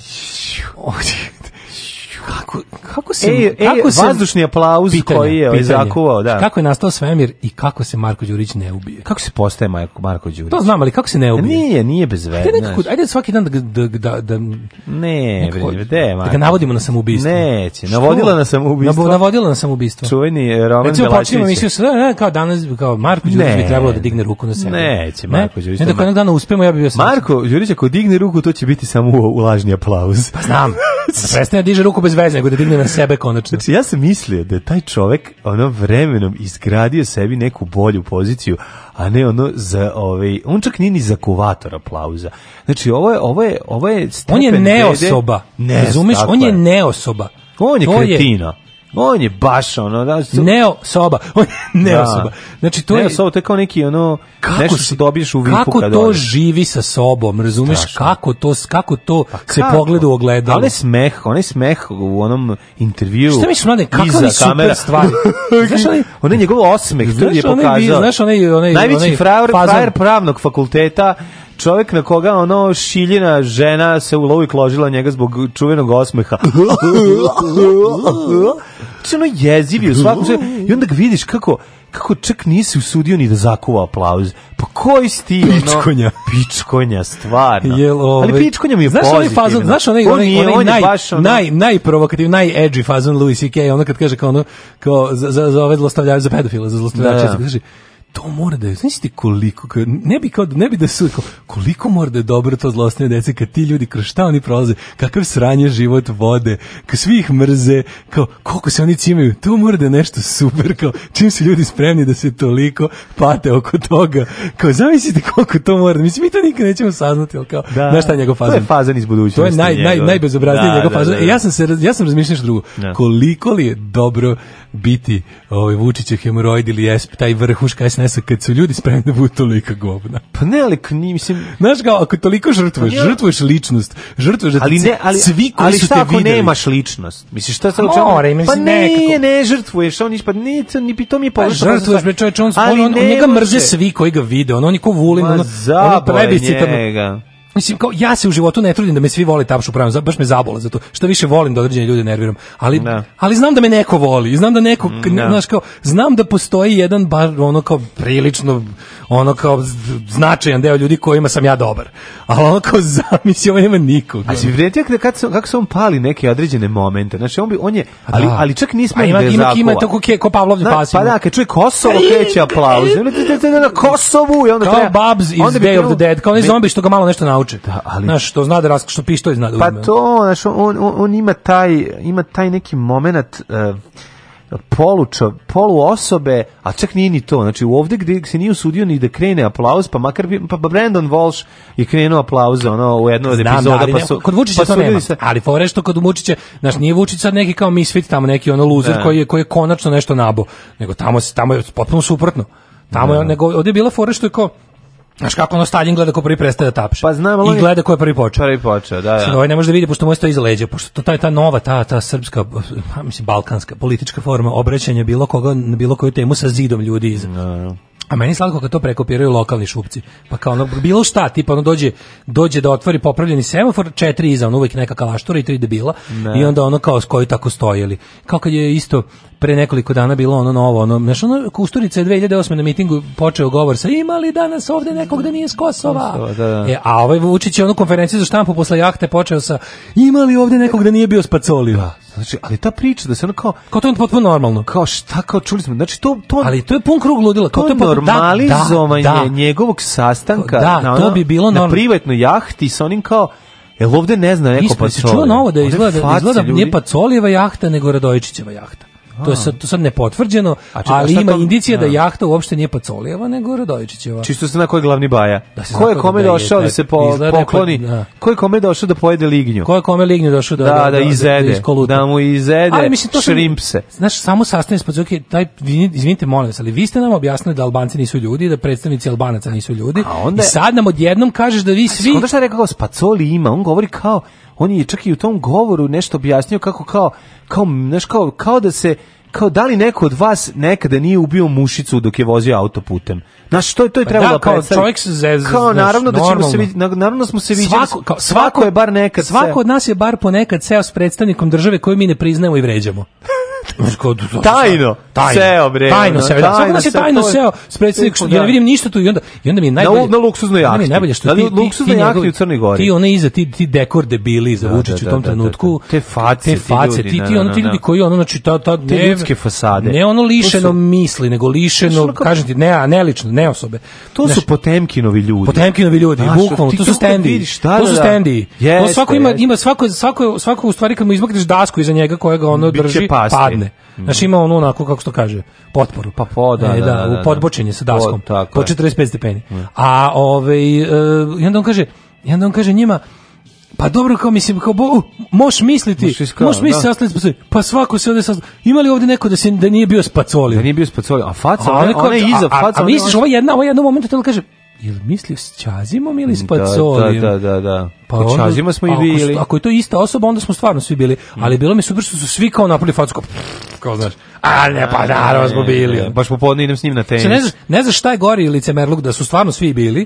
Kako, kako se... Ej, ej, kako se vazdušni aplauz pitanje, koji je izakuvao da. Kako je nastao svemir i kako se Marko Đurić ne ubije? Kako se postaje Marko, Marko Đurić? To znam, ali kako se ne pa ubije? Nije, nije bez veze. Ajde, nekako, ajde svaki dan da... da, da, da ne, nekako, bre, de, Da ga navodimo na samoubistvo. Neće, navodila na samoubistvo. Navodila na samoubistvo. Čuveni eh, Roman Recimo, počinimo mislio se, ne, kao danas, kao Marko Đurić bi trebalo da digne ruku na sebe. Neće, Marko Đurić. Ne, da jednog dana uspemo, ja bih bio Marko Đurić, ako digne ruku, to će biti samo ulažni aplauz. Pa znam. Prestane da diže ruku bez bez veze, nego da digne na sebe konačno. Znači, ja sam mislio da taj čovek ono vremenom izgradio sebi neku bolju poziciju, a ne ono za ovaj, on čak nije ni za kuvator aplauza. Znači, ovo je, ovo je, ovo je On je neosoba, ne, razumeš? On je neosoba. On je to kretina. Je, On je baš ono... Da, su... Neo soba. On je neo da. soba. Znači, to neo je... soba, to je kao neki ono... Kako nešto što dobiješ u vipu Kako to odeš. živi sa sobom, razumeš? Strašno. Kako to, kako to pa kako? se pogleda u ogledalo? Ali smeh, onaj smeh u onom intervju... Šta misliš, mlade, kako je super stvari? znaš, onaj, onaj njegov osmeh, znaš, je pokazao. Znaš, onaj, onaj, Najveći onaj frajer, frajer pravnog fakulteta, čovjek na koga ono šiljena žena se u lovu i kložila njega zbog čuvenog osmeha. se ono jezivi u svakom sve. I onda ga vidiš kako kako čak nisi usudio ni da zakuva aplauz. Pa koji si ti ono? Pičkonja. Pičkonja, stvarno. Jel, ove, Ali ovaj, pičkonja mi je znaš pozitivno. Onaj fazon, znaš onaj, onaj, onaj, onaj naj, baš ono... naj, najprovokativ, naj-edgy fazon Louis C.K. Ono kad kaže kao ono, kao za, za, za ove zlostavljače, za pedofile, za zlostavljače, da. da. kaže, to mora da je, ti koliko, ne bi, kao, ne bi da su, koliko mora da je dobro to zlostne dece, kad ti ljudi, kroz šta oni prolaze, kakav sranje život vode, kad svi ih mrze, kao, koliko se oni cimaju, to mora da je nešto super, kao, čim su ljudi spremni da se toliko pate oko toga, kao, zamislite koliko to mora, mislim, mi to nikad nećemo saznati, ali kao, da, šta je njegov fazan? To je fazan iz budućnosti. To je naj, naj, najbezobraznije da, njegov da, fazan. Da, e, da, ja sam, se, ja sam razmišljao drugo, da. koliko li je dobro biti ovaj Vučićev hemoroid ili jes taj vrhuš sns kad su ljudi spremni da budu toliko govna. Pa ne, ali ni mislim, znaš ga, ako toliko žrtvuješ, pa žrtvuješ ličnost, žrtvuješ da ali ne, ali svi koji ali su šta te ako nemaš ličnost? Misliš šta se u čemu? Pa ne, nekako. ne žrtvuješ, on ispa ne, ni to mi pa, pa žrtvuješ bre čoveče, on, on, on, njega mrze svi koji ga vide, on on je ko Vulin, on, on je plebiscitarno. Mislim, kao, ja se u životu ne trudim da me svi vole tapšu pravim, baš me zabola za to. Što više volim da određene ljude nerviram. Ali, da. ali znam da me neko voli, znam da neko, mm, da. znaš, kao, znam da postoji jedan, bar, ono kao, prilično, ono kao, značajan deo ljudi kojima sam ja dobar. Ali ono kao, zamisli, ovo nema nikog. A si vrednijak da kako se on pali neke određene momente, znači, on, bi, on je, ali, da. ali čak nismo ima, da ima, ima tako ke, ko Pavlovne pasima. Pa da, kad čuje Kosovo, kreće aplauz. Da, na Kosovu i onda treba... Kao Babs iz Day of the Dead, kao oni zombi što ga malo nešto nauči nauče. Da, ali... Znaš, što zna da raska, što pištolj zna da pa uzme. Pa to, znaš, on, on, on ima, taj, ima taj neki momenat Uh, eh, poluča, polu osobe, a čak nije ni to, znači ovde gde se nije usudio ni da krene aplauz, pa makar bi, pa Brandon Walsh je krenuo aplauze ono, u jedno od epizoda. Da, pa su, kod Vučića pa to nema, se... ali fore što kod Vučića, znači, nije Vučić sad neki kao misfit tamo, neki ono loser da. koji, je, koji je konačno nešto nabo, nego tamo, tamo je potpuno suprotno. Tamo je, da. nego ovdje je bila fore što je kao, Znaš kako ono Stalin gleda ko prvi prestaje da tapše. Pa znam, ali... I gleda ko je prvi počeo. Prvi počeo, da, da. Sada, ovaj ne može da vidi, pošto mu je to iza leđa, pošto to, ta, ta nova, ta, ta srpska, pa, mislim, balkanska politička forma obraćanja bilo koga na bilo koju temu sa zidom ljudi iza. Da, da. A meni slatko kad to prekopiraju lokalni šupci. Pa kao ono, bilo šta, tipa ono dođe, dođe da otvori popravljeni semafor, četiri iza, ono uvek neka kalaštura i tri debila. Ne. I onda ono kao s koji tako stojili. Kao kad je isto, pre nekoliko dana bilo ono novo, ono, znaš, ono, Kusturica je 2008. na mitingu počeo govor sa imali danas ovde nekog da nije iz Kosova? Kosova da, da. E, a ovaj Vučić je ono konferenciju za štampu posle jahte počeo sa imali ovde nekog da nije bio s Pacolija? Znači, ali ta priča da se ono kao kao to je potpuno normalno. Kao šta kao čuli smo. Znači to to Ali to je pun krug ludila. Kao to je da, normalizovanje da, da, njegovog sastanka da, na, ono, to bi bilo na privatnoj jahti sa onim kao Jel ovde ne zna neko Ispred, pa Čuo novo da izgleda, da izgleda, izgleda nije Pacolijeva jahta, nego Radojičićeva jahta. To je sad, to sad nepotvrđeno, a ali ima to- indicija da, da jahta uopšte nije Pacolijeva, nego Radovičićeva. Čisto se na koji glavni baja. Da ko je da kome da došao da, da se po, izgleda da pokloni? da. Ko je kome došao da pojede lignju? Ko je kome lignju došao da, da, da, da izede. iskoluta. Da mu izede Ali mislim, to sam- Znaš, samo sastavljanje spacoke, taj, izvinite, molim vas, ali vi ste nam objasnili da Albanci nisu ljudi, da predstavnici Albanaca nisu ljudi, A onda- i sad nam odjednom kažeš da vi svi... Onda šta je rekao kao spacoli ima, on govori kao on je čak i u tom govoru nešto objasnio kako kao kao znaš, kao, kao da se kao da li neko od vas nekada nije ubio mušicu dok je vozio autoputem. Znaš, to, to je pa trebalo pa da, kao čovjek se zez, Kao znaš, naravno da ćemo se vidjeti, naravno smo se vidjeli. Svako, kao, svako, svako, je bar nekad. Svako od nas je bar ponekad seo s predstavnikom države koju mi ne priznajemo i vređamo tajno, seo bre. Tajno da. seo. Tajno, tajno se tajno seo s predsjednikom. Ja da. ne vidim ništa tu i onda i onda mi je najbolje na, na luksuznoj jahti. najbolje što ti luksuzna jahta u Crnoj Gori. Ti one iza ti ti dekor debili da, za Vučića u tom trenutku. Te face, te face, ti ti oni ti ljudi koji ono znači ta ta te ljudske fasade. Ne ono lišeno misli, nego lišeno kažem ti ne, ne lično, ne osobe. To su Potemkinovi ljudi. Potemkinovi ljudi, bukvalno to su stendi. To su stendi. Svako ima ima svako svako svako u stvari kad mu izmakneš dasku iza njega kojega ono drži, pada padne. Mm. Znaš, ima ono onako, kako se to kaže, potporu. Pa po, da, e, da, da, da, podbočenje sa daskom. Po, tako po 45 stepeni. Mm. A ovaj, uh, i onda on kaže, i onda on kaže njima, pa dobro, kao mislim, kao bo, moš misliti, moš, misliti da. spacoli, pa svako se ovde sastavlja. Ima li ovde neko da, se, da nije bio spacolio? Da nije bio spacolio, a faca, a, ona, je iza, faca. A, misliš, ovo jedna, ovo jedna u momentu telo kaže, Jel mislio s Ćazimom ili s da, Pacolijem? Da, da, da, da. Pa Kod Čazima smo i bili. Ako, ako je to ista osoba, onda smo stvarno svi bili. Mm. Ali bilo mi super što su svi kao napravili facu, kao, kao znaš, a ne, pa naravno smo bili. Baš popodne idem s njim na znači, tenis. Ne znaš, ne znaš šta je gori licemerluk, da su stvarno svi bili,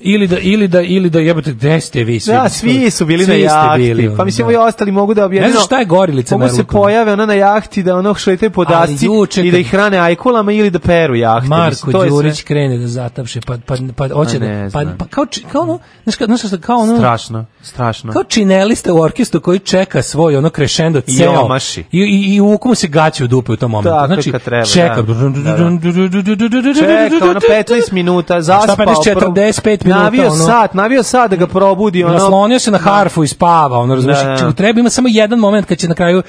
ili da ili da ili da jebote gde ste vi svi? Da, svi su bili svi na jahti. Bili, pa mislimo da. i ostali mogu da objavljeno. Ne znaš šta je gorilica na se pojave ona na jahti da ono šetaju po dasci i da ih hrane ajkulama ili da peru jahte. Marko mislim, Đurić sve... krene da zatapše pa pa pa hoće pa da pa, pa kao či, kao ono znaš kao, znaš kao ono strašno, strašno. Kao čineliste u orkestru koji čeka svoj ono crescendo ceo. I omaši. I i, i u kom se gaće u dupe u tom momentu. Tako znači treba, čeka. Da. Da, da. Čeka ono 15 minuta zaspao. 45 minuta. Navio ono, sat, navio sat da ga probudi. Ono, naslonio se na da. harfu i spava, ono, razumiješ? Da, da, da. Treba ima samo jedan moment kad će na kraju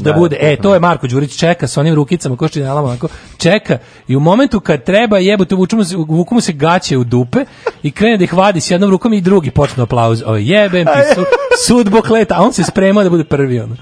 da, da, bude. E, to je Marko Đurić čeka sa onim rukicama koštinjalama onako. Čeka i u momentu kad treba jebote vučemo se vuku se gaće u dupe i krene da ih vadi s jednom rukom i drugi počne aplauz. O jebem ti su, sudbo kleta, a on se spremao da bude prvi ono.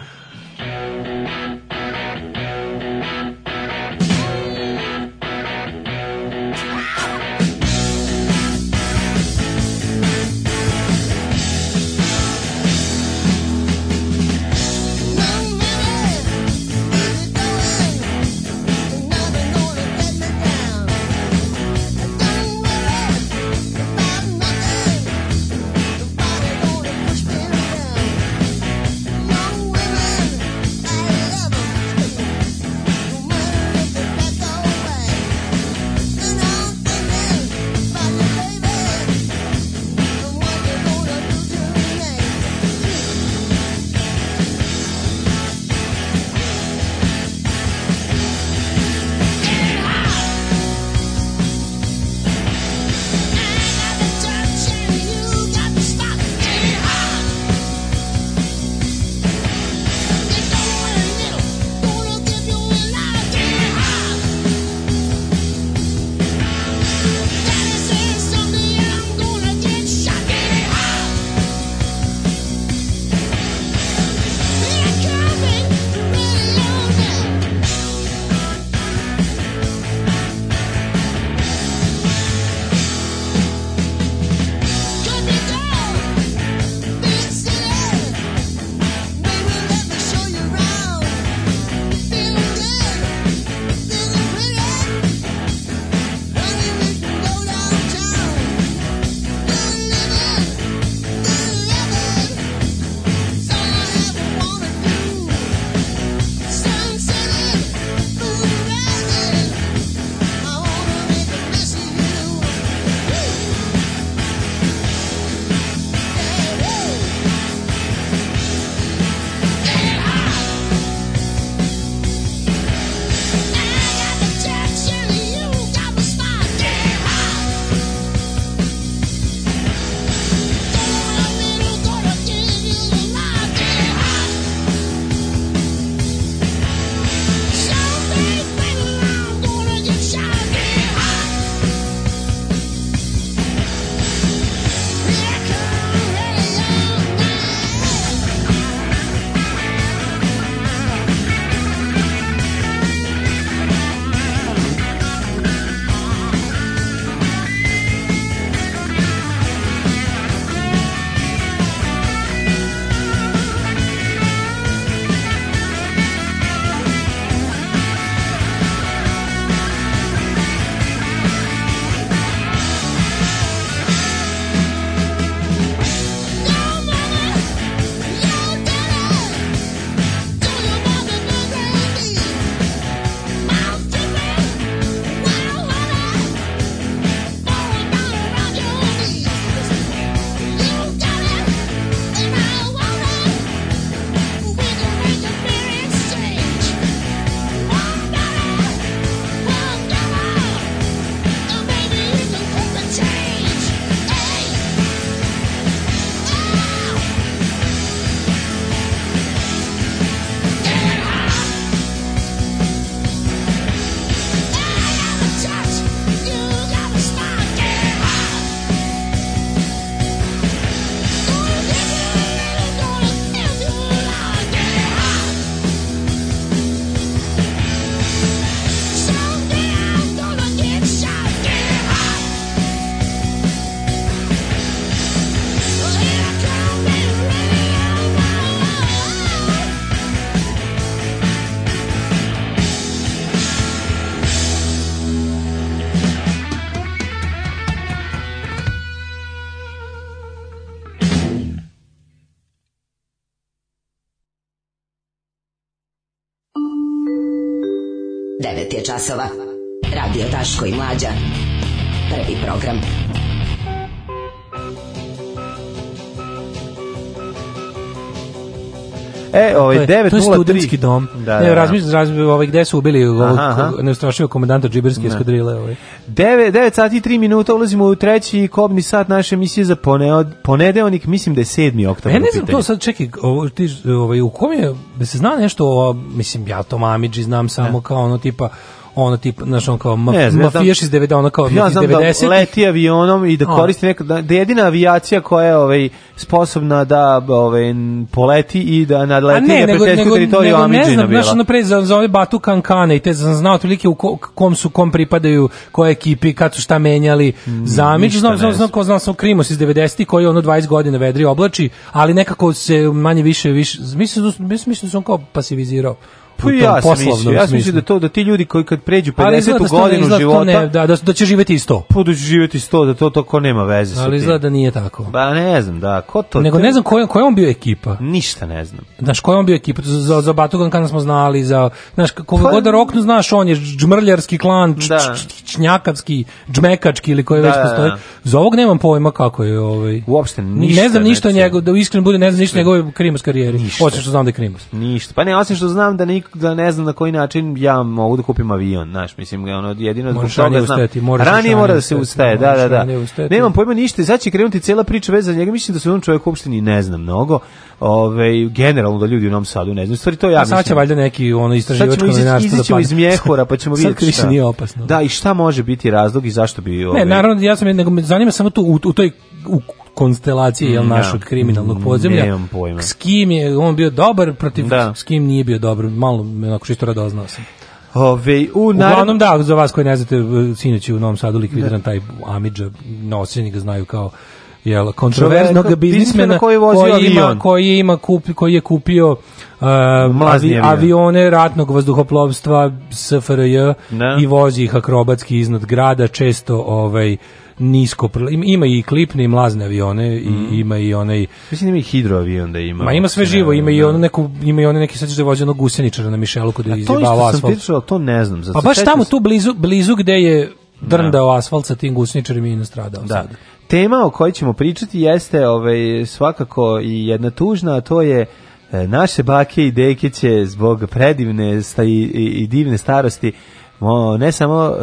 časova. Radio Taško i Mlađa. Prvi program. E, ovaj 903. To je studentski dom. Da, Ne, da, da. razmišljam, razmišljam, ovaj, gde su ubili ovog neustrašivog komandanta džiberske eskadrile. Ovaj. 9, 9 sati i 3 minuta ulazimo u treći kobni sat naše emisije za poneo, ponedeonik, mislim da je 7. oktober. E, ne znam to sad, čekaj, ovo, ti, ovaj, u kom je, da se zna nešto, o, mislim, ja to mamiđi znam samo ne. kao ono tipa, ono tip, znaš, on kao ma, znam, mafijaš iz 90 ona kao ja znam 90 da leti avionom i da koristi neka da, da jedina avijacija koja je ovaj sposobna da ovaj poleti i da nadleti ne, na prijateljsku teritoriju Amidžina bila. Ne znam, znaš, pre za, za ove Batu Kankane i te sam znao otprilike u kom su kom pripadaju, koje ekipi, kad su šta menjali. Mm, Zamić, znam, znam, znam, ko znam sam Krimos iz 90 koji ono 20 godina vedri oblači, ali nekako se manje više više mislim da mislim, mislim, mislim, mislim, mislim, mislim, mislim, pa ja sam ja sam da to da ti ljudi koji kad pređu 50 da godinu ne, života ne, da, da da će živeti isto 100. Pa da će živeti isto da to tako nema veze sa Ali izgleda da nije tako. Ba ne znam, da, ko to. Nego ne znam koja koja on bio ekipa. Ništa ne znam. Znaš koja on bio ekipa za za Batugan kada smo znali za znaš kako pa, god da roknu znaš on je džmrljarski klan, č, da. čnjakavski, džmekački ili koji da, već da, postoji. Za ovog nemam pojma kako je ovaj. Uopšte ništa. Ne znam ništa o njemu da iskreno bude ne znam ništa o njegovoj krimskoj karijeri Osim što znam da je Krimos. Ništa. Pa ne, osim što znam da ne da ne znam na koji način ja mogu da kupim avion, znaš, mislim, da ono, jedino zbog toga znam. Ustati, Ranije mora da se ustaje, da, da, da. Nemam pojma ništa i sad će krenuti cela priča veza za njega, mislim da se on čovjek uopšte ni ne znam mnogo, ove, ovaj, generalno da ljudi u Novom Sadu ne znam, stvari to ja mislim. Sad će valjda neki ono istraživačko novinarstvo da pa iz mjehura, pa ćemo vidjeti šta. Sad nije opasno. Da, i šta može biti razlog i zašto bi... Ove... Ne, ovaj- naravno, ja sam, nego me zanima samo tu, u, u toj u konstelacije jel mm, našeg od kriminalnog podzemlja. Pojma. S kim je on bio dobar, protiv da. s kim nije bio dobar. Malo me onako čisto radoznao sam. Ove, u nared... Uglavnom da, za vas koji ne znate, eh, sinoć u Novom Sadu likvidiran da. taj Amidža, nosljeni ga znaju kao jel kontroverznog biznismena koji, vozi koji avion. ima koji ima kup, koji je kupio uh, avi, avione ratnog vazduhoplovstva SFRJ da. i vozi ih akrobatski iznad grada često ovaj nisko ima i klipne i mlazne avione i mhm. ima i onaj mislim ima i hidroavion da ima ma ima sve živo ima i ono neku ima i one neki sećaš da vozi ono guseničara na Mišelu kod izjebava asfalt to sam pričao to ne znam zato pa baš tamo tu blizu blizu gde je drndao da. asfalt sa tim gusničarima i nastradao da. Sad. Tema o kojoj ćemo pričati jeste ovaj, svakako i jedna tužna, a to je e, naše bake i deke će zbog predivne sta i, i divne starosti ne samo e,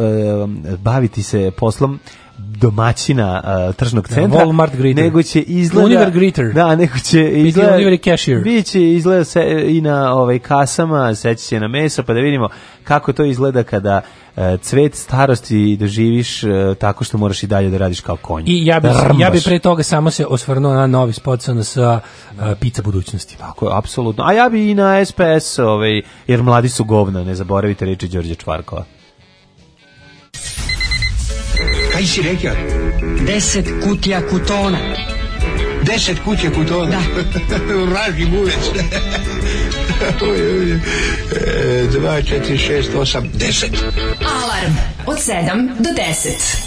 baviti se poslom domaćina uh, tržnog centra Walmart greeter. nego će izgleda Univer greeter. da nego će izgleda Univer cashier biće izgleda se i na ovaj kasama seći se na meso pa da vidimo kako to izgleda kada uh, cvet starosti doživiš e, tako što moraš i dalje da radiš kao konj. I ja bih ja bi pre toga samo se osvrnuo na novi spot sa uh, pizza budućnosti. Tako je, apsolutno. A ja bi i na SPS, ovaj, jer mladi su govna, ne zaboravite reči Đorđe Čvarkova. Kaj si rekao? Deset kutija kutona. Deset kutija kutona? Da. Vraži buvec. E, dva, četiri, šest, osam, deset. Alarm od sedam do deset.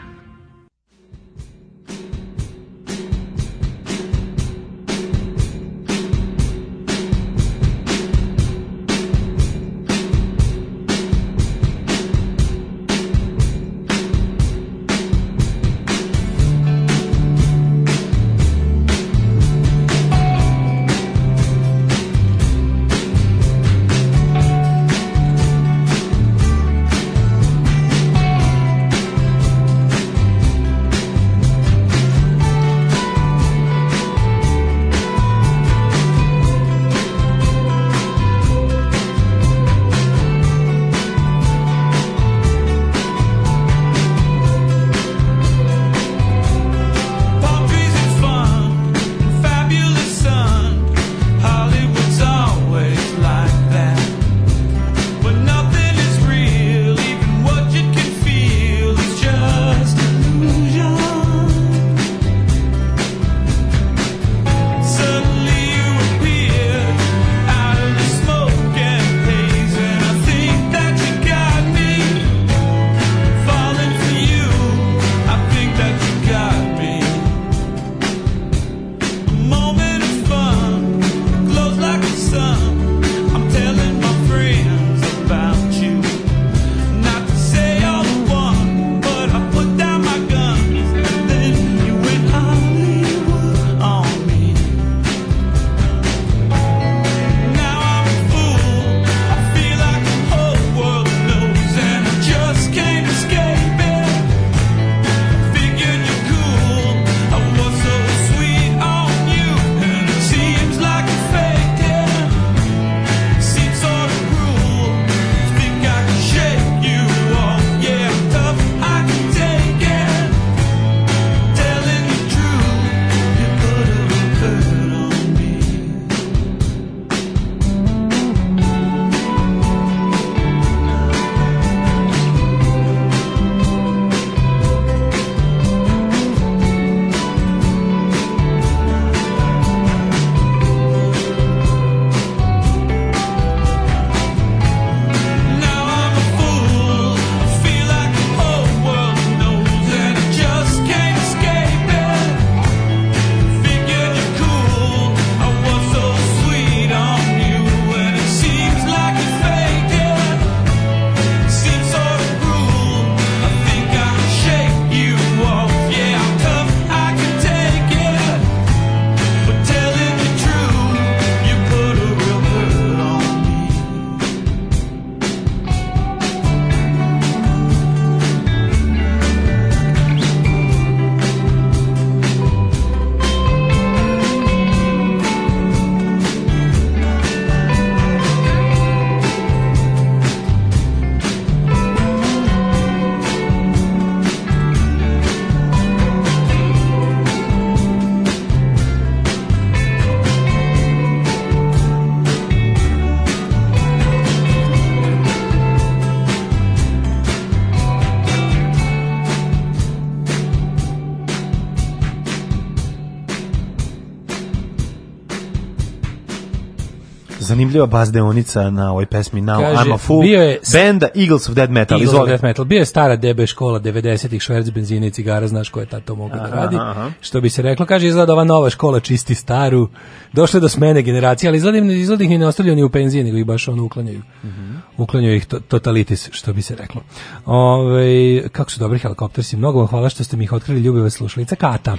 zanimljiva bazdeonica na ovoj pesmi Now Kaže, I'm a Fool bio je, benda Eagles of Dead Metal. Eagles of Dead Metal. Bio je stara DB škola 90-ih, šverc benzina i cigara, znaš ko je ta to mogu da radi. Aha. Što bi se reklo, kaže, izgleda ova nova škola čisti staru, došle do smene generacije, ali izgleda, izgleda ih ne ostavljaju ni u penziji, nego ih baš ono uklanjaju. Mm -hmm. Uklanjaju ih to, totalitis, što bi se reklo. Ove, ovaj, kako su dobri helikoptersi, mnogo vam hvala što ste mi ih otkrili, ljubiva slušalice, Kata.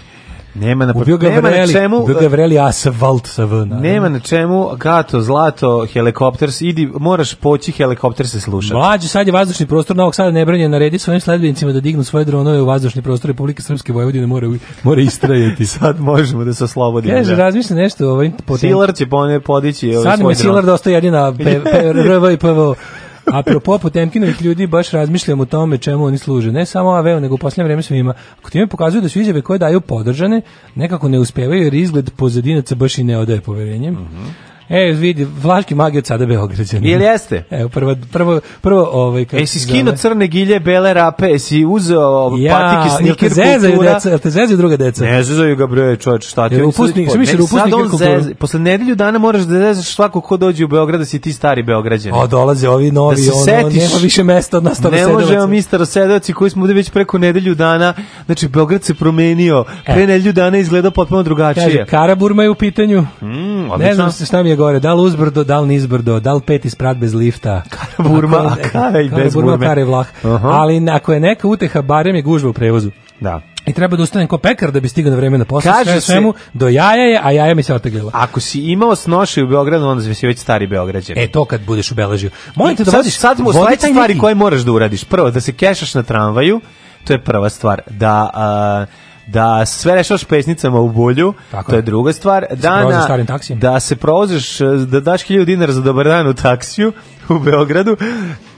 Nema na Ubio Gavreli, nema na čemu, ubio Gavreli e, asfalt sa V. Nema na čemu, gato, zlato, helikopters, idi, moraš poći helikopter se sluša. Mlađi, sad je vazdušni prostor Novog Sada nebranjen, naredi svojim sledbenicima da dignu svoje dronove u vazdušni prostor Republike Srpske Vojvodine, mora, mora istrajati. sad možemo da se oslobodimo. Kaže, da. razmišlja nešto o ovim potencijama. Silar će pone podići. Ovaj, sad mi je Silar dosta jedina, PRV i PVO. A Apropo Potemkinovih ljudi baš razmišljam o tome čemu oni služe. Ne samo AVE, nego u posljednje vreme svima. Ako ti mi pokazuju da su izjave koje daju podržane, nekako ne uspevaju jer izgled pozadinaca baš i ne odaje poverenjem. Mhm. Mm -hmm. E, vidi, vlaški magi od sada Beograđana. Jel jeste? Evo, prvo, prvo, prvo, ovaj, kako Jesi skino crne gilje, bele rape, jesi uzeo ja, patike sniker kultura? Zezaju deca, te zezaju druga deca? Ne zezaju ga, bre, čovječ, šta ti? Jel upusnik, sam mišljel upusnik kultura? Zez, posle nedelju dana moraš da zezaš svako ko dođe u Beograd, da si ti stari Beograđan. O, dolaze ovi da novi, da se ono, setiš, nema više mesta od nas starosedovaca. Ne možemo mi starosedovaci koji smo ovde već preko nedelju dana, znači Beograd se promenio, pre e. nedelju dana izgledao potpuno drugačije. Kaže, Karaburma je u pitanju. Mm, ne znam šta mi je gore, da li uzbrdo, da li nizbrdo, da li pet isprat bez lifta. Kara burma, kara i bez burma. Kara je vlah. Uh -huh. Ali ako je neka uteha, barem je gužva u prevozu. Da. I treba da ustanem ko pekar da bi stigao na vreme na posao. Kaže sve svemu, do jaja je, a jaja mi se oteglila. Ako si imao snoši u Beogradu, onda si već stari Beograđan. E to kad budeš u Beležiju. Molim te da sad, vodiš... Sad mu sledeće stvari koje moraš da uradiš. Prvo, da se kešaš na tramvaju, to je prva stvar. Da... Uh, da sve rešavaš pesnicama u bolju, Tako to je. je druga stvar. Da se da, da se provozeš, da daš 1000 dinara za dobar dan u taksiju u Beogradu.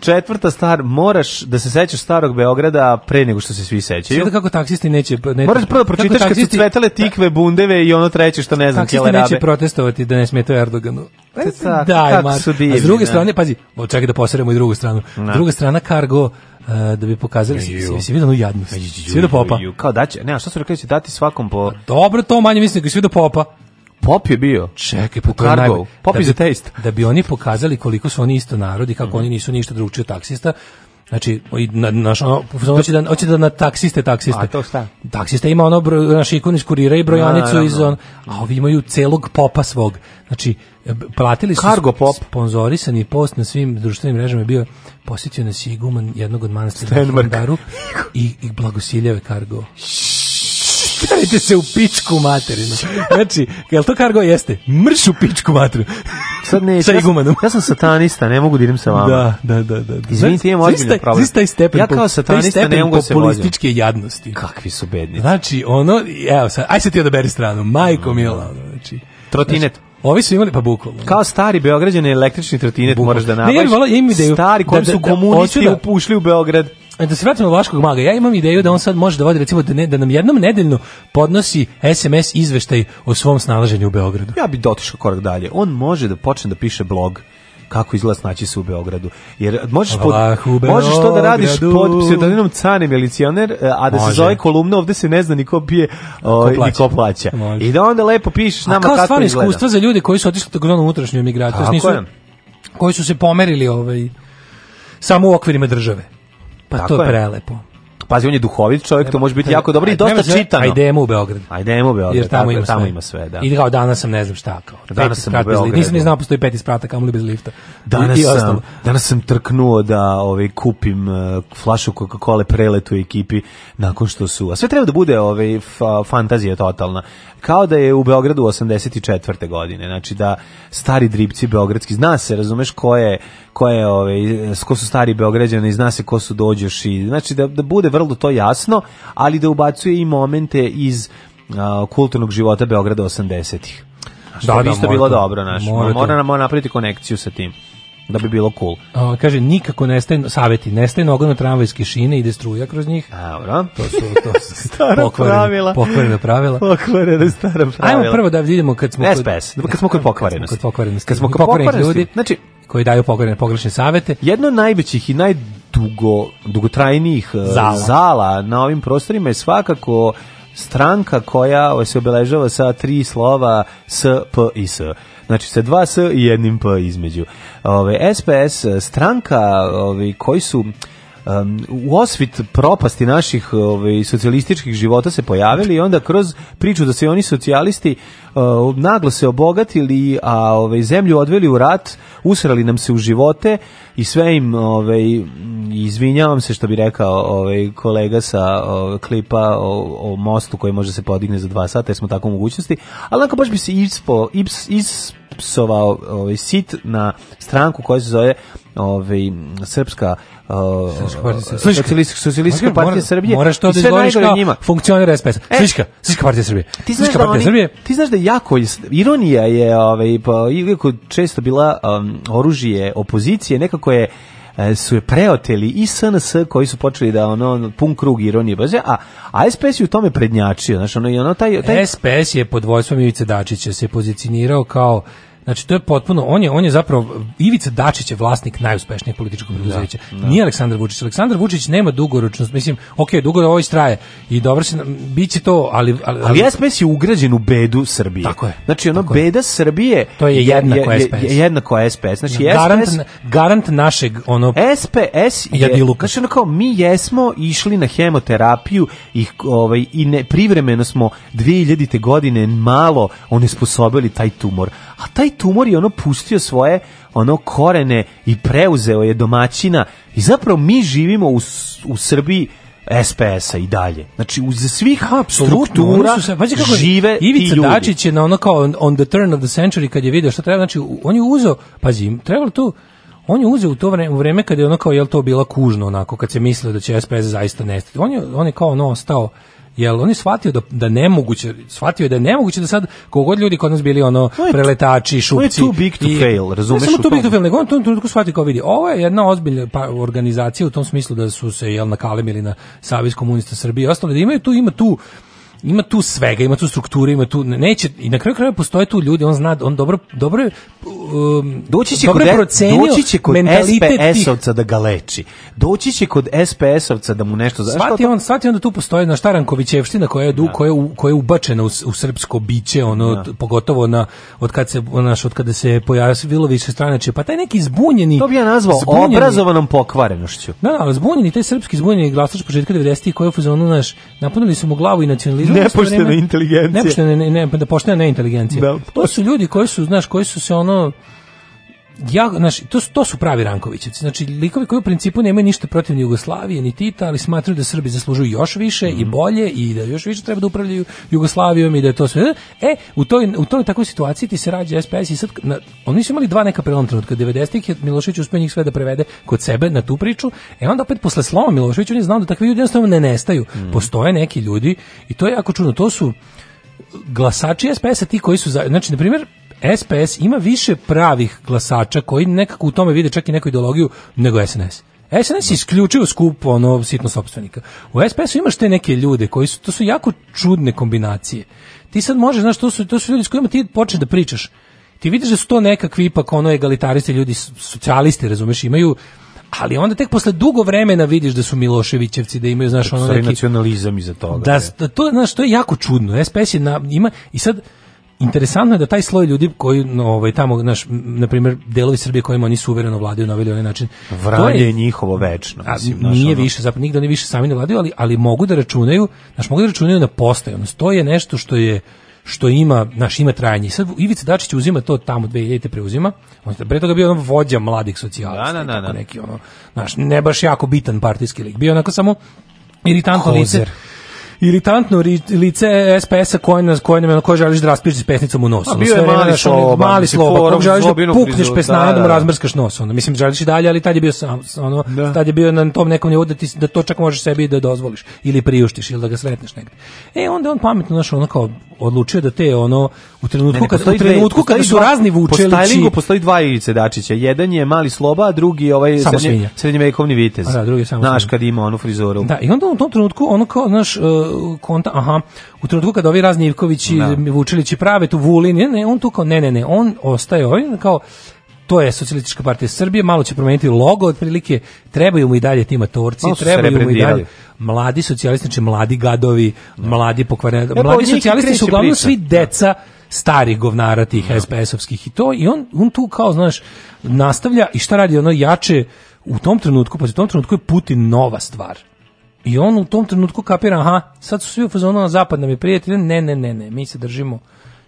Četvrta stvar, moraš da se sećaš starog Beograda pre nego što se svi sećaju. Sve kako taksisti neće... neće moraš prvo da pročitaš kako kad su cvetale da. tikve, bundeve i ono treće što ne znam, kjelerabe. Taksisti neće protestovati da ne to Erdoganu. E, Daj, kako su divni, A s druge da. strane, pazi, čekaj da posaremo i drugu stranu. Na. Druga strana, kargo, Eh, da bi pokazali se se vidi onu jadnost. Svi do popa. Kao da će, ne, a šta su rekli da će dati svakom po Dobro, to manje mislim da svi do popa. Pop je bio. Čekaj, po pa Cargo. Pop da is the taste. Da bi oni pokazali koliko su oni isto narodi, kako mhm. oni nisu ništa drugčiji od taksista, Znači, na, naš, ono, hoće, da, hoće da na taksiste, taksiste. A to šta? Taksiste ima ono, naš ikon iz kurira i brojanicu, iz on, a ovi imaju celog popa svog. Znači, platili su Cargo Pop. sponzorisani post na svim društvenim mrežama je bio posjetio nas je iguman jednog od manastira u Fondaru i, i blagosiljeve Cargo. Stavite se u pičku materinu. Znači, jel to Cargo jeste? Mrš u pičku materinu. Sad ne, sa igumanom. Ja sam satanista, ne mogu da idem sa vama. Da, da, da, da. Izvinite, imam znači, ozbiljan problem. Znači taj stepen, ja kao satanista ne mogu da se populističke jadnosti. Kakvi su bednici. Znači, ono, evo sad, aj se ti odaberi stranu, majko mm. mila, znači. Trotinet. Znači, ovi su imali pa bukvalno. Kao stari beograđani električni trotinet bukvalno. moraš da nabaviš. Ne, ja vola, imam ideju. Stari da- koji da, su da komunisti da, da, ušli u Beograd. E, da se vratimo Vaškog maga, ja imam ideju da on sad može da vodi recimo da, ne, da nam jednom nedeljno podnosi SMS izveštaj o svom snalaženju u Beogradu. Ja bih dotišao korak dalje. On može da počne da piše blog kako izgleda snaći se u Beogradu. Jer možeš, pod, možeš to da radiš pod pseudonimom Cane milicioner, a da Može. se zove kolumna, ovde se ne zna ni ko pije o, ko ovaj, plaća. ni ko plaća. Može. I da onda lepo pišeš nama kako izgleda. A kao stvarno iskustva za ljude koji su otišli tako unutrašnju emigraciju, tako znači nisu, koji su se pomerili ovaj, samo u okvirima države. Pa tako to je prelepo. Pazi, on je duhovit čovjek, to može biti jako dobro i dosta čitano. Ajde idemo u Beograd. Ajde idemo u Beograd. Jer tamo, dakle, ima, tamo sve. ima sve, da. I kao danas sam ne znam šta kao. Danas sam u Beogradu. Nisam ni znao da postoji peti sprata kamoli bez lifta. Danas I, i sam danas sam trknuo da ovaj kupim uh, flašu Coca-Cole preletu ekipi nakon što su. A sve treba da bude ovaj fantazija totalna kao da je u Beogradu 84. godine. Znači da stari dripci beogradski, zna se, razumeš, ko je, ko je ove, ovaj, ko su stari beograđani, zna se ko su dođeš i znači da da bude vrlo to jasno, ali da ubacuje i momente iz a, kulturnog života Beograda 80-ih. Što da, bi da, isto bilo dobro, naš. Mora nam napraviti konekciju sa tim da bi bilo cool. A, kaže, nikako nestaje, saveti, nestaje noga na tramvajske šine, i struja kroz njih. Dobro. To su, to su stara pokvarene, pravila. Pokvarena pravila. Pokvarene stara pravila. Hajmo prvo da vidimo kad smo... SPS, kod, kad smo kod pokvarenosti. Kad smo kod pokvarenosti. Kad smo kod pokvarenosti. Ljudi znači, koji daju pogrešne, pogrešne savete. Jedno od najvećih i najdugo, dugotrajnijih e, zala. zala na ovim prostorima je svakako stranka koja se obeležava sa tri slova S, P i S znači sa dva S i jednim P između. Ove, SPS e, stranka ove, koji su um, u osvit propasti naših ovaj, socijalističkih života se pojavili i onda kroz priču da se oni socijalisti uh, naglo se obogatili, a ovaj, zemlju odveli u rat, usrali nam se u živote i sve im, ovaj, izvinjavam se što bi rekao ovaj, kolega sa ovaj, klipa o, o, mostu koji može se podigne za dva sata, jer smo tako u mogućnosti, ali onako baš bi se ispo, ips, ips psovao ovaj sit na stranku koja se zove ovaj srpska socijalistička socijalistička partija Srbije. Moraš to da izgovoriš kao njima. funkcioner SPS. E, srpska, srpska partija Srbije. Ti znaš da partija Srbije. Ti znaš da jako ironija je ovaj pa iako često bila um, oružje opozicije nekako je e, su je preoteli i SNS koji su počeli da ono pun krug ironije baze, pa, a, a SPS je u tome prednjačio, znači ono i ono taj, taj... SPS je pod vojstvom Ivice Dačića se pozicionirao kao Znači to je potpuno on je on je zapravo Ivica Dačić je vlasnik najuspešnijeg političkog preduzeća. Da, da. Nije Aleksandar Vučić. Aleksandar Vučić nema dugoročnost, mislim, okej, okay, dugo da ovo istraje i dobro će biće to, ali ali, ali, ali SPS je ugrađen u bedu Srbije. Tako je. Znači ono beda je. Srbije to je jednako je, SPS. Je, jednako SPS. Znači garant, SPS garant našeg ono SPS je jadiluka. znači ono kao mi jesmo išli na hemoterapiju i ovaj i ne privremeno smo 2000. godine malo onesposobili taj tumor a taj tumor je ono pustio svoje ono korene i preuzeo je domaćina i zapravo mi živimo u, u Srbiji SPS-a i dalje. Znači, uz svih Absolutno, struktura se, kako, žive Ivica ti ljudi. Dačić je na ono kao on, on the turn of the century kad je video što treba, znači, on je uzeo, pazi, trebalo tu, on je uzeo u to vreme, u vreme kada je ono kao, jel to bila kužno onako, kad se mislio da će SPS zaista nestati. On je, on je kao ono ostao jel on je shvatio da, da nemoguće, shvatio je da je nemoguće da sad kogod ljudi kod nas bili ono preletači, šupci. To je too big to i, fail, razumeš? što samo too big to fail, nego on to trenutku shvatio kao vidi. Ovo je jedna ozbiljna pa, organizacija u tom smislu da su se jel na nakalemili na Savez komunista Srbije i ostale, da imaju tu, ima tu ima tu svega, ima tu strukture, ima tu neće i na kraju krajeva postoje tu ljudi, on zna, on dobro dobro um, doći će kod, e- procenio doći će kod SPS-ovca da ga leči. Doći će kod SPS-ovca da mu nešto... Svati on, svati on da tu postoji na Štarankovićevština koja je, du, ja. Da. koja je, koja je ubačena u, u srpsko biće, ono, ja. Da. pogotovo na, od kad se, naš, od kada se pojavilo više stranače, pa taj neki zbunjeni... To bi ja nazvao zbunjeni, obrazovanom pokvarenošću. Da, da, zbunjeni, taj srpski zbunjeni glasač početka 90-ih koji je u naš, napunili su mu glavu i nacionalizam. Nepoštena inteligencija. Nepoštena, ne, ne, ne, pa da poštena ne inteligencija. Da, to su ljudi koji su, znaš, koji su se ono ja, znači, to, to su pravi Rankovićevci. Znači, likovi koji u principu nemaju ništa protiv Jugoslavije, ni Tita, ali smatraju da Srbi zaslužuju još više mm i mhm. bolje i da još više treba da upravljaju Jugoslavijom i da je to sve. E, u toj, u toj takvoj situaciji ti se rađa SPS i sad, na, oni su imali dva neka prelom trenutka. 90-ih je Milošević uspio njih sve da prevede kod sebe na tu priču. E onda opet posle sloma Milošević, oni je znao da takvi ljudi jednostavno ne nestaju. Mm Postoje neki ljudi i to je jako čudno. To su glasači SPS-a ti koji su, za, znači, na primjer, SPS ima više pravih glasača koji nekako u tome vide čak i neku ideologiju nego SNS. SNS je isključio skup ono sitno sopstvenika. U SPS-u imaš te neke ljude koji su, to su jako čudne kombinacije. Ti sad možeš, znaš, to su, to su ljudi s kojima ti počneš da pričaš. Ti vidiš da su to nekakvi ipak ono egalitaristi ljudi, socijalisti, razumeš, imaju ali onda tek posle dugo vremena vidiš da su Miloševićevci, da imaju, znaš, ono neki... nacionalizam iza toga. Da, to, znaš, to je jako čudno. SPS je na, ima, i sad, interesantno je da taj sloj ljudi koji no, ovaj, tamo, naš, na primjer, delovi Srbije kojima oni su uvereno vladaju na ovaj način. Vranje je, je njihovo večno. Mislim, a, nije ono... više, zapravo nigde oni više sami ne vladaju, ali, ali mogu da računaju, naš mogu da računaju da na postajanost. To je nešto što je što ima, naš ima trajanje. I sad Ivica Dačić uzima to tamo 2000 preuzima. On je pre toga bio ono vođa mladih socijalista, da, da, da, da. neki ono, naš ne baš jako bitan partijski lik. Bio onako samo iritantno lice iritantno lice SPS-a koje nas koje nam koje želiš da raspišeš s pesnicom u nosu. A bio je mali sloba, mali sloba, kako želiš da pukneš pesnara da, da. razmrskaš nos, onda mislim želiš i dalje, ali tad je bio sam ono, da. tad je bio na tom nekom nivou da ti da to čak možeš sebi da dozvoliš ili priuštiš ili da ga sretneš negde. E onda on pametno našao onako odlučio da te ono u trenutku ne, ne, kad u trenutku dve, kad su razni vučelići. Po stylingu postoji dva Ivice Dačića. Jedan je mali sloba, a drugi ovaj srednje, srednjevekovni vitez. A da, drugi samo. Naš kad ima onu frizuru. Da, i onda u tom trenutku ono kao naš e, konta, aha, u trenutku kad ovi razni Ivkovići, da. Vučilići prave tu Vulin, ne, ne, on tu kao, ne, ne, ne, on ostaje ovim kao, to je socijalistička partija Srbije, malo će promeniti logo otprilike, trebaju mu i dalje tima matorci, trebaju mu i dalje mladi socijalisti, znači mladi gadovi, no. Da. mladi pokvareni, e, pa mladi socijalisti su uglavnom svi da. deca starih govnara tih no. Da. SPS-ovskih i to, i on, on tu kao, znaš, nastavlja i šta radi ono jače u tom trenutku, pa u tom trenutku je Putin nova stvar. I on u tom trenutku kapira, aha, sad su svi u fazonu na zapad nam je prijatelj, ne, ne, ne, ne, mi se držimo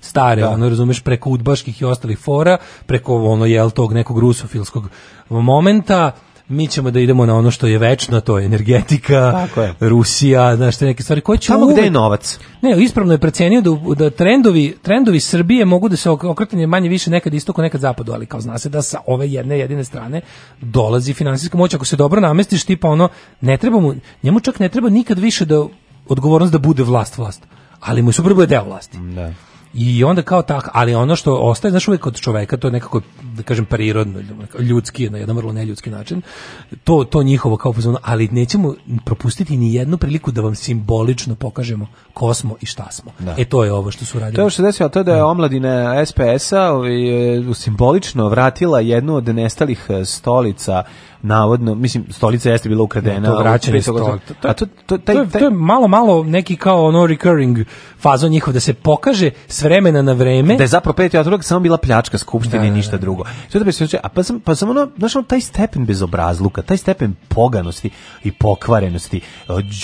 stare, da. ono, razumeš, preko udbaških i ostalih fora, preko, ono, jel, tog nekog rusofilskog momenta, mi ćemo da idemo na ono što je večno, to je energetika, Tako je. Rusija, znaš, te neke stvari. Koje će Tamo gde je novac? Ne, ispravno je precenio da, da trendovi, trendovi Srbije mogu da se okretanje manje više nekad istoku, nekad zapadu, ali kao zna se da sa ove jedne jedine strane dolazi finansijska moć. Ako se dobro namestiš, tipa ono, ne treba mu, njemu čak ne treba nikad više da odgovornost da bude vlast vlast, ali mu je super bude deo vlasti. Da. I onda kao tak, ali ono što ostaje, znaš, uvijek kod čoveka, to je nekako, da kažem, prirodno, ljudski, na jedan vrlo neljudski način, to, to njihovo kao pozvano, ali nećemo propustiti ni jednu priliku da vam simbolično pokažemo ko smo i šta smo. Da. E to je ovo što su radili. To je što desilo, to je da je da. omladine SPS-a ovaj, e, simbolično vratila jednu od nestalih e, stolica navodno, mislim, stolica jeste bila ukradena. No, da, to vraćanje stolica. To, to, to, to, je malo, malo neki kao ono recurring fazo njihov, da se pokaže sve vremena na vreme. Da je zapravo peti otrok samo bila pljačka skupštine da, i da, ništa da. drugo. Što da bi se a pa sam pa samo ono, znaš, taj stepen bezobrazluka, taj stepen poganosti i pokvarenosti,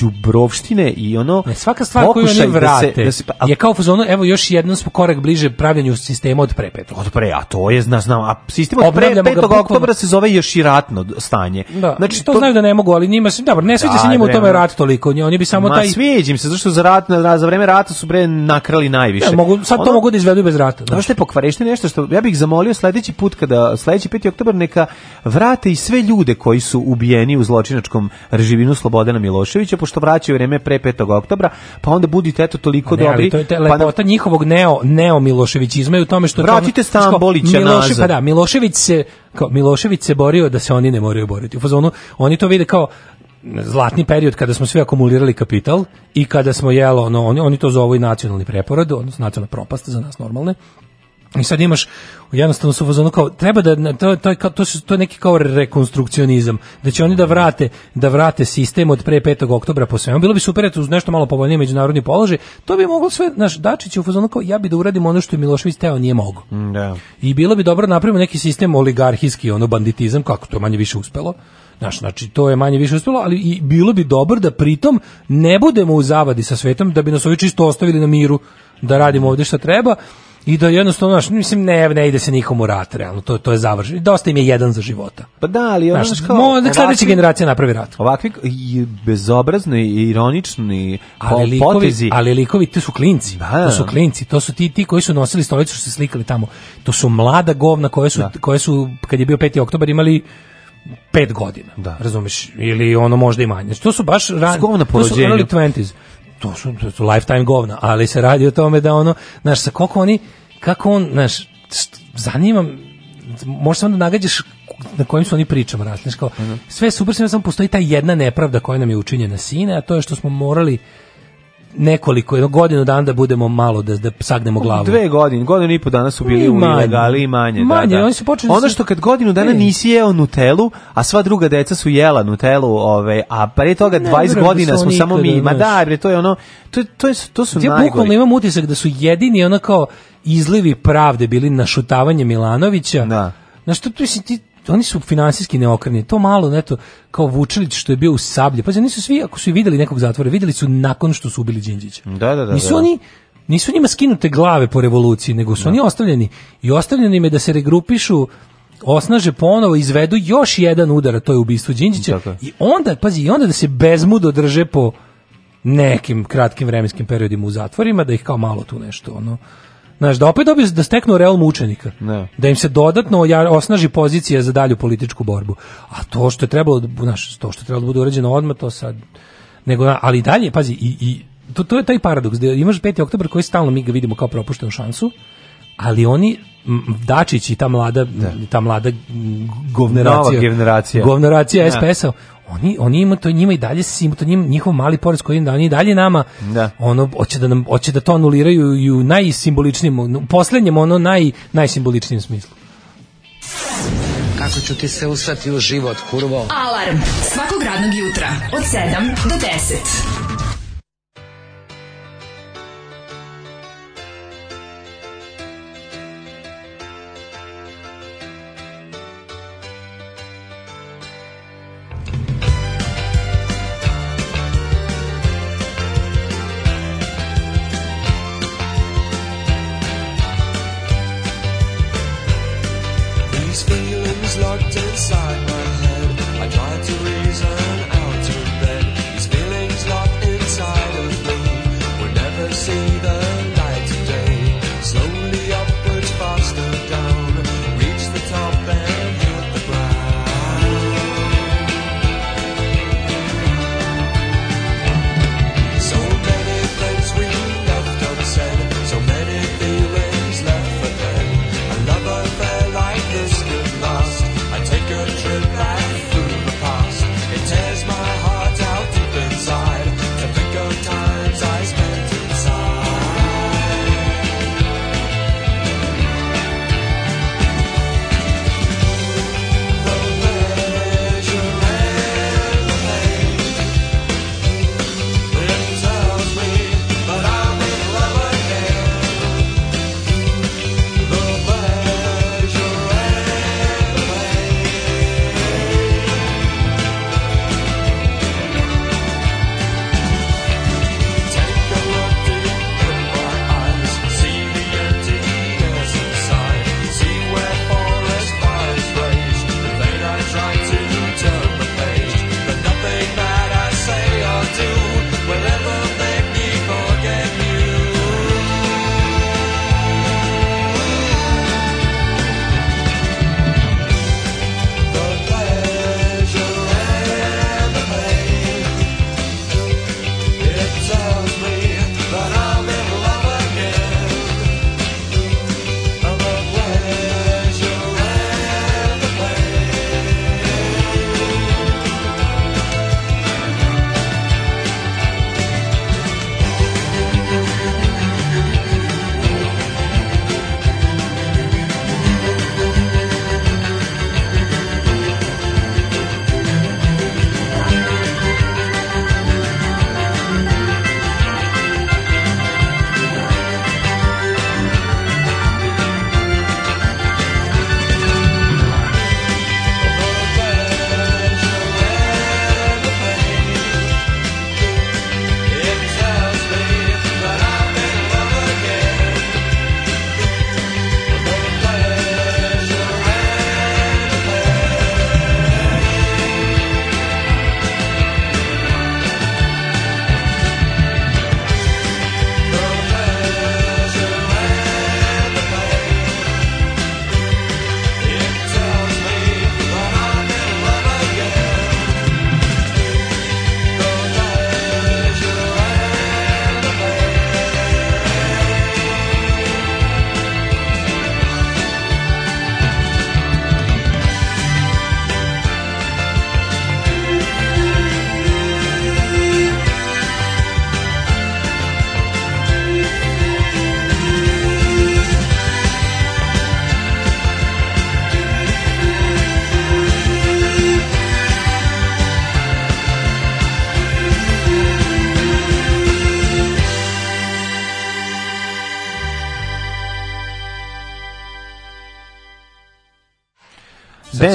đubrovštine i ono ne, svaka stvar koju oni vrate da se, da se, pa, je kao ono, evo još jedan smo korak bliže pravljenju sistema od pre petog. Od pre, a to je zna znam, a sistem od pre 5. oktobra se zove još i ratno stanje. Da, znači to, to znaju da ne mogu, ali njima se dobro, ne sviđa se da, njima u tome rat toliko, oni bi samo Ma, taj sviđim se zašto za rat za vreme rata su bre nakrali najviše. Da, mogu sad ono, to mogu da izvedu bez rata. Znaš što je pokvarešte nešto što ja bih zamolio sledeći put kada sledeći 5. oktobar neka vrate i sve ljude koji su ubijeni u zločinačkom režiminu Slobodana Miloševića pošto vraćaju vreme pre 5. oktobra, pa onda budite eto toliko pa ne, dobri. Ali to je te pa lepota njihovog neo neo Miloševićizma i u tome što vratite Stambolića Miloše, pa da, Milošević se kao Milošević se borio da se oni ne moraju boriti. U fazonu oni to vide kao zlatni period kada smo svi akumulirali kapital i kada smo jelo, ono, oni, oni to zovu i nacionalni preporod, odnosno nacionalna propast za nas normalne, i sad imaš jednostavno su fazonu kao treba da to to je to, su, to neki kao rekonstrukcionizam da će oni da vrate da vrate sistem od pre 5. oktobra po svemu bilo bi super eto uz nešto malo povoljniji međunarodni položaj to bi moglo sve naš Dačić u fazonu kao ja bi da uradim ono što je Milošević teo nije mogao da. i bilo bi dobro da napravimo neki sistem oligarhijski ono banditizam kako to manje više uspelo Naš, znači, to je manje više uspjelo, ali i bilo bi dobro da pritom ne budemo u zavadi sa svetom, da bi nas ovi čisto ostavili na miru, da radimo ovde šta treba, i da jednostavno, znaš, mislim, ne, ne ide se nikom u rat, realno, to, to je završeno. Dosta im je jedan za života. Pa da, ali ono što kao... Mo, da sledeća generacija napravi rat. Ovakvi bezobrazni, i ironični ali likovi, potezi. Ali likovi, to su klinci, da. to su klinci, to su ti, ti koji su nosili stolicu što se slikali tamo. To su mlada govna koje su, da. koje su kad je bio 5. oktobar, imali 5 godina. Da. Razumeš? Ili ono možda i manje. Znači, to su baš ran, govna po to su early 20s. To su, to su lifetime govna, ali se radi o tome da ono, znaš, sa koliko oni, kako on, znaš, zanimam, možeš samo da nagađaš na kojim su oni pričama rasli. Znaš, kao, mhm. sve je super, sve samo postoji ta jedna nepravda koja nam je učinjena sine, a to je što smo morali nekoliko godinu dana da budemo malo da da sagnemo glavu. Dve godine, godinu i po dana su bili manje, u ilegali i manje, da, manje da, da. Oni Ono što kad godinu dana ne. nisi jeo Nutelu, a sva druga deca su jela Nutelu, ovaj, a pre toga ne, 20 ne, godina da smo samo mi, ma da, bre, to je ono to to je to su ja, najgori. Ja bukvalno imam utisak da su jedini ono kao izlivi pravde bili na šutavanje Milanovića. Da. Na što tu si ti oni su finansijski neokrvni. To malo, neto, kao Vučilić što je bio u sablji. Pa nisu svi, ako su i videli nekog zatvora, videli su nakon što su ubili Đinđića. Da, da, da. Nisu da, da. oni nisu njima skinute glave po revoluciji, nego su da. oni ostavljeni. I ostavljeni im je da se regrupišu osnaže ponovo, izvedu još jedan udar, to je ubistvo Đinđića. Tako. I onda, pazi, i onda da se bezmudo drže po nekim kratkim vremenskim periodima u zatvorima, da ih kao malo tu nešto, ono, Znaš, da opet dobiju da steknu real učenika. Ne. Da. da im se dodatno osnaži pozicija za dalju političku borbu. A to što je trebalo, da, znaš, to što je trebalo da bude urađeno odmah, to sad... Nego, ali dalje, pazi, i, i to, to je taj paradoks, da imaš 5. oktober koji stalno mi ga vidimo kao propuštenu šansu, ali oni Dačić i ta mlada da. ta mlada govneracija Nova generacija govneracija SPS-a oni oni ima to njima i dalje sim to njim njihov mali porez koji da oni dalje nama da. ono hoće da nam hoće da to anuliraju u najsimboličnijem poslednjem ono naj najsimboličnijem smislu kako ću ti se usrati u život kurvo alarm svakog radnog jutra od 7 do 10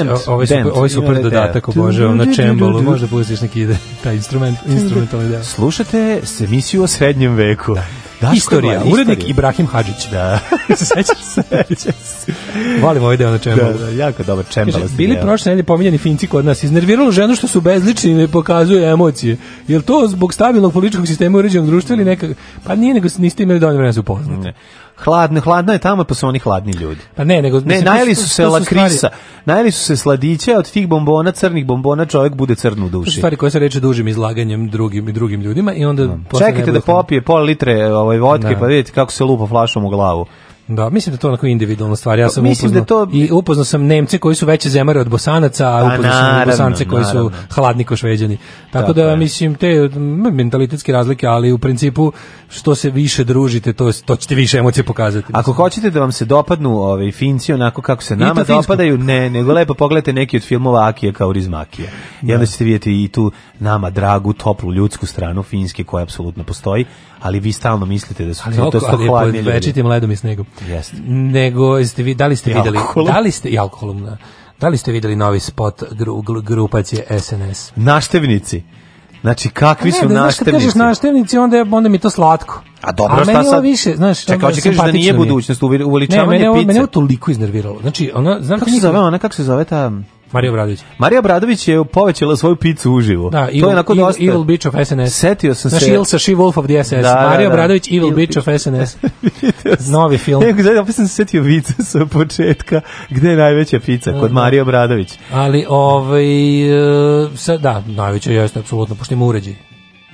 Dent. Ovaj su, ovaj super dodatak, obožavam na čembalo. Možda pustiš neki taj instrument, instrumentalni deo. Slušate emisiju o srednjem veku. Da. Daško Historija, urednik Ibrahim Hadžić. Da. Sećaš se? Sećaš se. Volim ovaj deo na čembalu. Da, da, jako dobar čembal. Bili prošle nedelje pominjani Finci kod nas. Iznerviralo ženu što su bezlični i ne pokazuju emocije. Je to zbog stabilnog političkog sistema uređenog društva ili neka... Pa nije, nego niste imali dovoljno vremena da se upoznati. Ne hladno, hladno je tamo pa su oni hladni ljudi. Pa ne, nego ne, najeli su se lakrisa, najeli su se sladića od tih bombona, crnih bombona, čovjek bude crn u duši. Stvari koje se reče dužim izlaganjem drugim i drugim ljudima i onda da. Čekajte da popije pola litre ovaj vodke da. pa vidite kako se lupa flašom u glavu. Da, mislim da to onako individualna stvar. Ja sam to, da upoznao, da to... i upoznao sam Nemce koji su veće zemare od Bosanaca, a pa upoznao sam naravno, Bosance koji su hladni ko Šveđani. Tako, Tako da, je. mislim, te mentalitetske razlike, ali u principu što se više družite, to, to ćete više emocije pokazati. Mislim. Ako hoćete da vam se dopadnu ovaj, Finci onako kako se nama dopadaju, ne, nego lepo pogledajte neki od filmova Akija kao Rizmakija. I da. onda ćete vidjeti i tu nama dragu, toplu, ljudsku stranu Finske koja apsolutno postoji, ali vi stalno mislite da su ali, to, to sto hladni ljudi. večitim ledom i snegom. Jeste. Nego, jeste vi, da li ste videli, da li ste, i alkoholom, da, da li ste videli novi spot gru, gru, grupacije SNS? Naštevnici. Znači, kakvi ne, su da, naštevnici? Kad kažeš naštevnici, onda, je, onda mi to slatko. A dobro, A šta sad? više, znaš, Čekaj, hoće kažeš da nije budućnost, uveličavanje ne, mene, pice. Ne, mene ovo toliko iznerviralo. Znači, ona, znam kako se zove, ona kako se zove ta Marija Obradović. Marija Obradović je povećala svoju picu uživo. Da, evil, je onako evil, dosta. Evil Bitch of SNS. Setio sam Znaš, se. Znaš, Ilsa She Wolf of the SS. Da, da, Marija da. Obradović, Evil, evil Bitch of SNS. Novi film. Nego, znači, opet sam se setio vice sa početka, gde je najveća pica, kod da, Marija Obradović. Ali, ovaj, e, da, najveća jeste, apsolutno, pošto ima uređaj.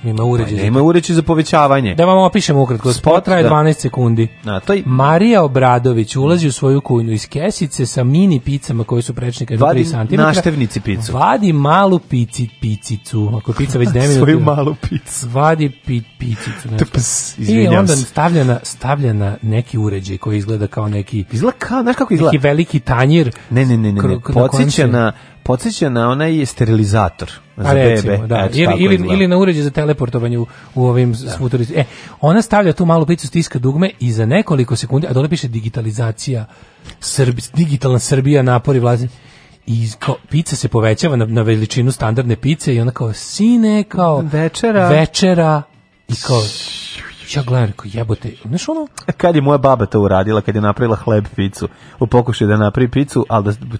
Pa nema uređaj. ima uređaj za povećavanje. Da vam opišem ukratko. Spot traje 12 da. sekundi. Na, taj... Marija Obradović ulazi u svoju kujnu iz kesice sa mini picama koje su prečnika do 3 cm. Naštevnici picu. Vadi malu pici, picicu. Ako pica već 9 minuta. Svoju malu picu. Vadi pi, picicu. Tps, I onda stavlja na, stavlja na neki uređaj koji izgleda kao neki... Izgleda kao, znaš kako izgleda? Neki veliki tanjir. Ne, ne, ne, ne, ne. Podsjeća na podsjeća na onaj sterilizator za recimo, bebe. Da. Eto, ili, ili, ili, na uređaj za teleportovanje u, u ovim da. Futuriz... E, ona stavlja tu malu picu, stiska dugme i za nekoliko sekundi, a dole piše digitalizacija, Srbi, digitalna Srbija, napori vlazni, i kao, pica se povećava na, na veličinu standardne pice i ona kao sine, kao večera, večera i kao ja gledam, rekao, jebote, znaš ono... Kad je moja baba to uradila, kad je napravila hleb picu, u pokušaju da napravi picu, ali da, da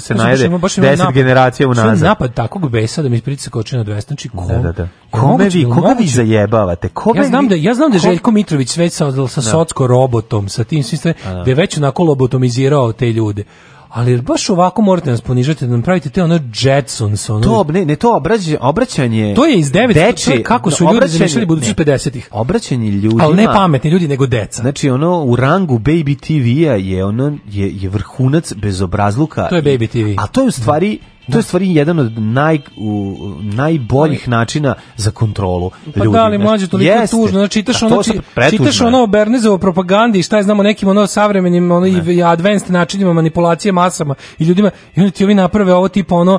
se znači, najede baš ima, baš ima deset napad, generacija unazad. napad takvog besa da mi pritica koči na 200, znači da, kom, da, da, da. Kome vi, koga vi zajebavate? Kome ja znam da ja znam da Željko Mitrović sve sa sa da. socko robotom, sa tim svim sve, da je već onako lobotomizirao te ljude ali baš ovako morate nas ponižati da nam pravite te ono Jetsons ono to ne ne to obraćanje obraćanje to je iz 9 deči, to je kako su da, ljudi zamišljali budućnost 50-ih obraćanje ljudima al ne pametni ljudi nego deca znači ono u rangu baby TV-a je ono je je vrhunac bezobrazluka to je baby TV a to je u stvari da To je stvari jedan od naj, u, najboljih načina za kontrolu pa ljudi. Pa da, ali mlađe, toliko Jeste. tužno. Znači, čitaš, ono, čitaš ono Bernezovo propagandi i šta je znamo nekim ono savremenim ono, ne. i advanced načinima manipulacije masama i ljudima i onda ti ovi naprave ovo tipa ono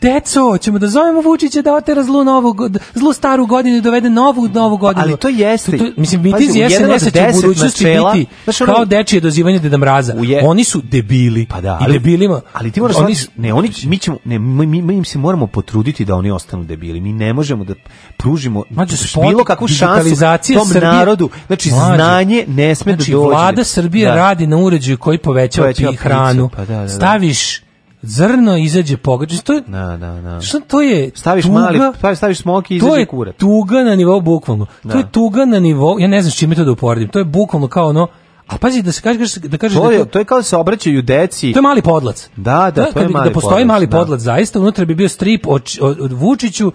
deco, ćemo da zovemo Vučića da otera zlu, novu, zlu staru godinu i dovede novu novu godinu. Ali to jeste. To, to, mislim, mi iz SNS-a će u budućnosti načela, biti znaš, ono, kao dečije dozivanje Deda Mraza. Je, oni su debili. Pa da, ali, I debilima. Ali ti moraš oni, znači, ne, oni, mi, ćemo, ne, mi, mi, mi se moramo potruditi da oni ostanu debili. Mi ne možemo da pružimo Mađu, bilo kakvu šansu tom Srbije, narodu. Znači, mlađe, znanje ne sme da znači, da dođe. Vlada Srbije da. radi na uređaju koji povećava, povećava pi, hranu. Pa da, da, da. Staviš Zrno izađe pogađa. Znači, to je, na, da, na, da, na. Da. Što to je? Staviš tuga, mali, staviš smoki i izađe kurat. To je tuga na nivou bukvalno. Da. To je tuga na nivou, ja ne znam s čime to da uporedim. To je bukvalno kao ono A pazi da se kaže da kaže to je, da to, to je kao da se obraćaju deci. To je mali podlac. Da, da, da to je mali. Da postoji podlac, mali podlac zaista, unutra bi bio strip od, o, o Vučiću,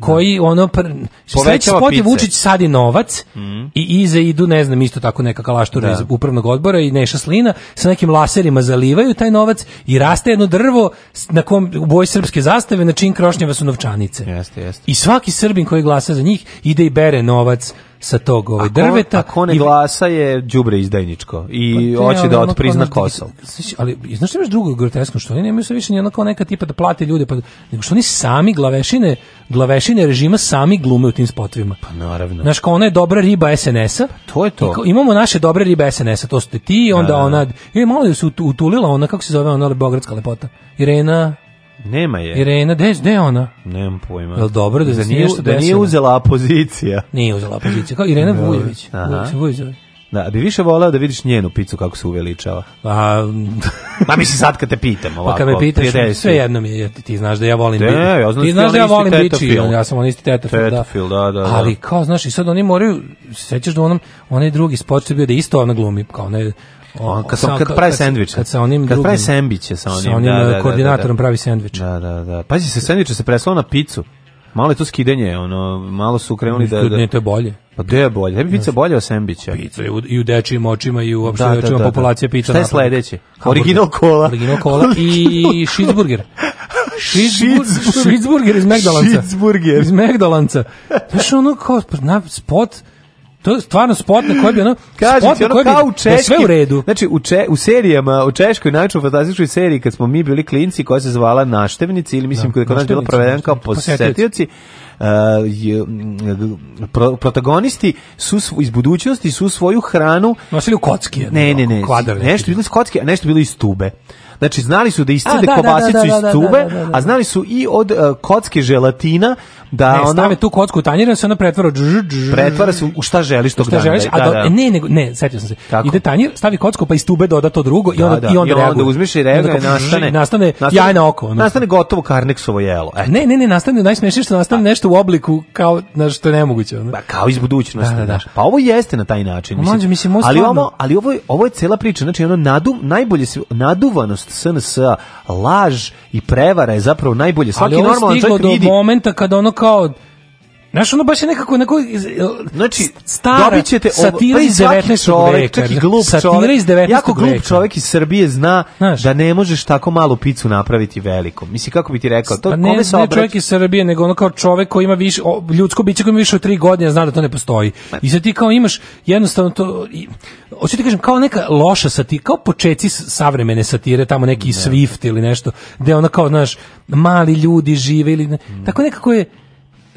koji ono pr... sledeći spot je Vučić sadi novac mm i iza idu ne znam isto tako neka kalaštura da. iz upravnog odbora i Neša Slina sa nekim laserima zalivaju taj novac i raste jedno drvo na kom u boj srpske zastave na čin krošnjeva su novčanice. Jeste, jeste. I svaki Srbin koji glasa za njih ide i bere novac sa tog ovaj drveta ako ne i glasa je đubre izdajničko i pa hoće da otprizna ono, Kosovo. Ali znaš šta imaš drugo groteskno što oni nemaju sve više ni kao neka tipa da plate ljude pa nego što oni sami glavešine glavešine rušenje režima sami glume u tim spotovima. Pa naravno. Znaš, kao ona je dobra riba SNS-a. Pa to je to. I, imamo naše dobre ribe SNS-a, to ste ti, da, onda da. da. ona... I e, malo je se utulila ona, kako se zove ona, Beogradska lepota. Irena... Nema je. Irena, gde je ona? Nemam pojma. Jel dobro da, da, nije, da nije uzela pozicija. Nije uzela pozicija, kao Irena da, Vujović. Vujović, Vujović. Da, bi više voleo da vidiš njenu picu kako se uveličava. A, pa, Ma mislim sad kad te pitam ovako. Pa kad me pitaš, sve jedno mi je, ti znaš da ja volim bići. Ja znam ti znaš da ja volim bići, da da ja sam on isti tetafil, tetafil da. da. da, da. Ali kao, znaš, i sad oni moraju, sećaš da onom, onaj drugi spot je bio da isto ona glumi, kao ne, on, kad, sam, kad pravi sendvič. Kad sa onim kad drugim, pravi sendviče sa onim, sa onim da, e, da, da, koordinatorom da, da, da. pravi sendvič. Da, da, da. Pazi se sendviče se preslao na picu. Malo je to skidenje, ono, malo su krenuli da... da... Ne, to je bolje. Pa gde je bolje? Tebi pizza bolje od sandvića. Pizza je u, i u dečijim očima i u da, opšte da, očima da, da, populacije pizza. Šta je sledeće? Original kola. Original kola i šizburger. Šizburger iz Megdalanca. Šizburger. Iz Megdalanca. Znaš, ono kao, na, spot to je stvarno spot na koji bi ono Kažem, ono, na koji u češkim, da sve u redu. Znači u, če, u serijama, u češkoj najčešćoj fantastičnoj seriji kad smo mi bili klinci koja se zvala Naštevnici ili mislim da, kod nas bilo prevedeno kao posetioci Uh, eh, je, mm, pro, protagonisti su svo, iz budućnosti su svoju hranu nosili u kocki. Ne, ne, ne. Kvadrale. Nešto bilo iz kocki, a nešto bilo iz tube. Znači, znali su da iscede kobasicu iz tube, a znali su i od uh, kocke želatina da ne, ona... stave tu kocku u tanjir, se ona pretvara... Pretvara se u šta želiš tog da. želiš, a da, do, da. E, ne, ne, ne, setio sam se. Kako? Ide tanjir, stavi kocku, pa iz tube doda to drugo i da, onda, da, da. i onda, I onda, onda uzmeš i reaguje, nastane, nastane, nastane jajna oko. Ono. Nastane gotovo karneksovo jelo. Eto. Ne, ne, ne, nastane najsmešnije što nastane nešto u obliku kao, znaš, što nemoguće. Ono. Pa kao iz budućnosti, da, Pa ovo jeste na taj način. Mislim, Mlađe, ali, ovo, ali ovo, ovo je cela priča, znači ono nadu, najbolje se, naduvanost vlast SNS laž i prevara je zapravo najbolje. Svaki normalan čovjek vidi. Ali ovo stiglo do momenta kada ono kao Znaš, ono baš je nekako, nekako znači, stara dobit ćete ovo, satira pa iz 19. Čovek, veka. Čak i glup satira iz 19. Jako glup veka. čovek iz Srbije zna Znaš, da ne možeš tako malu picu napraviti veliku. Misli, kako bi ti rekao? To, pa ne, ne čovek iz Srbije, nego ono kao čovek koji ima više, o, ljudsko biće koji ima više od tri godine, zna da to ne postoji. I sad ti kao imaš jednostavno to... I, hoću ti kažem, kao neka loša satira, kao počeci savremene satire, tamo neki ne. Swift ili nešto, gde ono kao, znaš, mali ljudi žive ili... Ne, tako nekako je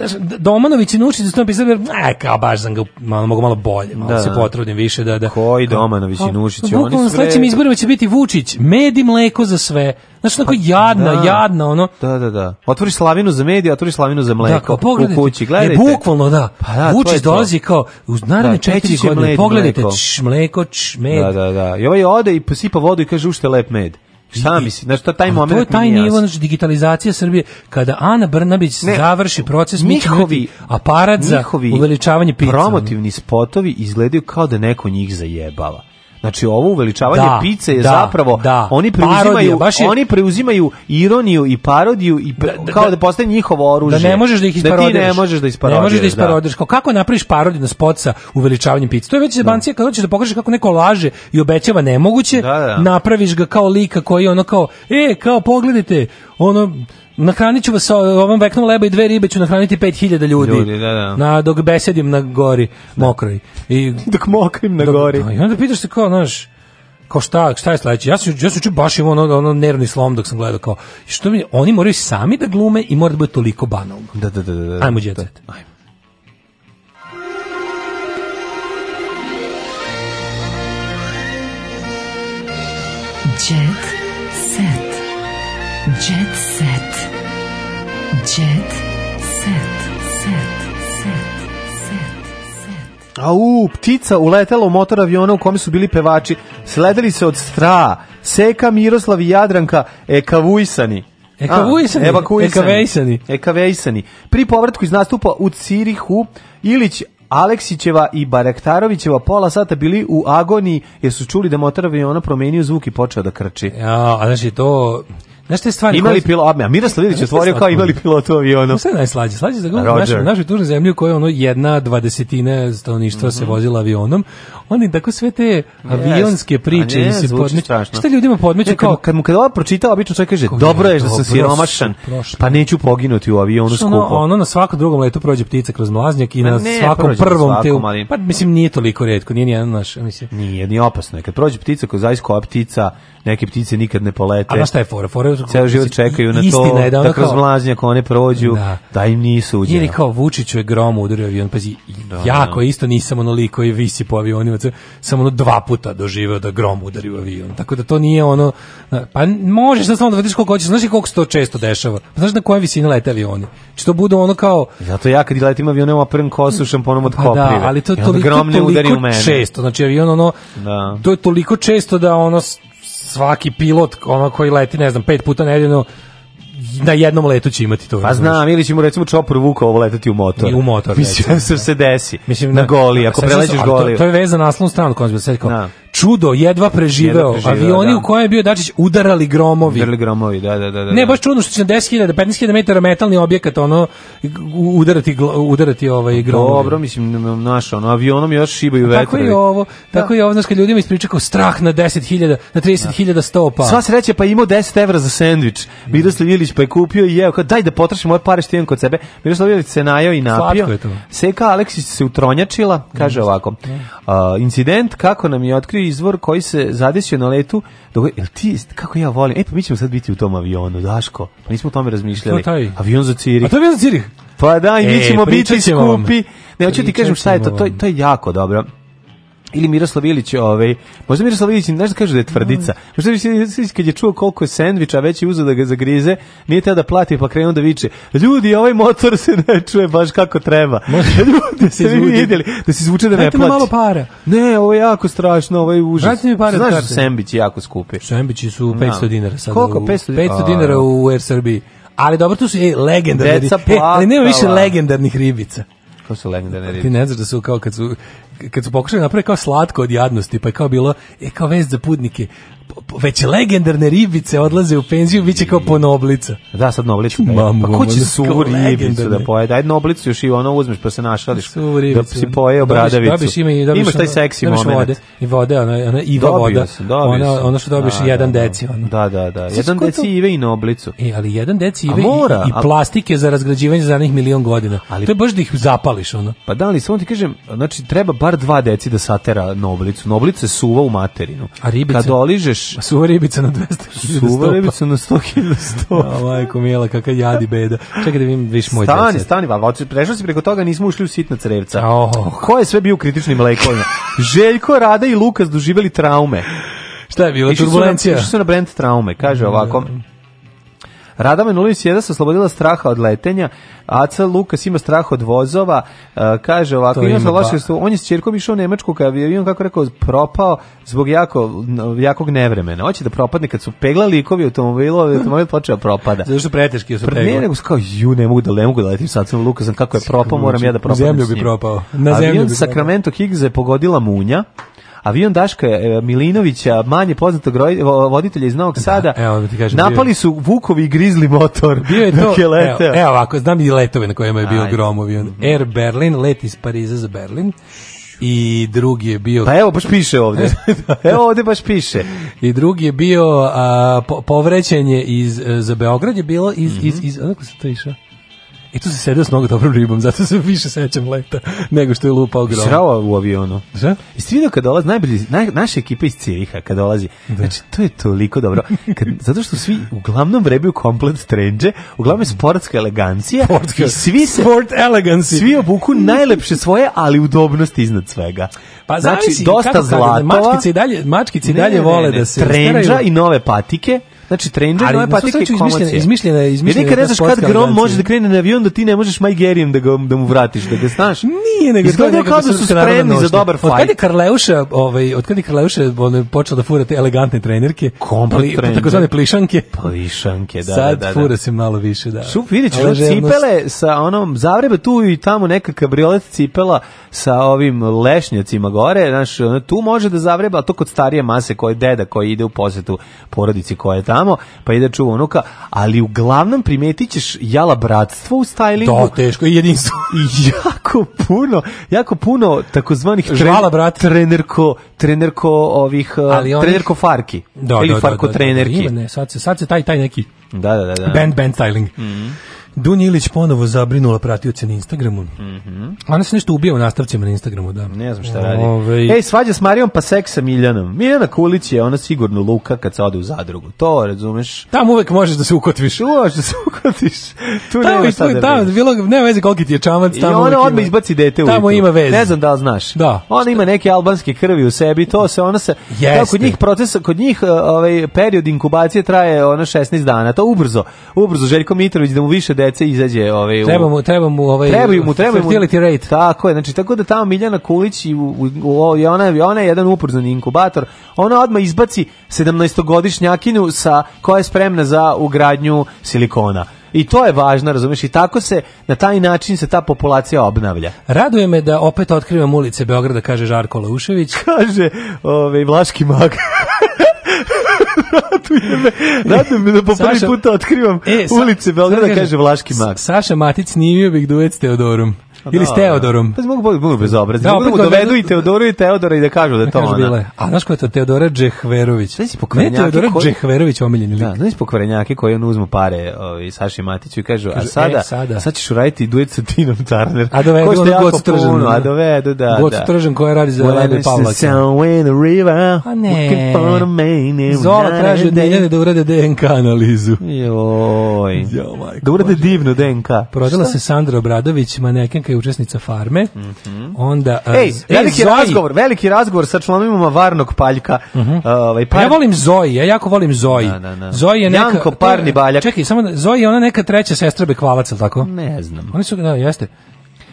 znaš, Domanović i Nušić su to napisali, jer, e, kao baš sam ga, malo, mogu malo bolje, malo da. se da. potrudim više. Da, da. Koji Domanović i Nušić? Bukvalno na sledećim izborima će biti Vučić, med i mleko za sve. Znaš, onako pa, jadna, da, jadna, ono. Da, da, da. Otvori slavinu za medije, otvori slavinu za mleko da, u kući, e, gledajte. E, bukvalno, da. Pa da Vučić dolazi kao, u naravne da, četiri godine, pogledajte, mleko. Č, mleko, č, med. Da, da, da. I ovaj ode i posipa vodu i kaže, ušte lep med. Šta misli? Znaš, to taj moment To je taj nivo, znači, digitalizacija Srbije. Kada Ana Brnabić ne, završi proces, njihovi, mi aparat za uveličavanje pizza. Promotivni spotovi izgledaju kao da neko njih zajebava. Znači ovo uveličavanje da, pice je da, zapravo da. oni preuzimaju baš je, oni preuzimaju ironiju i parodiju i pre, da, da kao da. da postaje njihovo oružje. Da ne možeš da ih isparodiraš. Da ti da ne možeš da isparodiraš. Ne možeš da isparodiraš. Kao kako napraviš parodiju na spot sa uveličavanjem pice? To je već zebancija kad hoćeš da pokažeš kako neko laže i obećava nemoguće, napraviš ga kao lika koji ono kao e, kao pogledajte, ono nahraniću vas ovom veknom leba i dve ribe ću nahraniti 5000 ljudi. Ljudi, da, da. Na dok besedim na gori mokroj. I dok mokrim na dok, gori. Da, I onda pitaš se kao, znaš, kao šta, šta je sledeće? Ja sam ja sam čuo baš imao ono, ono nervni slom dok sam gledao kao što mi oni moraju sami da glume i mora da bude toliko banalno. Da, da, da, da. da. Ajmo đecet. Da, Jet set. Jet set. Jet set. Set. Au, ptica uletela u motor aviona u kome su bili pevači. Sledili se od stra. Seka, Miroslav i Jadranka ekavujsani. Ekavujsani, ekavejsani. Ekavejsani. Pri povratku iz nastupa u Cirihu, Ilić Aleksićeva i Barektarovićeva pola sata bili u agoniji jer su čuli da motor aviona promenio zvuk i počeo da krči. Ja, a znači to Znaš te stvari imali koje... pilot, a Miroslav Ilić otvorio kao imali pilot u avionu. Sve najslađe, slađe za gledam našu, našu tužnu zemlju koja je ono jedna dvadesetina stanovništva mm -hmm. se mhm. vozila avionom. Oni tako sve te avionske priče yes. se podmeću. Šta ljudima podmeću kao kad mu kada ova pročita, obično čovjek kaže: "Dobro je da sam siromašan, pa neću poginuti u avionu skupo." Ono, na svakom drugom letu prođe ptica kroz mlaznjak i na svakom prvom te pa mislim nije toliko retko, nije ni naš, mislim. Nije, ni opasno je kad prođe ptica kroz zajsko ptica, neke ptice nikad ne polete. A šta je fora? Fora ceo život čekaju na to je da, da kroz mlađnjak one prođu, da, da im nisu uđeno. Ili kao Vučiću je grom udario avion, pazi, da, jako da. isto nisam onoliko i visi po avionima, samo ono dva puta doživeo da grom udari u avion. Tako da to nije ono, pa možeš da samo da vidiš koliko hoćeš, znaš koliko se to često dešava. Pa znaš na koje visine lete avioni? Či to bude ono kao... Zato ja kad letim avionom prvim kosu šamponom od pa da, koprive. Da, ali to je toliko, toliko često, znači avion ono, da. to je toliko često da ono svaki pilot ono koji leti, ne znam, pet puta nedeljno na jednom letu će imati to. Pa znam, ili će mu recimo čopor Vukovo leteti u motor. I u motor. Mislim, se, se desi. Mislim, na, da. goli, ako preleđeš goli. To, to je veza na naslovnu stranu, kao da čudo, jedva preživeo. Jedva preživeo Avioni da. u kojem je bio Dačić udarali gromovi. Udarali gromovi, da, da, da. da. Ne, da. baš čudno što će na 10.000, 15.000 metara metalni objekat, ono, udarati, udarati ovaj gromovi. Dobro, mislim, naš, ono, avionom još šibaju vetrovi. Da. Tako je ovo, tako da. je ovo, znaš, ljudima ispričao strah na 10.000, na 30.000 stopa. Sva sreća, pa imao 10 evra za sendvič. Miroslav Ilić pa je kupio i jeo, kao, daj da potrošim moje pare što imam kod sebe. Miroslav Ilić se najao i napio. Seka Aleksić se utronjačila, kaže ovako, uh, incident kako nam je otkrio izvor koji se zadesio na letu. Dok, jel ti, kako ja volim, e pa mi ćemo sad biti u tom avionu, Daško, pa nismo o tome razmišljali. Taj? Avion za Cirih. A to je avion za Cirih? Pa da, i mi e, ćemo biti skupi. Vam. Ne, hoću ti kažem šta je to, to, to je jako dobro ili Miroslav Ilić, ovaj, možda Miroslav Ilić, znaš da kaže da je tvrdica. Mm. Možda Ilić kad je čuo koliko je sendviča, već je uzeo da ga zagrize, nije tada da plati, pa krenuo da viče, ljudi, ovaj motor se ne čuje baš kako treba. ljudi, da se vi vidjeli, da se izvuče da ne plaći. malo para. Ne, ovo je jako strašno, ovo je užas. Vratite mi pare Znaš da sendvići jako skupi. Sendvići su 500 dinara sad. Koliko? 500, 500 dinara u Air Srbiji. Ali dobro, tu su e, legendarni. E, ali nema više legendarnih ribica. To su legendarne ribice. Ti ne znaš da su kao kad su kad su pokušali napraviti kao slatko od jadnosti, pa je kao bilo, e, kao vest za putnike, već legendarne ribice odlaze u penziju, biće kao ponoblica. Da, sad noblica. Mamu, pa ko će da suvu ribicu da pojede? Ajde noblicu još i ono uzmeš pa se našališ. Da si pojeo bradavicu. Dobiš, ime, dobiš, Imaš taj seksi dobiš moment. Vode, I vode, ona, ona iva dobio voda. Se, ona, ona što dobiš da, jedan da, da. deci. Ono. Da, da, da. Jedan deci ive i noblicu. E, ali jedan deci ive mora, i, i plastike za razgrađivanje za njih milion godina. Ali, to je baš da ih zapališ. Ono. Pa da, ali samo ti kažem, znači treba bar dva deci da satera noblicu. Noblica je suva u materinu. A ribice? Kad oližeš imaš... Suva ribica na 200.000 Suva ribica na 100.000 stopa. Da, majko mila, kakav jadi beda. Čekaj da vidim, viš moj Stani, deset. stani, val, prešao si preko toga, nismo ušli u sitna crevca. Oh. Ko je sve bio u kritičnim lekovima? Željko, Rada i Lukas doživjeli traume. Šta je bilo, turbulencija? Išli su na brend traume, kaže ovako... Mm. Rada Manulović je se oslobodila straha od letenja, Aca Lukas ima strah od vozova, e, kaže ovako, ima sa loše, on je s ćerkom išao u Nemačku, kad je, kako rekao, propao zbog jako, jakog nevremena. Hoće da propadne, kad su pegla likovi automobila, automobil počeo da propada. Zato što preteški su pegla. Ne, nego kao, ju, ne mogu da, ne mogu da letim sad sam Lukasom, kako je propao, moram ja da znači, propadnem Zemlju bi propao. Na zemlju Avion bi propao. Sacramento Higgs je pogodila munja, avion Daška e, Milinovića, manje poznatog voditelja iz Novog da, Sada, da, evo, ti kažem, napali su Vukovi i Grizzly motor bio je to, je Evo, evo ovako, znam i letove na kojima je bio Ajde. grom avion. Air Berlin, let iz Pariza za Berlin i drugi je bio Pa evo baš piše ovde. evo ovde baš piše. I drugi je bio a, po, povrećenje iz e, za Beograd je bilo iz mm -hmm. iz mhm. iz odakle se to išlo? I e, tu se sedeo s mnogo dobrom ribom, zato se više sećam leta nego što je lupao grom. Srava u avionu. Šta? Jeste vidio kad dolazi, najbolji, naj, naša ekipa iz Ciriha kad dolazi, da. znači to je toliko dobro. Kad, zato što svi uglavnom vrebaju komplet strange, uglavnom je sportska elegancija Sportka. svi se... Sport elegancy. Svi obuku najlepše svoje, ali udobnost iznad svega. Pa znači, znači dosta zlatova. Mačkice i dalje, mačkice i dalje ne, vole ne, ne, da se... Trenđa i nove patike Znači, trendovi nove patike je komocije. Izmišljena je, izmišljena je. Jer ne kad grom može da krene na avion, da ti ne možeš majgerijem da, ga, da mu vratiš, da ga znaš. Nije, nego to da nekako su spremni za dobar fajt. Od kada je Karleuša, ovaj, od kada je Karleuša počeo da fura te elegantne trenerke, komplet trenerke, takozvane plišanke. Plišanke, da, Sad da, da, da. fura se malo više, da. Šup, vidjet cipele sa onom, zavreba tu i tamo neka kabriolet cipela sa ovim lešnjacima gore, znaš, tu može da zavreba, to kod starije mase koji deda koji ide u posetu porodici koja je tamo, tamo, pa ide čuva unuka, ali uglavnom primetićeš jala bratstvo u stylingu. Da, teško i jedinstvo. jako puno, jako puno takozvanih tren, brat. trenerko, trenerko ovih, uh, ali onih, trenerko farki. Da, da, ili da, farko da, da, trenerki. Da, ima, ne, sad, se, sad se taj, taj neki Da, da, da. da. Band, band styling. Mm Dunja Ilić ponovo zabrinula pratioce na Instagramu. Mhm. Ona se nešto ubija u nastavcima na Instagramu, da. Ne znam šta radi. Ove... Ovaj- Ej, svađa s Marijom pa seks sa Miljanom. Miljana Kulić je ona sigurno luka kad se ode u zadrugu. To, razumeš? Tam uvek možeš da se ukotviš. Možeš da se ukotviš. Tu tamo, nema šta da tamo, bilo, nema veze koliki ti je čamac. Tamo I ona odmah izbaci dete u Tamo ima veze. Ne znam da li znaš. Da. Ona ima neke albanske krvi u sebi, to se ona se... Jeste. kod njih proces, kod njih e, ovaj, period inkubacije traje ona 16 dana. To ubrzo. Ubrzo Željko Mitrović da mu više dece izađe ovaj u Treba mu treba mu ovaj Treba mu treba mu fertility rate. Tako je, znači tako da tamo Miljana Kulić i u, ona je ona ona je jedan uporzani inkubator. Ona odma izbaci 17-godišnjakinu sa koja je spremna za ugradnju silikona. I to je važno, razumiješ, i tako se na taj način se ta populacija obnavlja. Raduje me da opet otkrivam ulice Beograda, kaže Žarko Laušević. Kaže, ovaj Vlaški mag. raduje me, raduje me da po prvi put otkrivam e, ulice Beograda, da kaže Vlaški mag. Saša Matic snimio bih duet s Teodorom. Ili s da, Teodorom. Da. Pa mogu budu bezobrazni. Da, mogu dovedu i Teodoru i Teodora i da kažu da je to ona. A znaš ko je to Teodora Džehverović? Znaš pokvarenjaki? Ne, Teodora koji... Džehverović omiljeni da, lik. Da, znaš pokvarenjaki koji on uzmu pare ovaj, Saši Matiću i kažu, kažu a e, sada, e, sada, sad ćeš uraditi duet sa Tinom Turner. A dovedu ono god stržan. A dovedu, da. God stržan koja radi za Lele Pavlaka. A ne. Zola traži od Miljane da urade DNK analizu. Joj. Da urade divno DNK. Prodala se Sandra Obradović, manekenka Marka je učesnica farme. Mm Onda e, Ej, e, veliki e, razgovor, veliki razgovor sa članovima Varnog paljka. Mm -hmm. ovaj pa Ja volim Zoji, ja jako volim Zoji. Da, da, da. Zoji je neka Janko Parni Baljak. Čekaj, samo da- Zoji je ona neka treća sestra Bekvalac, al tako? Ne znam. Oni su da jeste.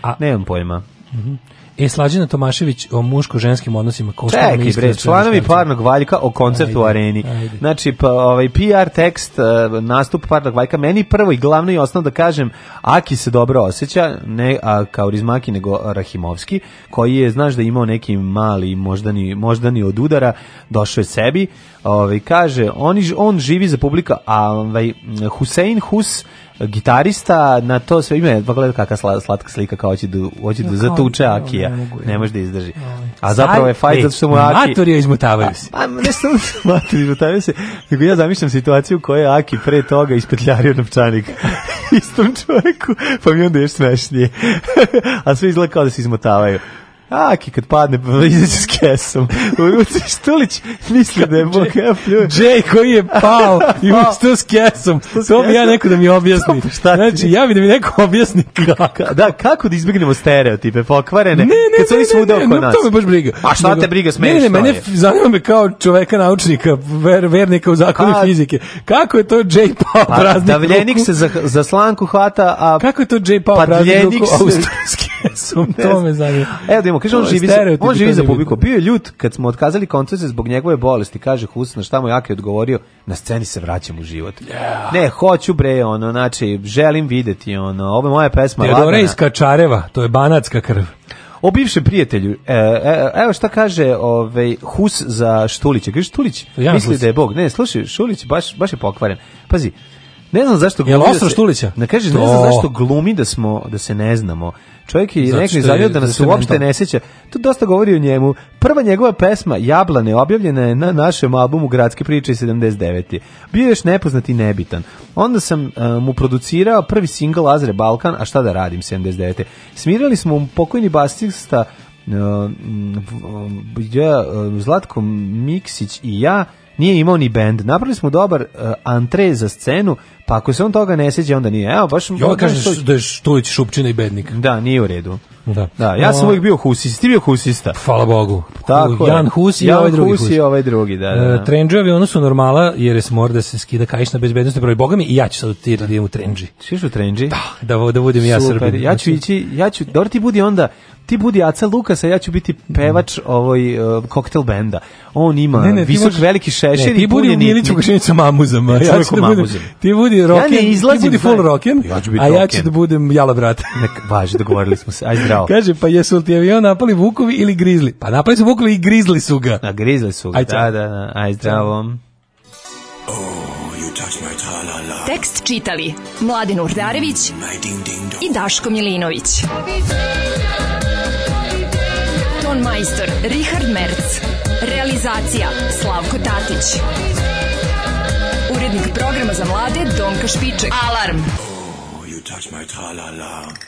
A nemam pojma. Mm E, Slađana Tomašević o muško-ženskim odnosima. Čekaj, bre, članovi Parnog Valjka o koncertu u areni. Ajde. Znači, pa, ovaj, PR tekst, eh, nastup Parnog Valjka, meni prvo i glavno i osnovno da kažem, Aki se dobro osjeća, ne a, kao Rizmaki, nego Rahimovski, koji je, znaš da je imao neki mali moždani, moždani od udara, došao je sebi, Ovaj kaže on on živi za publika, a ovaj Husein Hus gitarista na to sve ime, pa gleda kakva slatka slika kao hoće da hoće da zatuče Akija. Ne može da izdrži. A zapravo je fajt e, zato što mu Aki. Matori izmutavaju se. Pa ne samo da matori izmutavaju se, nego ja zamišljam situaciju koja je Aki pre toga ispetljario novčanik istom čovjeku, pa mi onda još smešnije. a sve izgleda kao da se izmotavaju. Aki kad padne, pa izaći s kesom. Štulić misli da je Bog ja pljujem. Jay koji je pao i ustao s kesom. To bi ja neko da mi objasni. Šta znači, ja bi da mi neko objasni kako. Da, kako da izbjegnemo stereotipe pokvarene? Ne, ne, kad su oni svuda oko nas. Ne, to me baš briga. A šta te briga smeniš? Ne, ne, mene zanima me kao čoveka naučnika, ver, vernika u zakonu fizike. Kako je to Jay pao pa, praznik? Davljenik se za, za slanku hvata, a... Kako je to Jay pao pa praznik? Pa to me zanima. Evo da imamo, kaže, on živi, on živi za publiku. Bio je ljut kad smo otkazali koncert zbog njegove bolesti, kaže Husna, šta mu Jake odgovorio, na sceni se vraćam u život. Yeah. Ne, hoću bre, ono, znači, želim videti, ono, ove moje pesma Teodore iz Kačareva, to je banatska krv. O bivšem prijatelju, e, e, e, evo šta kaže ovaj, Hus za Štulića. Kaže Štulić, ja misli Hus. da je Bog. Ne, slušaj, Šulić baš, baš je pokvaren. Pazi, Ne znam zašto glumi. Jel Osro da Štulića? Da kažeš, ne znam zašto glumi da smo da se ne znamo. Čovjek je nekako zavio da nas da uopšte ne seća. To dosta govori o njemu. Prva njegova pesma Jablane objavljena je na našem albumu Gradske priče 79. Bio je još nepoznat i nebitan. Onda sam uh, mu producirao prvi singl Azre Balkan, a šta da radim 79. Smirali smo pokojni basista uh, ja, e, Zlatko Miksić i ja nije imao ni bend. Napravili smo dobar uh, antre za scenu, Pa ako se on toga ne seđe, onda nije. Evo, baš... Jo, kažeš da je Štulić šupčina i bednik. Da, nije u redu. Da. da ja sam uvijek bio husista. Ti bio husista? Hvala Bogu. Tako Jan je. Hus i Jan ovaj drugi. Hus, hus i ovaj drugi, da. da. E, da. trendžovi, ono su normala, jer je smor da se skida kajiš na bezbednostne broj. Boga mi, i ja ću sad ti da idem u trendži. Češ u trendži? Da, da, da budem ja Srbin. Ja ću znači- ići, ja ću, dobro ti budi onda, ti budi Aca Lukasa, ja ću biti pevač ovoj uh, koktel benda. On ima ne, ne, visok možeš, veliki šešir i ti budi Milić Vukašinić mamuzama. Ne, ja ću da budem, ti budi rocken, ja ne izlazim, ti budi full rocken, ja a ja ću da budem jala brat. Nek, važi, dogovorili smo se. Ajde, pojeo. Kaže, pa jesu ti avion napali vukovi ili grizli? Pa napali su vukovi i grizli su ga. A grizli su ga, aj, da, da, da. Aj, zdravo. Oh, Tekst čitali Mladin Urdarević mm, i Daško Milinović. Ton majstor Richard Merc. Realizacija Slavko Tatić. Urednik programa za mlade Donka Špiček. Alarm! Oh, you touch my tra-la-la.